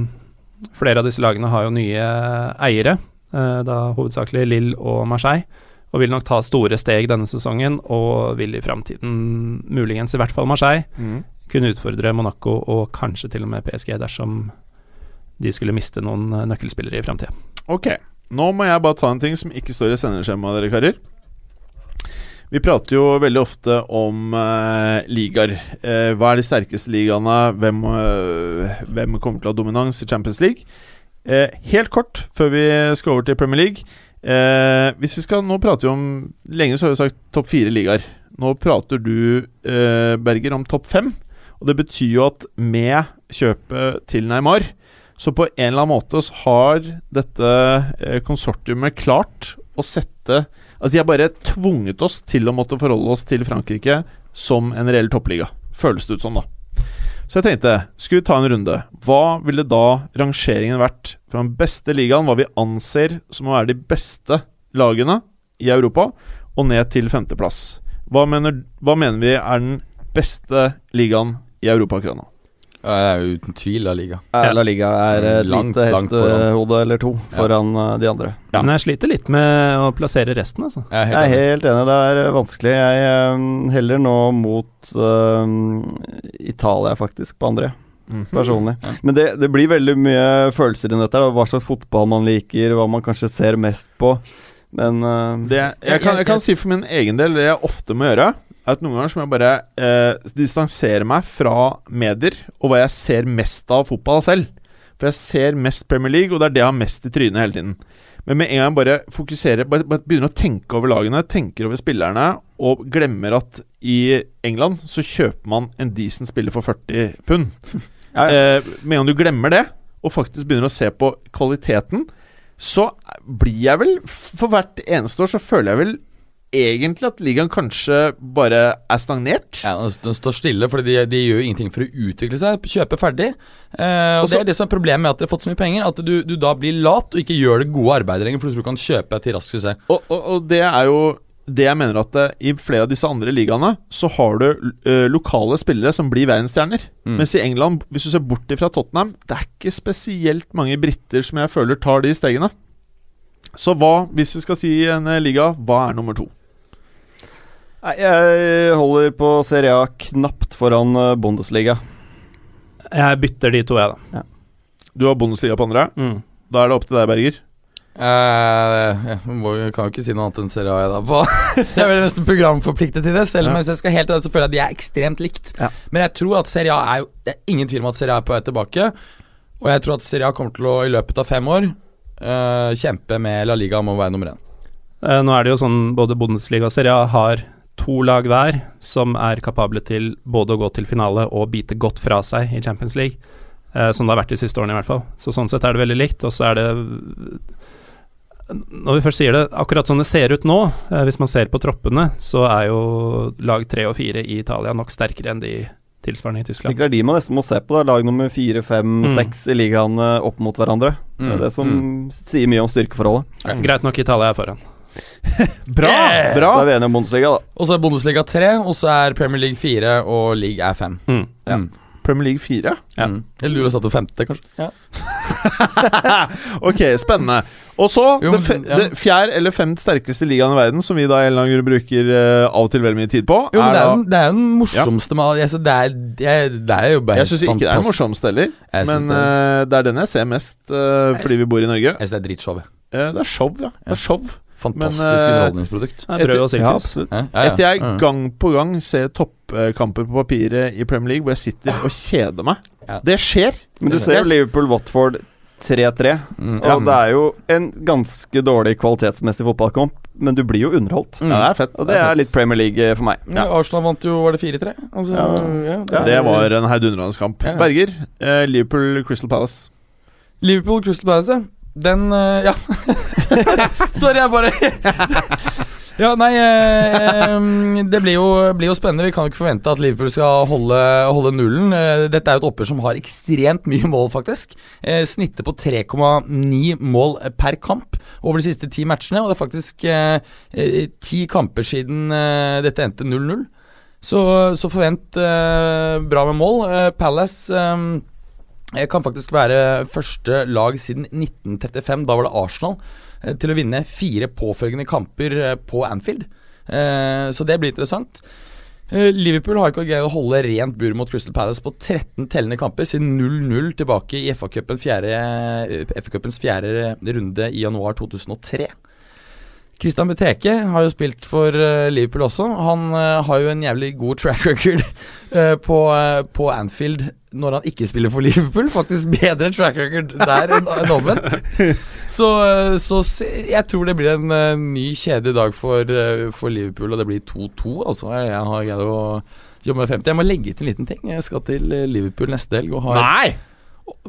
flere av disse lagene har jo nye eiere, eh, da hovedsakelig Lille og Marseille, og vil nok ta store steg denne sesongen, og vil i framtiden, muligens i hvert fall Marseille, kunne utfordre Monaco og kanskje til og med PSG dersom de skulle miste noen eh, nøkkelspillere i framtida. Ok, nå må jeg bare ta en ting som ikke står i sendeskjemaet, dere karer. Vi prater jo veldig ofte om eh, ligaer. Eh, hva er de sterkeste ligaene? Hvem, eh, hvem kommer til å ha dominans i Champions League? Eh, helt kort, før vi skal over til Premier League. Eh, hvis vi skal, Nå prater vi om Lenge så har vi sagt topp fire ligaer. Nå prater du, eh, Berger, om topp fem. Og det betyr jo at med kjøpet til Neymar så på en eller annen måte har dette eh, konsortiumet klart å sette Altså, de har bare tvunget oss til å måtte forholde oss til Frankrike som en reell toppliga. Føles det ut som, da. Så jeg tenkte, skulle vi ta en runde? Hva ville da rangeringen vært fra den beste ligaen, hva vi anser som å være de beste lagene i Europa, og ned til femteplass? Hva mener, hva mener vi er den beste ligaen i Europa akkurat nå? Ja, det er jo uten tvil La Liga. Ja. La Liga er et Langt, lite hestehode eller to foran ja. de andre. Ja. Men jeg sliter litt med å plassere resten, altså. Jeg er Jeg er helt enig. enig, det er vanskelig. Jeg heller nå mot uh, Italia, faktisk, på andre, personlig. Men det, det blir veldig mye følelser i dette. Hva slags fotball man liker, hva man kanskje ser mest på. Men uh, Det, jeg, kan, jeg kan si for min egen del det jeg ofte må gjøre, at noen ganger må jeg bare eh, distansere meg fra medier og hva jeg ser mest av fotball selv. For jeg ser mest Premier League, og det er det jeg har mest i trynet hele tiden. Men med en gang jeg bare fokuserer bare, bare begynner å tenke over lagene, tenker over spillerne, og glemmer at i England så kjøper man en decent spiller for 40 pund. *laughs* Ja, ja. Eh, med en gang du glemmer det, og faktisk begynner å se på kvaliteten, så blir jeg vel For hvert eneste år så føler jeg vel egentlig at ligaen kanskje bare er stagnert. Ja, den- står stille, for de, de gjør jo ingenting for å utvikle seg. Kjøpe ferdig. Eh, og Også- Det er det som er problemet med at de har fått så mye penger. At du, du da blir lat og ikke gjør det gode arbeidet lenger, for du tror du kan kjøpe til rask suksess. Og, og, og det er jo det jeg mener at eh, i flere av disse andre ligaene så har du ø, lokale spillere som blir verdensstjerner. Mm. Mens i England, hvis du ser bort fra Tottenham, det er ikke spesielt mange briter som jeg føler tar de stegene. Så hva, hvis vi skal si en eh, liga, hva er nummer to? Nei, jeg holder på Serie A knapt foran eh, Bundesliga. Jeg bytter de to, jeg, da. Du har Bundesliga på andre. Mm. Da er det opp til deg, Berger. Uh, jeg må, kan jo ikke si noe annet enn Serie A jeg da på. *laughs* jeg er nesten programforpliktet til det, selv om Ja. hvis jeg skal helt så føler jeg at de er ekstremt likt. Ja. Men jeg tror at Serie A er jo Det er ingen tvil om at Serie A er på vei tilbake. Og jeg tror at Serie A kommer til å i løpet av fem år uh, kjempe med La Liga om å være nummer én. Uh, nå er det jo sånn både Bundesliga og Serie A har to lag hver som er kapable til både å gå til finale og bite godt fra seg i Champions League. Eh, som det har vært de siste årene, i hvert fall. Så sånn sett er det veldig likt. Og så er det Når vi først sier det, akkurat sånn det ser ut nå, eh, hvis man ser på troppene, så er jo lag tre og fire i Italia nok sterkere enn de tilsvarende i Tyskland. Det er de man nesten må se på. da Lag nummer fire, fem, Mm. seks i ligaen opp mot hverandre. Det er det som sier mye om styrkeforholdet. Greit nok Italia er foran. *laughs* Bra! Yeah! bra Så er vi enige om Bundesliga, da. Og så er Bundesliga 3, og så er Premier League 4, og League er 5. Mm. Ja. Mm. Premier League 4. Ja. Mm. Jeg lurer satt på femte, kanskje. Ja. *laughs* ok, spennende. Og så Jo, det, fe ja. det fjerde eller femt sterkeste ligaen i verden, som vi da i en eller bruker uh, av og til veldig mye tid på, Jo, men det er, jo- det er jo den morsomste med alle- altså, det, er, jeg, er, det er jo bare Jeg syns ikke det er morsomst heller, men det Uh, det er den jeg ser mest uh, fordi vi bor i Norge. Jeg synes det er drittshow. Eh, det er show, ja. Det Ja. er show. Fantastisk Men, eh, underholdningsprodukt. Det er brød og Ja, absolutt. Ja, ja, ja. Etter jeg gang på gang ser toppkamper på papiret i Premier League hvor jeg sitter og kjeder meg. Ja. Det skjer. Men du ser jo Liverpool-Watford 3-3. Mm. Og det er jo en ganske dårlig kvalitetsmessig fotballkamp, men du blir jo underholdt. Mm. Ja, det er fett. Og det er litt Premier League eh, for meg. Ja, Arsenal vant jo, var det 4-3? Altså, Ja. ja, Ja. Det var en heidundrende kamp. Ja. Berger, eh, Liverpool Crystal Palace. Liverpool Crystal Palace, ja. Den eh, Ja. *laughs* Sorry, jeg bare *laughs* Ja, nei eh, Det blir jo, blir jo spennende. Vi kan jo ikke forvente at Liverpool skal holde, holde nullen. Eh, Dette er jo et oppgjør som har ekstremt mye mål, faktisk. Eh, Snittet på 3,9 mål per kamp over de siste ti matchene. Og det er faktisk eh, ti kamper siden eh, dette endte 0-0. Så, så forvent bra med mål. Palace kan faktisk være første lag siden 1935, da var det Arsenal, eh, til å vinne fire påfølgende kamper eh, på Anfield. Eh, Så det blir interessant. Eh, Liverpool har ikke greid å holde rent bur mot Crystal Palace på 13 tellende kamper siden 0-0 tilbake i FA-cupens fjerde, eh, FA-cupens fjerde runde i januar 2003. Christian Beteke har jo spilt for eh, Liverpool også. Han eh, har jo en jævlig god track record *laughs* eh, på, på Anfield når han ikke spiller for Liverpool. Faktisk bedre track record der enn omvendt. *laughs* Så, så se, jeg tror det blir en ny ny kjedelig dag for, for Liverpool, og det blir 2-2. Altså, jeg har greid å jobbe med 50. Jeg må legge til en liten ting. Jeg skal til Liverpool neste helg og har Nei!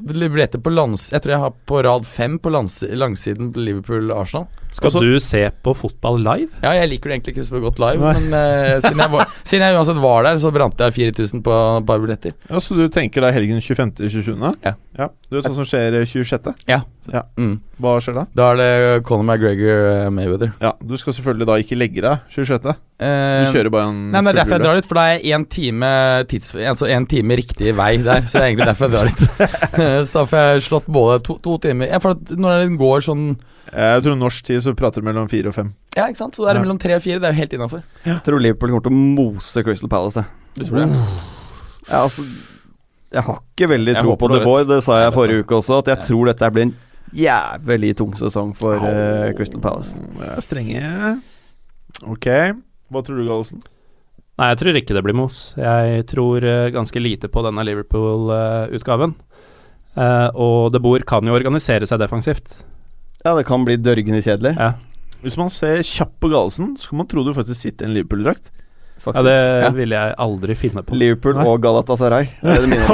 Billetter på lands... Jeg tror jeg har på rad fem på lands, langsiden på Liverpool-Arsenal. Skal Også, du se på fotball live? Ja, jeg liker det egentlig ikke så godt live, men uh, siden, jeg var, *laughs* siden jeg uansett var der, så brant jeg 4000 på et par billetter. Ja, Så du tenker da helgen 25.-27.? Ja. Ja. Du vet hva som skjer eh, 26.? Ja. Ja. Mm. Hva skjer da? Da er det Conor McGregor eh, Mayweather. Ja, Du skal selvfølgelig da ikke legge deg 26. Du Eh, kjører bare en Nei, men Det er derfor jeg drar litt, for da er jeg én time, tids, altså en time riktig vei der. Så det er egentlig derfor jeg drar litt. *laughs* så da får jeg slått både to, to timer ja, For at når den går sånn Jeg tror norsk tid så prater du mellom fire og fem. Ja, ikke sant? Så da er det Ja. mellom tre og fire. Det er jo helt innafor. Jeg tror Liverpool kommer til å mose Crystal Palace. Du tror det? Ja, altså Jeg har ikke veldig tro på The Boy, det sa Jeg forrige uke også, at jeg Ja. tror dette blir en jævlig tung sesong for uh, Crystal Palace. Det er strenge. Ok. Hva tror du, Gallosen? Nei, jeg tror ikke det blir mos. Jeg tror uh, ganske lite på denne Liverpool-utgaven. Uh, og De Boer kan jo organisere seg defensivt. Ja, det kan bli dørgende kjedelig, Ja, Hvis man ser kjapt på Galesen, så kan man tro du faktisk sitter i en Liverpool-drakt. Faktisk. ja det Ja. ville jeg aldri finne på. Liverpool Nei. og Galatasaray. Det er det mine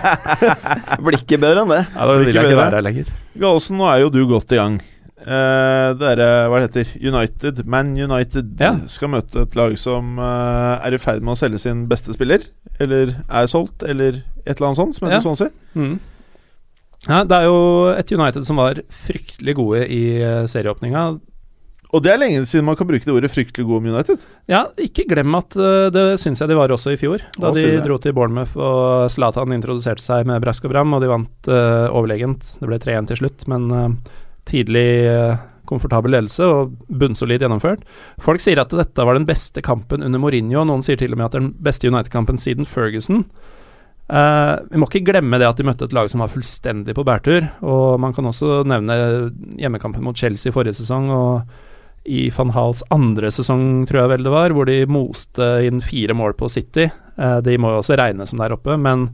*laughs* Blir ikke bedre enn det. Ja, da vil jeg ikke være her lenger. Gallosen, nå er jo du godt i gang. Uh, det er, hva det heter United, Man United, Ja. skal møte et lag som uh, er i ferd med å selge sin beste spiller. Eller er solgt, eller et eller annet sånt, som heter Ja. Swansea. Mm. Ja, det er jo et United som var fryktelig gode i eh, serieåpninga. Og det er lenge siden man kan bruke det ordet 'fryktelig god' om United. Ja, ikke glem at eh, det syns jeg de var også i fjor. Da Å, de det? dro til Bournemouth og Zlatan introduserte seg med brask og bram, og de vant uh, overlegent. Det ble 3-1 til slutt, men uh, tidlig uh, komfortabel ledelse og bunnsolid gjennomført. Folk sier at dette var den beste kampen under Mourinho, og noen sier til og med at den beste United-kampen siden Ferguson. Uh, vi må ikke glemme det at de møtte et lag som var fullstendig på bærtur. Og man kan også nevne hjemmekampen mot Chelsea forrige sesong, og i van Hals andre sesong, tror jeg vel det var, hvor de moste inn fire mål på City. Eh, de må jo også regne som der oppe, men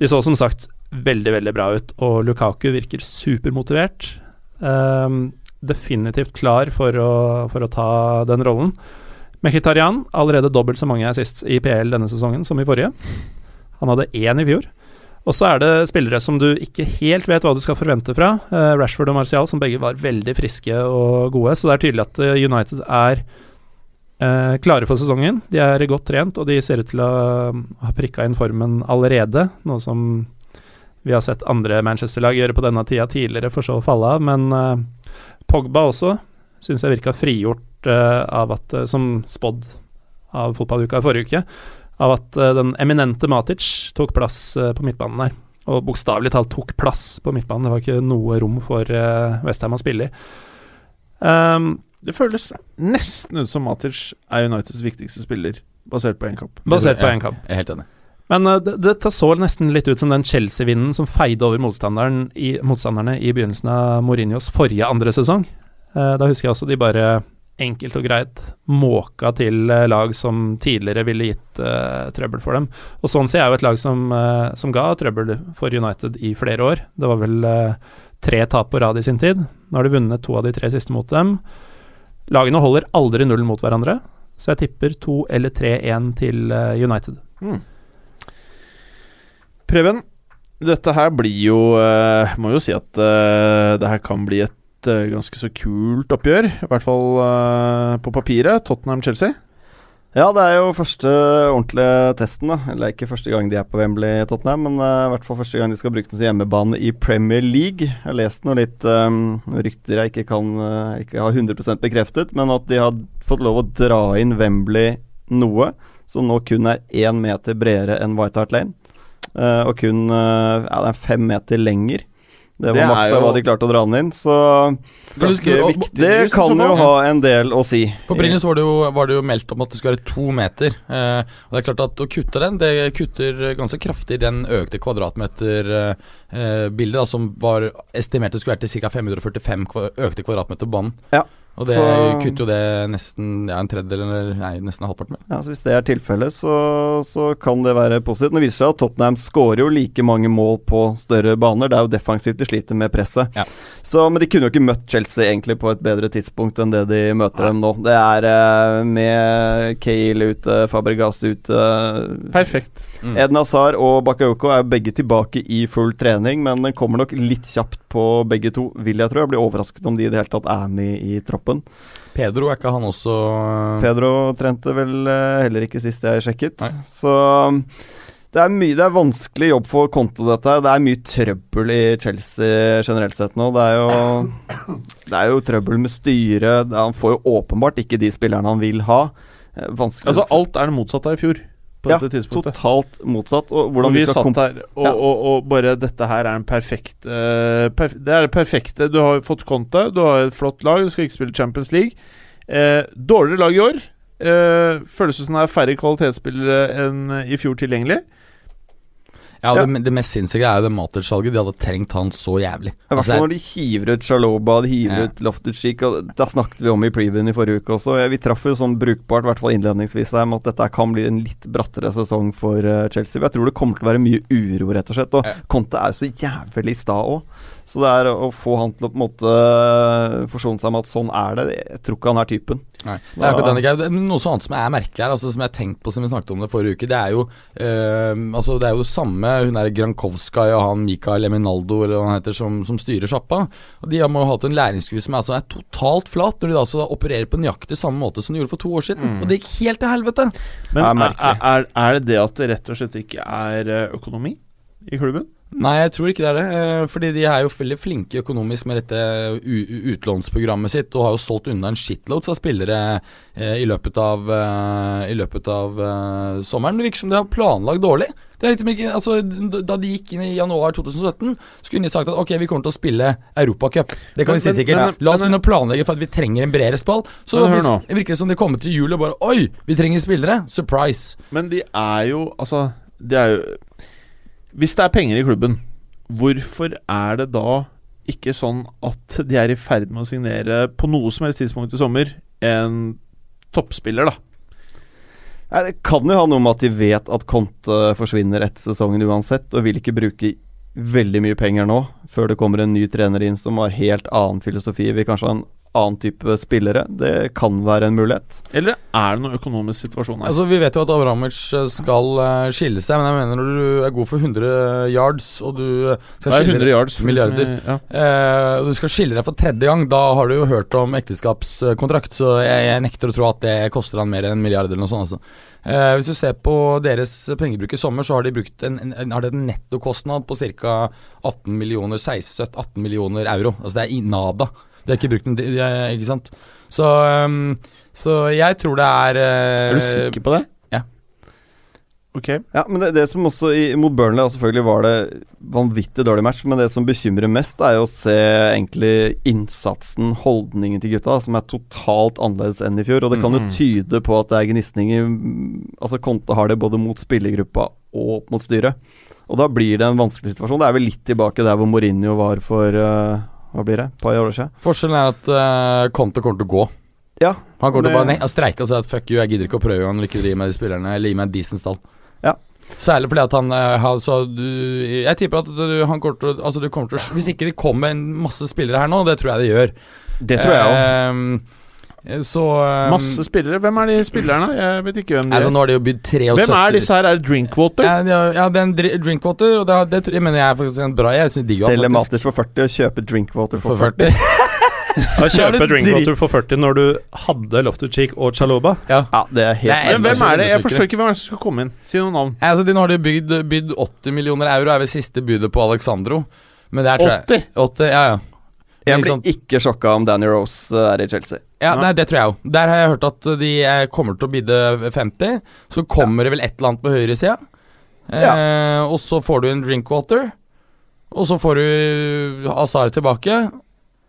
de så som sagt veldig, veldig bra ut, og Lukaku virker supermotivert. Eh, definitivt klar for å, for å ta den rollen. Mkhitarian, allerede dobbelt så mange assist i PL denne sesongen som i forrige. Han hadde én i fjor. Og så er det spillere som du ikke helt vet hva du skal forvente fra. Eh, Rashford og Martial, som begge var veldig friske og gode. Så det er tydelig at eh, United er eh, klare for sesongen. De er godt trent, og de ser ut til å ha prikka inn formen allerede. Noe som vi har sett andre Manchester-lag gjøre på denne tida tidligere, for så å falle av. Men Pogba også syns jeg virka frigjort av at, som spådd av fotballuka i forrige uke, av at eh, den eminente Matic tok plass eh, på midtbanen der. Og bokstavelig talt tok plass på midtbanen. Det var ikke noe rom for uh, Westham å spille i. Um, Det føles nesten ut som Matic er Uniteds viktigste spiller, basert på én kamp. basert på én kamp. Jeg er helt enig. Men uh, det, det så nesten litt ut som den Chelsea-vinden som feide over motstanderen i, motstanderne i begynnelsen av Mourinhos forrige andre sesong. Uh, da husker jeg også de bare enkelt og greit måka til uh, lag som tidligere ville gitt uh, trøbbel for dem. Og Swansea er jo et lag som, uh, som ga trøbbel for United i flere år. Det var vel uh, tre tap på rad i sin tid. Nå har de vunnet to av de tre siste mot dem. Lagene holder aldri null mot hverandre, så jeg tipper to eller 3-1 til United. Preben, dette her blir jo eh, Må jo si at eh, det her kan bli et eh, ganske så kult oppgjør. I hvert fall eh, på papiret. Tottenham-Chelsea. Ja, det er jo første ordentlige testen. da Eller ikke første gang de er på Wembley, Tottenham, men uh, i hvert fall første gang de skal bruke den som hjemmebane i Premier League. Jeg har lest noen litt um, rykter jeg ikke kan uh, Ikke har 100 bekreftet, men at de har fått lov å dra inn Wembley noe, som nå kun er én meter bredere enn White Hart Lane. Uh, og kun uh, ja, det er fem meter lenger. Det var Det maks av jo- hva de klarte å dra den inn, så Ganske viktig. det kan jo ha en del å si. For Brynjes var det, jo, var det jo meldt om at det skulle være to meter. Eh, og det er klart at Å kutte den, det kutter ganske kraftig den økte kvadratmeterbildet, eh, som var estimert det skulle være til ca. 545 kva økte kvadratmeter på banen. Ja. Og det Så- kutter jo det nesten ja, en tredjedel, eller nei, nesten halvparten med. Ja, så Hvis det er tilfellet, så, så kan det være positivt. Nå viser det seg at Tottenham skårer jo like mange mål på større baner. Det er jo defensivt de sliter med presset. Ja. Så, men de kunne jo ikke møtt Chelsea egentlig på et bedre tidspunkt enn det de møter dem nå. Det er eh, med Kale ute, Fabregas ute Perfekt. Mm. Eden Hazard og Bakayoko er begge tilbake i full trening, men den kommer nok litt kjapt på begge to, vil jeg tro. Jeg blir overrasket om de i det hele tatt er med i troppen. Pedro, er ikke han også eh, Pedro trente vel eh, heller ikke sist jeg sjekket. Nei. Så det er mye Det er vanskelig jobb for Conte, dette. her. Det er mye trøbbel i Chelsea generelt sett nå. Det er jo Det er jo trøbbel med styret. Han får jo åpenbart ikke de spillerne han vil ha. Eh, Vanskelig Altså, alt er det motsatte av i fjor. På Ja, dette tidspunktet. Totalt motsatt. Og Og hvordan vi vi skal satt her, og, Ja. og, og bare dette her er en perfekt uh, perf Det er det perfekte. Du har fått Conte, du har et flott lag, du skal ikke spille Champions League. Uh, dårligere lag i år. Uh, føles det som det er færre kvalitetsspillere enn i fjor tilgjengelig. Ja, det, det mest sinnssyke er jo det Matic-salget. De hadde trengt han så jævlig. I hvert Altså, fall når de hiver ut Shaloba, de hiver Ja. ut Loftus-Cheek. Da snakket vi om i previen i forrige uke også. Vi traff jo sånn brukbart, i hvert fall innledningsvis, her, med at dette kan bli en litt brattere sesong for eh, Chelsea. Jeg tror det kommer til å være mye uro, rett og slett. Og Ja. Conte er jo så jævlig sta òg. Så det er å få han til å på en måte forsone seg med at sånn er det Jeg tror ikke han er typen. Nei, det er akkurat den. Noe annet som er merkelig her, altså, som jeg har tenkt på som vi snakket om det forrige uke, det er jo øh, Altså det er jo samme hun er Grankovskij og han Mikael Eminaldo eller hva han heter, som, som styrer sjappa. De har jo hatt en læringskurve som er, altså, er totalt flat, når de da altså opererer på nøyaktig samme måte som de gjorde for to år siden. Og det gikk helt til helvete. Men er er, er, er det det at det rett og slett ikke er eh, økonomi i klubben? Nei, jeg tror ikke det er det. eh, Fordi de er jo veldig flinke økonomisk med dette utlånsprogrammet sitt, og har jo solgt unna en shitloads av spillere eh, i løpet av, eh, i løpet av sommeren. Det virker som de har planlagt dårlig. Det er liksom ikke, altså, da de gikk inn i januar 2017, skulle de sagt at ok, vi kommer til å spille Europacup. Det kan Men- vi si sikkert. men- La oss begynne å planlegge for at vi trenger en bredere spall. Så Men hør nå. det virker det som de kommer til jul og bare Oi, vi trenger spillere! Surprise. Men de er jo Altså, de er jo Hvis det er penger i klubben, hvorfor er det da ikke sånn at de er i ferd med å signere på noe som helst tidspunkt i sommer en toppspiller, da? Nei, Det kan jo ha noe med at de vet at Conte forsvinner etter sesongen uansett, og vil ikke bruke veldig mye penger nå, før det kommer en ny trener inn som har helt annen filosofi. Vil kanskje ha en annen type spillere. Det kan være en mulighet. Eller er det noen økonomisk situasjon her? Altså Vi vet jo at Abramovic eh, skal eh, skille seg, men jeg mener når du er god for 100 yards, og du eh, skal skille 100 yards for milliarder jeg, ja. eh, og Du skal skille deg for tredje gang, da har du jo hørt om ekteskapskontrakt, så jeg, jeg nekter å tro at det koster han mer enn en milliard eller noe sånt. Altså. Eh, hvis du ser på deres pengebruk i sommer, så har de brukt en, en, en, har de en nettokostnad på ca. 18 millioner 16-18 millioner euro. Altså det er i nada. De har ikke brukt den, de, de, ikke sant. Så, ehm, så jeg tror det er eh, Er du sikker på det? ja. Ok. Ja, men det, det som også i, mot Burnley da, Selvfølgelig var det vanvittig dårlig match, men det som bekymrer mest, er jo å se egentlig innsatsen, holdningen til gutta, som er totalt annerledes enn i fjor. Og det kan jo Mhm. tyde på at det er gnisninger Altså Konte har det både mot spillergruppa og mot styret. Og da blir det en vanskelig situasjon. Det er vel litt tilbake der hvor Mourinho var for eh, Hva blir det? Et par år siden. Forskjellen er at uh, Conte kommer til å gå. Ja. Han kommer til å bare ne- streike og si at fuck you, jeg gidder ikke å prøve engang, ikke drive med de spillerne, eller gi meg en decent stall. Ja. Særlig fordi at han altså, du, Jeg tipper at du, han kommer til Altså, du kommer til å Hvis ikke det kommer en masse spillere her nå, det tror jeg det gjør. Det tror jeg òg. Eh, så um, Masse spillere. Hvem er de spillerne? Jeg vet ikke hvem de Altså, er. nå har de jo bydd 73 Hvem er disse her? Er det Drinkwater? Ja, ja, ja, det er en dri Drinkwater, og det, det, jeg mener jeg er faktisk en bra Jeg synes digger Selge. Masters for 40 og kjøpe Drinkwater for, For 40. 40. Å kjøpe Drinkwater for 40 når du hadde Loftus-Cheek og Chaloba. Ja, det er helt er Men hvem er det? Jeg forstår ikke hvem er det som skal komme inn. Si noen navn. Altså, de, nå har de bygd, bydd 80 millioner euro, er vel siste budet på Alexandro. Men det er tror jeg 80? 80, ja, ja. Jeg blir ikke sjokka om Danny Rose eh, er i Chelsea. Ja, Ja. nei, Det tror jeg òg. Der har jeg hørt at de eh, kommer til å bidde 50. Så kommer det vel et eller annet på høyresida. Eh, og så får du en Drinkwater. Og så får du Azar tilbake.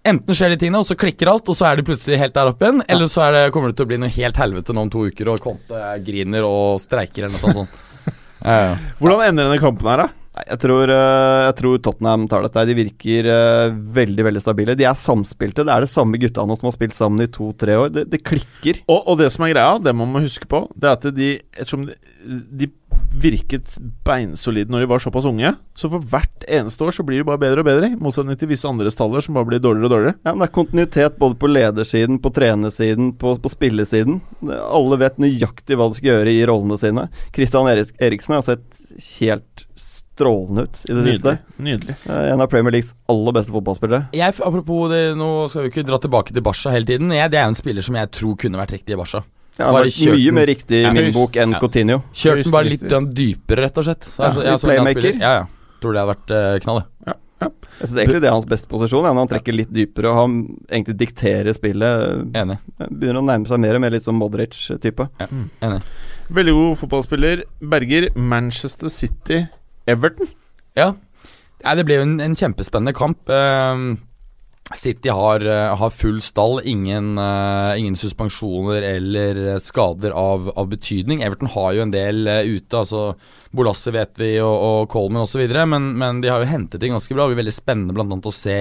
Enten skjer de tingene, og så klikker alt, og så er de plutselig helt der oppe igjen. Eller så er det, kommer det til å bli noe helt helvete nå om to uker, og Conte griner og streiker eller noe sånt. *laughs* eh, ja. Hvordan ender denne kampen her, da? Jeg tror, eh, jeg tror Tottenham tar dette. De virker eh, veldig veldig stabile. De er samspilte. Det er det samme gutta nå som har spilt sammen i to-tre år. Det, det klikker. Og, og det som er greia, det man må huske på, det er at de Ettersom de, de virket beinsolide når de var såpass unge, så for hvert eneste år så blir de bare bedre og bedre. I motsetning til visse andres taller som bare blir dårligere og dårligere. Ja, men Det er kontinuitet både på ledersiden, på trenersiden, på, på spillesiden. Alle vet nøyaktig hva de skal gjøre i rollene sine. Christian Eriksen har sett helt strålende ut i det siste. Nydelig. Nydelig. Eh, En av Premier Leagues aller beste fotballspillere. Jeg, apropos det, nå skal vi ikke dra tilbake til Barca hele tiden. Jeg, det er en spiller som jeg tror kunne vært riktig i Barca. Ja, han vært mye den. mer riktig i Ja, min bok enn ja. Coutinho. Kjørt den bare litt dypere, rett og slett. Ja, Altså, jeg så playmaker. Ja, ja. Tror det hadde vært uh, knall. ja. Jeg syns egentlig det er hans beste posisjon. Ja, når han trekker litt dypere og han egentlig dikterer spillet. Enig. Begynner å nærme seg mer og mer litt som Modric-type. Ja, enig. Veldig god fotballspiller. Berger, Manchester City, Everton. Ja. Nei, det blir jo en, en kjempespennende kamp. Ehm, City har, eh, har full stall, ingen, eh, ingen suspensjoner eller skader av, av betydning. Everton har jo en del eh, ute, altså Bolasse vet vi, og, og Coleman osv., men, men de har jo hentet inn ganske bra. Det blir veldig spennende blant annet å se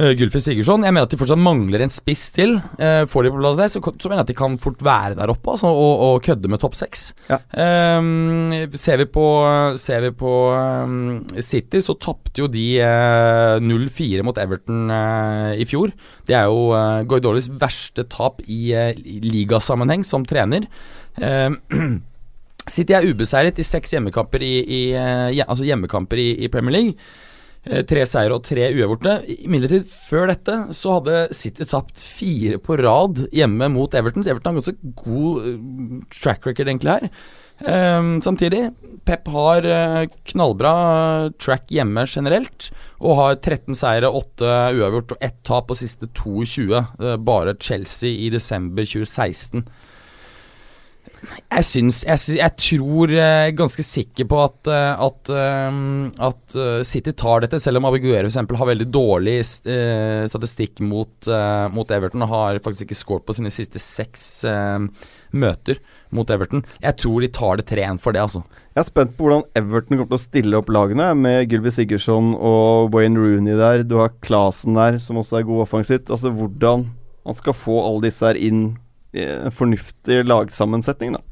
uh, Gylfi Sigurdsson. Jeg mener at de fortsatt mangler en spiss til. Eh, får de på plass det, så, så mener jeg at de kan fort være der oppe altså, og, og kødde med topp seks. Ja. Eh, ser vi på, ser vi på um, City, så tapte jo de eh, 0-4 mot Everton eh, i fjor. Det er jo eh, Guardiolis verste tap i, eh, i ligasammenheng som trener. Ehm, *clears throat* City er ubeseiret i seks hjemmekamper i, i, eh, altså hjemmekamper i Premier League. Eh, Tre seire og tre uavgjorte. Imidlertid, før dette så hadde City tapt fire på rad hjemme mot Everton. Så Everton har ganske god eh, track record egentlig her. Um, samtidig, Pep har eh, knallbra track hjemme generelt, og har 13 seire, 8 uavgjort og ett tap på siste 22. Eh, bare Chelsea i desember 2016. Jeg syns Jeg, jeg tror eh, ganske sikker på at, eh, at, eh, at City tar dette, selv om Abiguero f.eks. har veldig dårlig statistikk mot, mot Everton og har faktisk ikke scoret på sine siste seks møter mot Everton. Jeg tror de tar det 3-1 for det, altså. Jeg er spent på hvordan Everton kommer til å stille opp lagene, med Gylvi Sigurdsson og Wayne Rooney der. Du har Klasen der, som også er god offensivt. Altså hvordan man skal få alle disse her inn fornuftig lagsammensetning, da.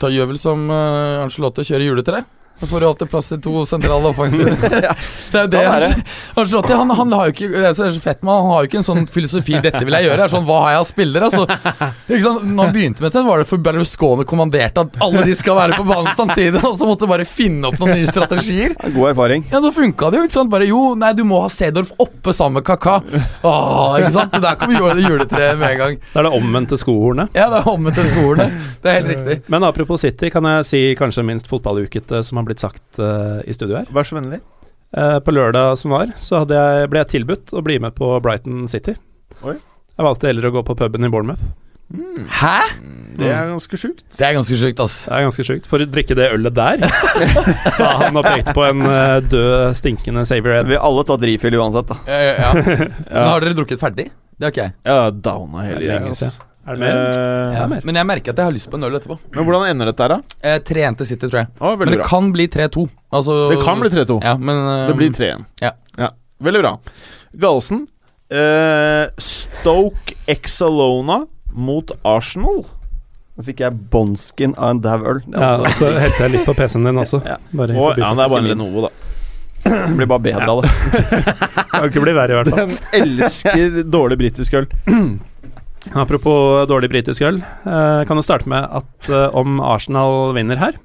Da gjør vel som uh, Angelotti kjører juletre. Da får du alltid plass til to sentrale offensive. *laughs* det er jo det. han, være. Angelotti han, han har jo ikke Det er så fett man, han, han har jo ikke en sånn filosofi 'dette vil jeg gjøre'. Er sånn, Hva har jeg av spillere? Altså, ikke sant? Når han begynte med det, var det for Berlusconi kommanderte at alle de skal være på banen samtidig, og så måtte han bare finne opp noen nye strategier. Er God erfaring. Ja, da funka det jo. ikke sant? Bare jo, nei, du må ha Sedorf oppe sammen med Kaka. Åh, ikke sant? Der kom jule- juletreet med en gang. Det er det omvendte skohornet. Ja, det er omvendt til skolene. Det er helt riktig. Men apropos City, kan jeg si kanskje minst fotballukete som har blitt sagt uh, i studio her. Vær så vennlig. Uh, på lørdag som var, så hadde jeg, ble jeg tilbudt å bli med på Brighton City. Oi. Jeg valgte heller å gå på puben i Bournemouth. Hæ? Det er ganske sjukt. Det er ganske sjukt, ass. Det er ganske sjukt. For å drikke det ølet der, *laughs* sa han og pekte på en eh, død, stinkende Savior Ed. Vi har alle tatt refill uansett, da. Ja, ja. *laughs* Men har dere drukket ferdig? Det har ikke jeg. Ja, downa hele gjengen. Er det mer? Eh, Ja, mer. Men jeg merker at jeg har lyst på en øl etterpå. Men hvordan ender dette her, da? Eh, 3-1 til City, tror jeg. Å, Men veldig det bra. kan bli 3-2. Altså, Det kan bli 3-2. Ja, men eh, Det blir 3-1. Ja. Veldig bra. Gallosen. Eh, Stoke Exalona mot Arsenal. Nå fikk jeg bonskin av en dau øl. Det, Ja, er og så helte jeg litt på PC-en din også. Ja. Bare i Og, ja, det er bare en Lenovo, da. det blir bare bedre av *laughs* det. Kan ikke bli verre, i hvert fall. Den elsker dårlig britisk øl. *clears throat* Apropos dårlig britisk øl, eh, kan du starte med at eh, om Arsenal vinner her,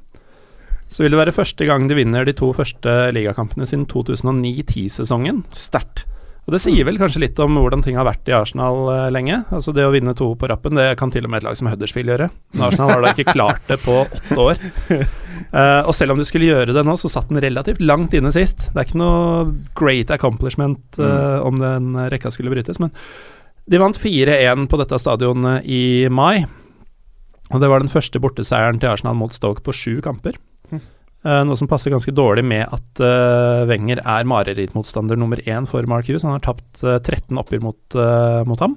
så vil det være første gang de vinner de to første ligakampene siden 2009-10-sesongen. Sterkt. Og Det sier vel kanskje litt om hvordan ting har vært i Arsenal eh, lenge. Altså Det å vinne to på rappen, det kan til og med et lag som Huddersfield gjøre. Men Arsenal har da ikke klart det på åtte år. *laughs* Eh, og selv om de skulle gjøre det nå, så satt den relativt langt inne sist. Det er ikke noe great accomplishment eh, om den rekka skulle brytes, men de vant 4-1 på dette stadionet i mai. Og det var den første borteseieren til Arsenal mot Stoke på sju kamper. Uh, noe som passer ganske dårlig med at uh, Wenger er marerittmotstander nummer én for Mark Hughes. Han har tapt uh, 13 oppgjør mot, eh, mot ham.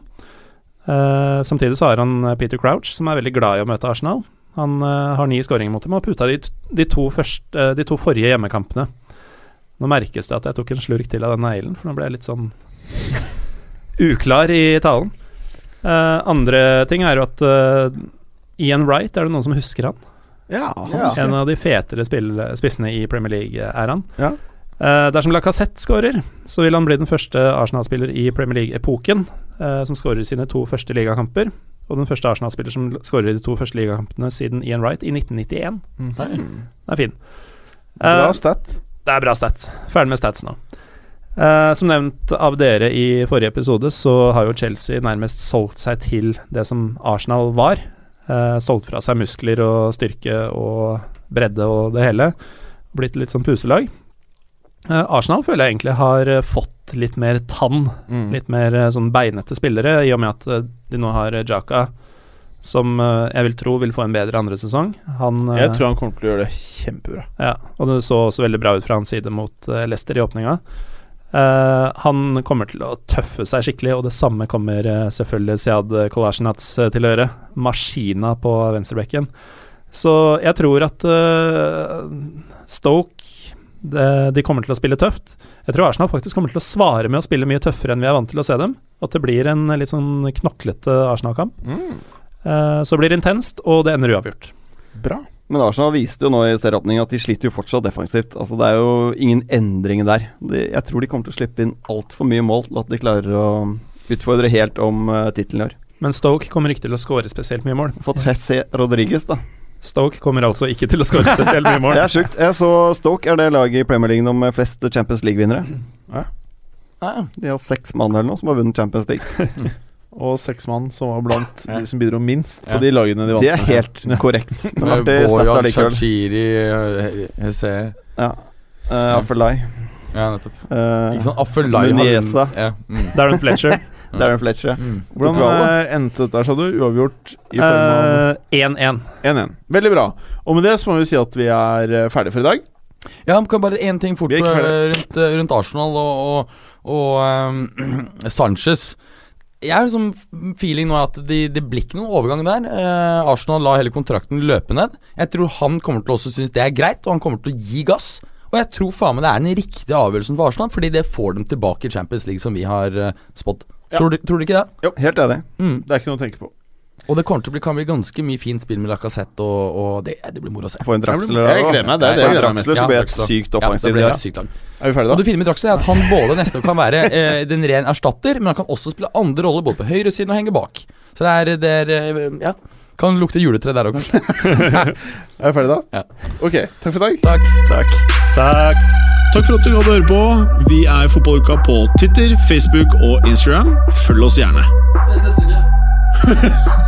Eh, samtidig så har han eh, Peter Crouch, som er veldig glad i å møte Arsenal. Han eh, har ni skåringer mot dem og har putta de, de, to første, eh, de to forrige hjemmekampene. Nå merkes det at jeg tok en slurk til av den neglen, for nå ble jeg litt sånn uklar i talen. Uh, andre ting er jo at uh, Ian Wright, er det noen som husker han? Ja, Ja. En av de fetere spill, spissene i Premier League er han. Ja. Uh, dersom Lacassette skårer, så vil han bli den første Arsenal-spiller i Premier League-epoken som skårer sine to første ligakamper. Og den første Arsenal-spiller som skårer i de to første ligakampene siden Ian Wright i 1991. Nei. Det er fin. Bra stat. det er bra stat. Ferdig med stats nå. Eh, som nevnt av dere i forrige episode, så har jo Chelsea nærmest solgt seg til det som Arsenal var. Eh, solgt fra seg muskler og styrke og bredde og det hele. Blitt litt sånn puselag. Eh, Arsenal føler jeg egentlig har fått litt mer tann. Mm. Litt mer sånn beinete spillere, i og med at de nå har Jaka, som jeg vil tro vil få en bedre andre sesong. Han Jeg tror han kommer til å gjøre det kjempebra. ja, og det så også veldig bra ut fra hans side mot Leicester i åpninga. Eh, han kommer til å tøffe seg skikkelig, og det samme kommer eh, selvfølgelig Siad Kolasjnats eh, til å gjøre. Maskina på venstrebekken. Så jeg tror at Stoke det, de kommer til å spille tøft. Jeg tror Arsenal faktisk kommer til å svare med å spille mye tøffere enn vi er vant til å se dem. At det blir en litt sånn knoklete Arsenal-kamp. Eh, så blir det intenst, og det ender uavgjort. Bra. Men Arsenal viste jo nå i serieåpningen at de sliter jo fortsatt defensivt. Altså Det er jo ingen endringer der. De, jeg tror de kommer til å slippe inn altfor mye mål til at de klarer å utfordre helt om uh, tittelen i år. Men Stoke kommer ikke til å skåre spesielt mye mål. Fått Jesse Rodriguez, da. Stoke kommer altså ikke til å skåre spesielt mye mål. *laughs* Det er sjukt. Jeg så Stoke er det laget i Premier League med flest Champions League-vinnere. Ja, De har seks mann eller noe som har vunnet Champions League. *laughs* Og seks mann som var blant Ja. de som bidro minst på Ja. de lagene de vant Det er helt Ja. korrekt. *laughs* Bojan Shakiri eh, Hesse Ja. Uh, Affelai. Ja, nettopp. Uh, Ikke sant? Affelai Muniesa. Ja. Mm. Darren Fletcher. *laughs* Darren Fletcher. ja. Mm. Hvordan eh, endte dette, sa du? Uavgjort i form av Eh, 1-1. 1-1. Veldig bra. Og med det så må vi si at vi er eh, ferdige for i dag. Ja, men kan bare én ting fort eh, rundt, eh, rundt Arsenal og, og, og um, *clears throat* Sanchez. Jeg har liksom feeling nå at det de blir ikke noen overgang der. Eh, Arsenal la hele kontrakten løpe ned. Jeg tror han kommer til å også synes det er greit, og han kommer til å gi gass. Og jeg tror faen meg det er den riktige avgjørelsen for Arsenal, fordi det får dem tilbake i Champions League, som vi har uh, spådd. Ja. Tror, du- tror du ikke det? Jo, Helt enig. Mm. Det er ikke noe å tenke på. Og det kommer til å bli, kan bli ganske mye fint spill med Lacassette, og, og det, det blir moro å se. Få en Draxler Jeg gleder meg, det det gleder mest Draxler, så blir det et sykt Ja, offensivt. det blir Ja, lag. Er vi ferdige da? Og det fine med Draxler er at han både neste år kan være eh, den ren erstatter, men han kan også spille andre roller både på høyresiden og henge bak. Så det er, det er eh, Ja. Kan lukte juletre der òg, kanskje. *laughs* Er vi ferdige da? Ja. Ok, takk for i dag. Takk. Takk. Takk. Takk for at du hadde høre på. Vi er Fotballuka på Twitter, Facebook og Instagram. Følg oss gjerne. *laughs*